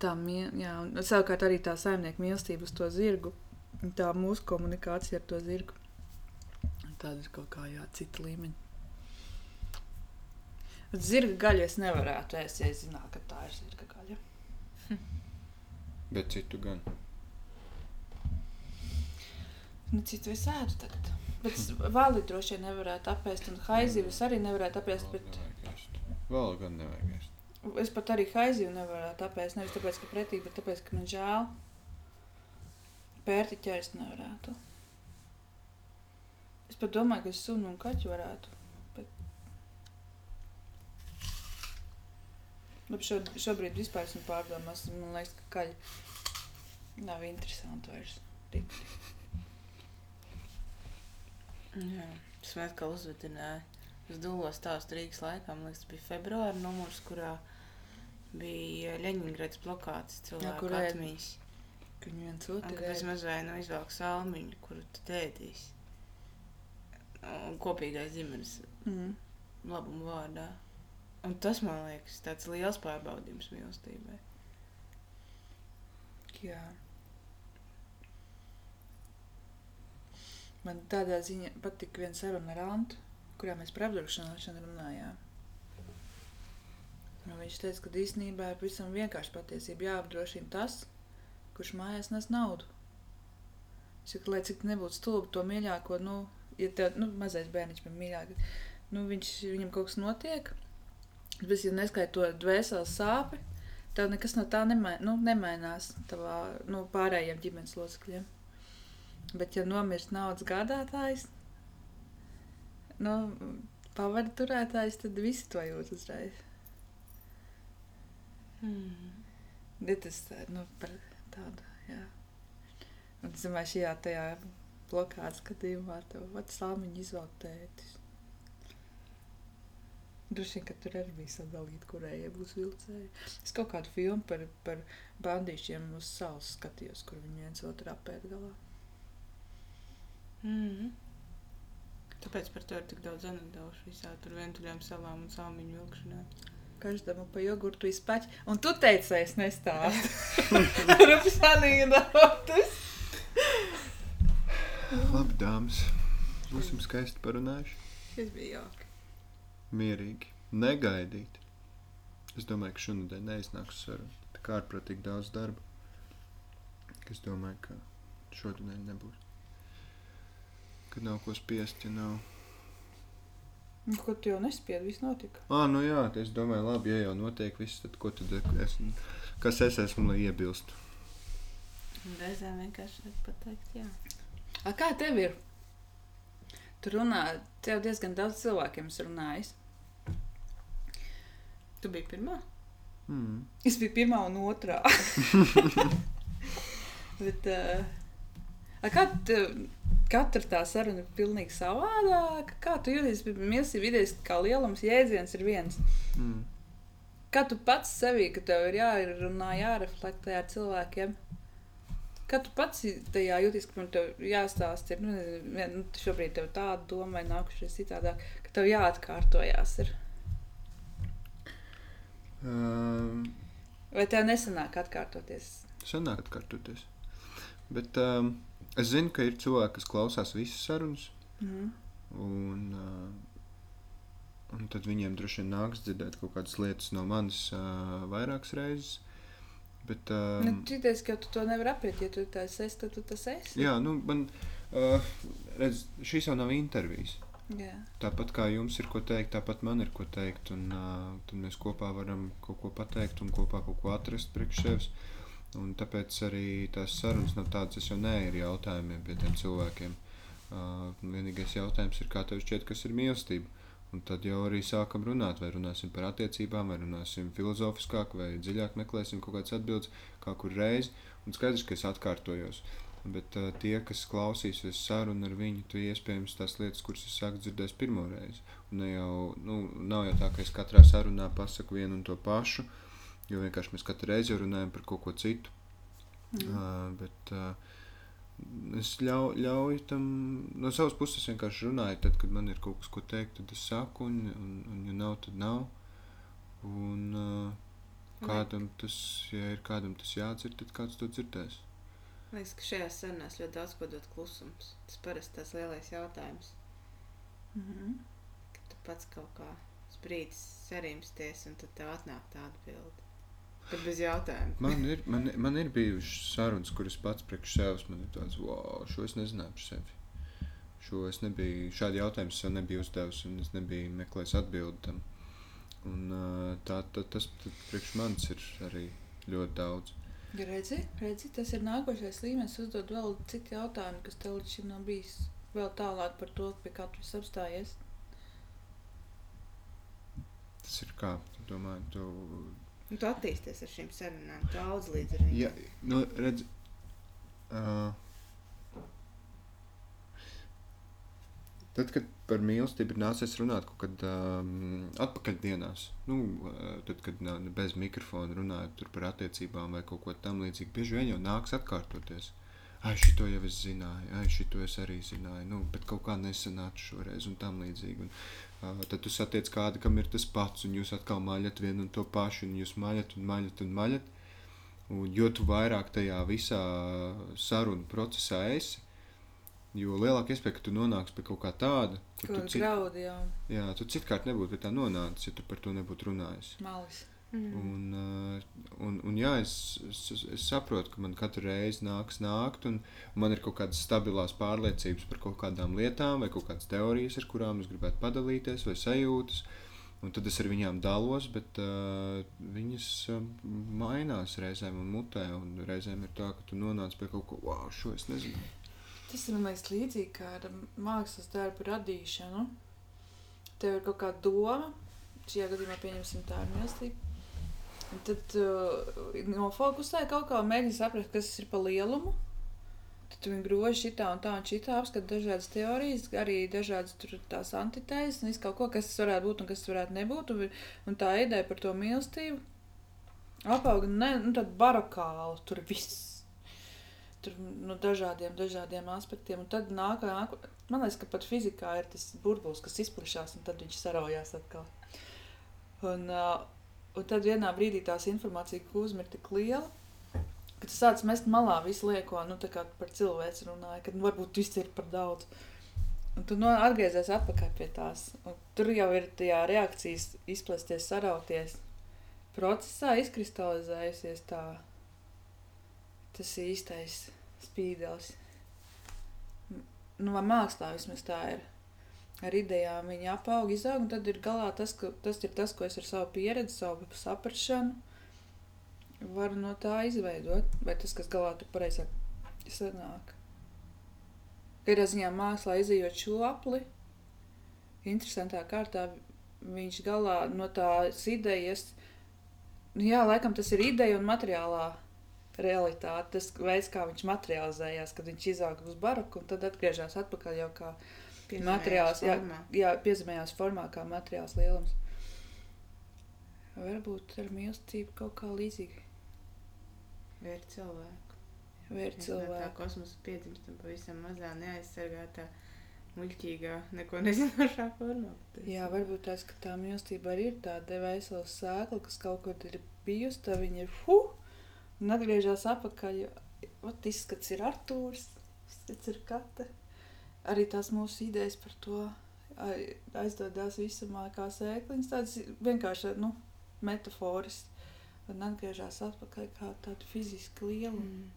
Tā, jā, un savukārt arī tā saimnieka mīlestība uz to zirgu, un tā mūsu komunikācija ar to zirgu. Tāda ir kaut kā jā, cita līmeņa. Bet Zirga gaļu es nevarētu ēst, ja es zinātu, ka tā ir zirga gaļa. Bet citu gan. Nu, citu es ēdu tagad. Bet es vāli droši vien nevarētu apēst, un haizīvis arī nevarētu apēst. Bet. Vēl gan nevajag ēst. es pat arī haizīvi nevarētu apēst. Nevis tāpēc, ka pretīgi, bet tāpēc, ka man žēl. Pērtiķa es nevarētu. Es pat domāju, ka es sunu un kaķu varētu. Bet, bet šo, šobrīd vispār esmu pārdomās. Man liekas, ka kaļi nav interesanti vairs. patikt. Jā, tas man atkal uzvedināja. Es dūlos stāstu Rīgas laikā, man liekas, tas bija februāra numurs, kurā bija Ļeņingrads blokāts cilvēku ir- atmiņas. Ka viņi viens otru kad es mazliet nu, izvelku salmiņu, kuru tu tēdīs. Kopīgais ģimenes Mm. labuma vārdā. Un tas man liekas tāds liels pārbaudījums mīlestībai. Jā. Man tādā ziņā patika viena saruna ar Antu, kurā mēs par apdrošināšanu runājām. Un viņš teica, ka īstenībā ir pavisam vienkārši patiesība jāapdrošina tas, kurš mājās nes naudu. Saka, lai cik nebūtu stulbi, to mīļāko, nu, ja tev, nu, mazais bērniņš man mīļāk, nu, viņš, viņam kaut kas notiek, bet, ja neskait to dvēseles sāpi, tev nekas no tā nemai, nu, nemainās tavā, nu, pārējiem ģimenes locekļiem. Bet, ja nomirst naudas gādātājs, nu, pavada turētājs, tad visi to jūt uzreiz. Mm. Ja tas nu, par tādu, jā. Un es domāju, šajā tajā blokādes skatījumā tev vats salmiņu izvēl tētis. Droši vien, ka tur arī bija sadalīta, kurējai būs vilcēji. Es kaut kādu filmu par, par bandīšiem uz salas skatījos, kur viņi viens otru apēd galā. Mm. Tāpēc par to ir tik daudz anekdošu visā tur vientuļām salām un salmiņu vilkšanā. Každam pa jogurtu izpaķi. Un tu teici, es nestāstu. Rupsanīnotas. Labi, dāmas. Būsim skaisti parunājuši. Tas bija jauki. Mierīgi. Negaidīt. Es domāju, ka šonadēļ neiznāks saruna. Tā kā ārprātīgi daudz darba. Es domāju, ka šodien nebūs. Kad nav ko spiest, ja nav. Nu, Ko tu jau nespiedi, viss notika. Ah, nu jā, es domāju, labi, ja jau notiek viss, tad ko tad es, kas es esmu, lai iebilstu? Reizēm vienkārši var pateikt, jā. A, kā tev ir? Tu runā, tev diezgan daudz cilvēkiem esi runājis. Tu biji pirmā? Mm. Es biju pirmā un otrā. Bet, uh, a, kā tev, katra tā saruna ir pilnīgi savādāka? Kā tu jūties? Mīlestība idejas kā lielums jēdziens ir viens. Mm. Kā tu pats sevī, ka tev ir jārunā, jāreflektē ar cilvēkiem? Kā tu pats tajā jūties, ka man tev jāstāsta, ir, nu, nu, šobrīd tev tāda doma vai nākušies citādāk, ka tev jāatkārtojās ir. Um, Vai tev nesanāk atkārtoties? Sanāk atkārtoties. Bet um, es zinu, ka ir cilvēki, kas klausās visas sarunas. Mhm. Un, uh, un tad viņiem droši vien nāks dzirdēt kaut kādas lietas no manis uh, vairākas reizes. Bet, Um, nu, Cities, ka tu to nevari apiet, ja tu tas esi, tad tu tas esi. jā, nu, man, uh, redz, šīs jau nav intervijas. Jā. Tāpat kā jums ir ko teikt, tāpat man ir ko teikt. Un, uh, tad mēs kopā varam kaut ko pateikt un kopā kaut ko atrast priekš sevis. Un tāpēc arī tās sarunas nav tādas, es jau neeju jautājumiem pie tiem cilvēkiem. Uh, vienīgais jautājums ir, kā tev šķiet, kas ir mīlestība. Un tad jau arī sākam runāt, vai runāsim par attiecībām, vai runāsim filozofiskāk, vai dziļāk meklēsim kaut kādas atbildes, kā kur reiz. Un skaidrs, ka es atkārtojos. Bet uh, tie, kas klausīsies sarunu ar viņu, tu iespējams tās lietas, kuras es sāku dzirdēt pirmo reizi. Un jau, nu, nav jau tā, ka es katrā sarunā pasaku vienu un to pašu, jo vienkārši mēs katru reizi runājam par kaut ko citu. Mm. Uh, bet uh, es ļau, ļauju tam, no savas puses vienkārši runāju. Tad, kad man ir kaut kas, ko teikt, tad es saku, un, un, un ja nav, tad nav. Un uh, kādam tas, ja ir kādam tas jādzird, tad kāds to dzirdēs. Man liekas, ka šajās sarunās ļoti daudz ko dod klusums. Tas parasti tas lielais jautājums, Mhm. ka tu pats kaut kā sprīdis sarimsties, un tad tev atnāk tā atbilde. Bet bez jautājuma. Man ir, man, man ir bijušas sarunas, kuras pats priekš sevis man ir tāds, wow, šo es nezināju par sevi. Šo es nebiju, šādu jautājumu es sev nebiju uzdevis, un es nebiju meklējis atbildi tam. Un, tā, tā, tas tad priekš manis ir arī ļoti daudz. Ja redzi, redzi, tas ir nākošais līmenis. Uzdod vēl citu jautājumu, kas tev līdz šim nav bijis. Vēl tālāk par to, pie kā tu esi apstājies. Tas ir kā, tu domā, tu... Un tu attīsties ar šīm sarunām, daudz līdz ar viņu. Ja, nu, redz, uh, Tad, kad par mīlestību nācies runāt kaut kad um, atpakaļ dienās, nu, tad, kad nā, bez mikrofona runājot par attiecībām vai kaut ko tamlīdzīgu, bieži vien jau nāks atkārtoties. Ai, šito jau es zināju, ai, šito es arī zināju, nu, bet kaut kā nesanāca šoreiz un tam līdzīgi. Un tad tu satiec kādu, kam ir tas pats, un jūs atkal maļat vienu un to pašu, un jūs maļat un maļat un maļat. Un jo tu vairāk tajā visā sarunu procesā esi, jo lielāka iespēja, ka tu nonāksi pie kaut kā tāda, kur tu, cit, graudi jau jā, tu citkārt nebūtu pie tā nonācis, ja tu par to nebūtu runājis. malis. Mm. Un, uh, un, un jā, es, es, es saprotu, ka man katru reizi nāks nākt, un man ir kaut kādas stabilās pārliecības par kaut kādām lietām, vai kaut kādas teorijas, ar kurām es gribētu padalīties, vai sajūtas. Un tad es ar viņām dalos, bet uh, viņas uh, mainās reizēm un mutē. Un reizēm ir tā, ka tu nonāc pie kaut kā, wow, šo es nezinu. Tas ir liekas līdzīgi kā ar mākslas darbu radīšanu. Tev ir kaut kāda doma, šajā gadījumā pieņemsim tā ir mīlestība. Tad uh, nofokusē kaut kā mēģini saprast, kas tas ir pa lielumu. Tad tu viņu groži šitā un tā un šitā, apskat dažādas teorijas, arī dažādas tur tās antitēzes un visu kaut ko, kas tas varētu būt un kas tas varētu nebūt. Un, un tā ideja par to mīlestību apauga ne, nu, tad barokāli, tur viss. Tur no dažādiem, dažādiem aspektiem. Un tad nāk, nāk, man liekas, ka pat fizikā ir tas burbulis, kas izplatās, un tad viņš saraujās atkal. Un, uh, un tad vienā brīdī tās informācija kūzma ir tik liela, ka tu sāc mest malā visu lieko, nu, tā kā par cilvēku runāja, ka nu, varbūt viss ir par daudz. Un tu no, atgriezies atpakaļ pie tās. Un tur jau ir tajā reakcijas izplēsties, sarauties. Procesā izkristalizējusies tā, tas īstais spīdels. M- Nu, vai mākslā vismaz tā ir. Ar idejām viņa apaug, izaug, un tad ir galā tas, ka, tas ir tas, ko es ar savu pieredzi, savu saprašanu varu no tā izveidot. Vai tas, kas galā tur pareizāk sanāk. Kādā ziņā mākslā izējot šo apli, interesantā kārtā viņš galā no tās idejas, nu jā, laikam tas ir ideja un materiālā realitāte, tas veids, kā viņš materializējās, kad viņš izauga uz baroku un tad atgriežas atpakaļ jau kā materiāls, jā, jā, piezemējās formā kā materiāls lielums. Varbūt ar mīlestību kaut kā līdzīgi. Vērt cilvēku. Vērt no Tā cilvēku. kosmosa piedzimstam pavisam mazā, neaizsargātā, muļķīgā, neko nezinošā formā. Jā, varbūt tas, ka tā mīlestība arī ir tāda vesela sēkla, kas kaut kur ir bijusi, tad viņa ir hu, un atgriežas atpakaļ. Ot, izskats ir Artūrs, izskats ir Kata. Arī tās mūsu idejas par to ai- aizdodās visumā kā sēkliņas, tādas vienkārši, nu, metaforas. Un atgriežas atpakaļ kā tāda fiziska lieluma. Mm.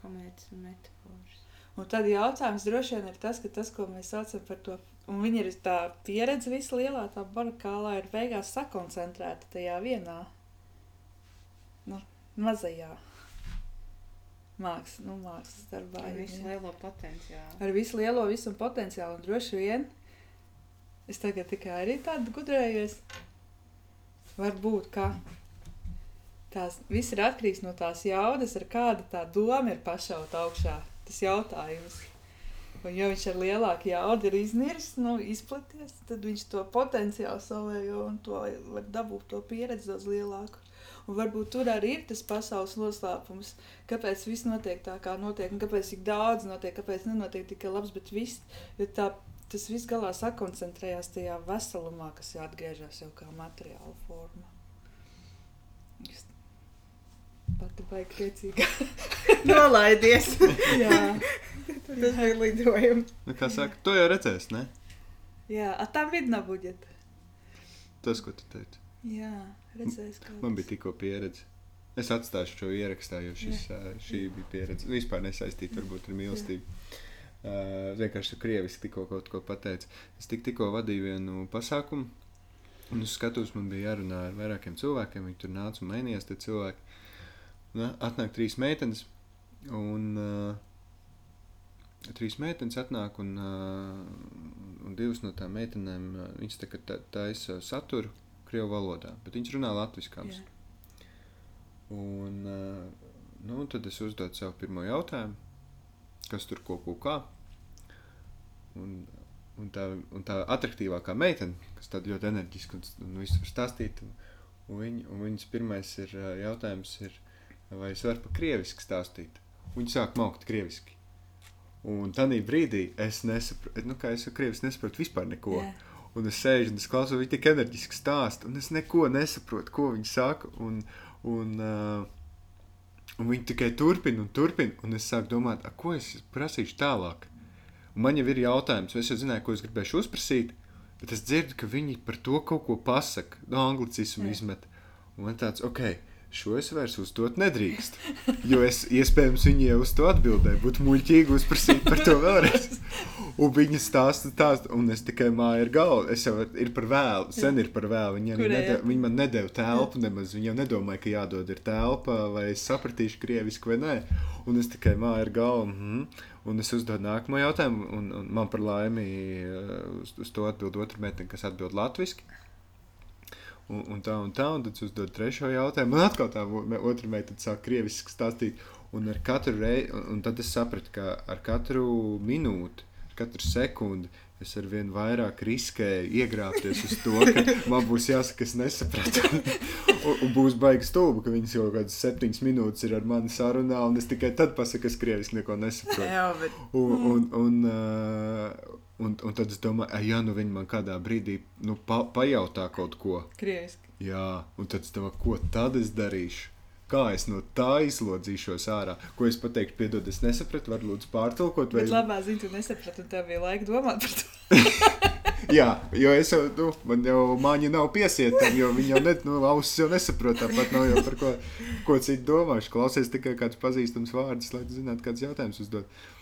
Komēdijas un metafors. Un tad jautājums droši vien ir tas, ka tas, ko mēs saucam par to, un viņa ir tā pieredze vislielā, tā barakālā ir beigās sakoncentrēta tajā vienā, nu, mazajā mākslas, nu, mākslas darbā. Ar visu viņa- lielo potenciālu. ar visu lielo visu potenciālu, un droši vien es tagad tikai arī tādu gudrējos. Varbūt, ka tās viss ir atkarīgs no tās jaudas, ar kāda tā doma ir pašaut augšā. Tas jautājums. Un, ja viņš ar lielāku jaudu ir izniris, nu, izplaties, tad viņš to potenciālu savējo un to var dabūt to pieredzi daudz lielāku. Un varbūt tur arī ir tas pasaules noslēpums, kāpēc viss notiek tā, kā notiek, un kāpēc tik daudz notiek, kāpēc nenotiek tikai labs, bet viss, jo tā, tas viss galā sakoncentrējās tajā veselumā, kas jāatgriežas jau kā materiāla forma. Es pati baigi priecīga. Nolaidies! jā, Tas bija lidojums. Nu, kā saka, to jau redzēs, ne? jā, a tam vidna budžeta. Tas, ko tu teici. Jā, redzēs, kā. Man bija tikko pieredze. Es atstāšu šo ierakstā, jo šis, ā, šī bija pieredze. Vispār nesaistīta varbūt ar mīlestību. Uh, vienkārši krieviski tikko kaut ko pateicu. Es tik, tikko vadīju vienu pasākumu, un es skatos, man bija jārunā ar vairākiem cilvēkiem. Viņi tur nāca un mainījās. Tie cilvēki Na, atnāk trīs meitenes, un uh, trīs meitenes atnāk, un, uh, un divas no tām meitenēm uh, viņas tā kā ta- taisa saturu krievu valodā, bet viņas runā latviskām. Jā. Un, uh, nu, tad es uzdodu sev pirmo jautājumu, kas tur ko, ko kā. Un, un tā, un tā attraktīvākā meitene, kas tāda ļoti enerģiska un, un visu var stāstīt. Un, un, viņ, un viņas pirmais ir, ā, jautājums ir, vai es varu pa krieviski stāstīt. Viņi sāk maukt krieviski. Un tādā brīdī es nesaprotu, nu, kā es jau krieviski nesaprotu vispār neko. Jā. Un es sēžu un es klausos, viņi tik enerģiski stāsta, un es neko nesaprotu, ko viņi saka. Un, un, uh, un viņi tikai turpina un turpina, un es sāku domāt, a, ko es prasīšu tālāk. Un man jau ir jautājums, es jau zināju, ko es gribēšu uzprasīt, bet es dzirdu, ka viņi par to kaut ko pasaka, no anglicismu izmet. Un man tāds, ok, šo es vairs uzdot nedrīkst. Jo es iespējams viņi jau uz to atbildēju, būtu muļķīgi uzprasīt par to vēlreiz. Un viņi stāsta, stāsta, un es tikai māju ar galvu. Es jau ir par vēlu, sen ir par vēlu. Nede, jā? viņi man nedēva telpu nemaz. Viņi jau nedomāja, ka jādod ir telpa, vai es sapratīšu krieviski vai nē. Un es tikai māju ar galvu. Mm -hmm. Un es uzdodu nākamo jautājumu, un, un man par laimi eh, uz, uz to atbild otra meitene, kas atbild latviešu. Un, un tā, un tā, un tad es uzdodu trešo jautājumu. Man atkal tā otra meitene sāk krieviski stāstīt. Un, ar katru rei, un, un tad es sapratu, ka ar katru minūti, ar katru sekundi es ar vien vairāk riskēju iegrābties uz to, ka man būs jāsaka, es nesapratu. un, un būs baigi stulbi, ka viņas jau kādas septiņas minūtes ir ar mani sarunā, un es tikai tad pasaku, ka es krieviski neko nesaprotu. Jā, bet Un, un, un, uh, un, un tad es domāju, "Ai, ja nu viņi man kādā brīdī nu, pa, pajautā kaut ko, Krieviski. jā, un tad es domāju, ko tad es darīšu? Kā es no tā izlodzīšos ārā? Ko es pateiktu, piedod, es nesapratu, var lūdzu pārtulkot. Bet Vai... labā ziņa, tu nesaprati, un tev bija laika domāt par to. Jā, jo es jau, nu, man jau māņa nav piesietama, jo viņi jau, ne, nu, ausis jau nesaprot, tāpat nav jau par ko, ko citu domāšu. Klausies tikai kāds pazīstams vārds, lai tu zinātu, kāds jautājums uzdot. Uh,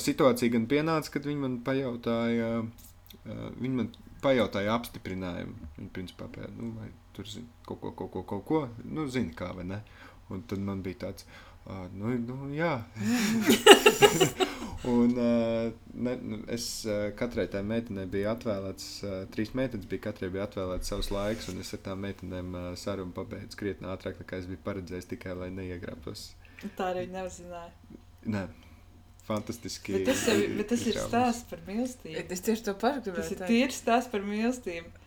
situācija gan pienāca, kad viņi man pajautāja, uh, viņi man pajautāja apstiprinājumu. Viņi principā pēc, nu, vai tur zina kaut ko, kaut ko, kaut ko, nu, zina kā vai ne. Un tad man bija tāds, uh, nu, nu jā. Un uh, ne, nu, es uh, katrai tai meitenei biju atvēlēts, uh, trīs meitenes bija, katrai bija atvēlēts savs laiks, un es ar tām meitenēm uh, sarunu pabeidzu krietni ātrāk, nekā es biju paredzējis, tikai lai neiegrābtos. Tā arī viņi neuzzināja. Nē, fantastiski. Bet tas, jau, bet tas ir stāsts par mīlestību. es tieši to pašu Tas gribēju ir teikt. tīrs stāsts par mīlestību.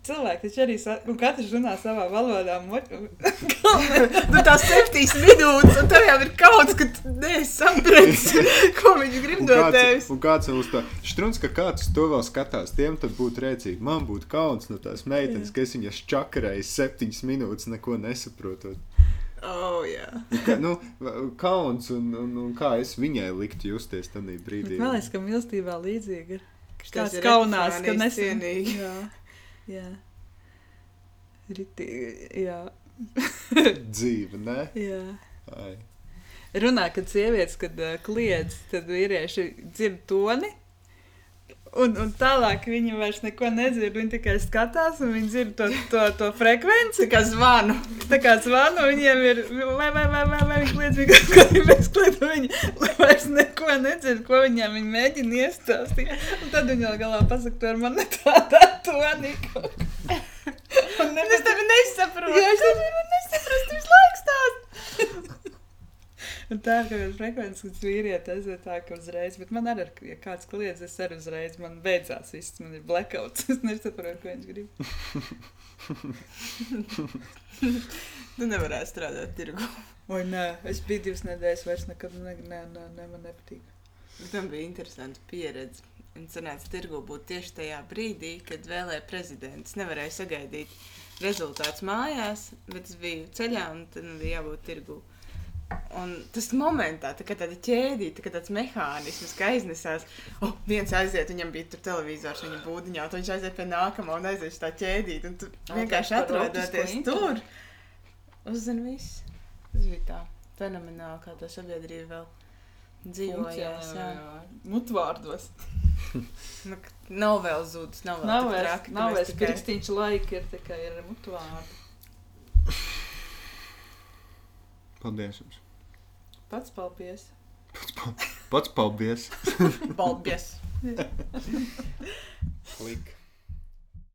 Cilvēki taču arī, sa- un katrs runā savā valodā. mo- Nu, tās septiņas minūtes, un tev jau ir kaut kas, ka tu nesaprati, ko viņi grib Un no tevis. un kāds vēl uz to strūns, ka kāds to vēl skatās, tiem tad būtu rēcīgi. Man būtu kauns no tās meitenes, ka es viņas čakarēju septiņas minūtes, neko nesaprotot. Oh, Ka, nu, kauns un, un, un kā es viņai liktu justies tajā brīdī. Man liekas, ka mīlestībā līdzīga ir. Tas Kāds ir kaunās, ka cienīgi. Jā, jā. Ritīgi, jā. dzīve, ne? jā. Ai. Runā, kad sievietes, kad uh, kliedz, tad vīrieši dzird toni. Un, un tālāk viņi vairs neko nedzird. Viņi tikai skatās, un viņi dzird to, to, to frekvenci. Kā zvanu. Tā kā zvanu viņiem ir, vai, vai, vai, vai, vai viņi kliedz, viņi kliedz, un viņi vairs neko nedzird, ko viņiem viņi mēģina iestāstīt. Un tad viņi vēl galā pasaka, tu ar mani tādā tonī. kaut ko. Un Un es tevi nesaprotu. Jā, es tevi nesaprotu. Tu visu laiku stāst. Tā ir kaut kāda frekvence, kas vīrieti aiziet tā, ka uzreiz, bet man arī, ir, ja kāds kliedz, es arī uzreiz, man beidzās viss, man ir blackouts, es nesaprotu, ko viņš grib. Tu nevarēsi strādāt tirgu. Oi, nē, es biju divas nedēļas, vairs nekad, ne, nē, nē, nē, man nepatīk. Tam bija interesanta pieredze. Un sanāca, tirgu būt tieši tajā brīdī, kad vēlēja prezidents. Nevarēja sagaidīt rezultātus mājās, bet es biju ceļā un tad bija jābūt tirgu. Un tas momentā, tā kā tāda ķēdīte, tā tāds mehānisms, ka aiznesās, oh, viens aiziet, viņam bija tur televizors, viņa būdiņā, tad viņš aiziet pie nākamā un aiziet uz tā ķēdīte. Un tu vienkārši atrodoties tur, uzzini viss. Tas bija tā fenomenāli, kā tā sabiedrība vēl dzīvojās. jā. Mutvārdos. Nu, nav vēl zudis, nav vēl traki, ka nav vairs pirkstiņš laika, ir tikai ir mutvārdi. Paldies jums. Pats paldies. Pats, pal- pats paldies. Paldies! Klik.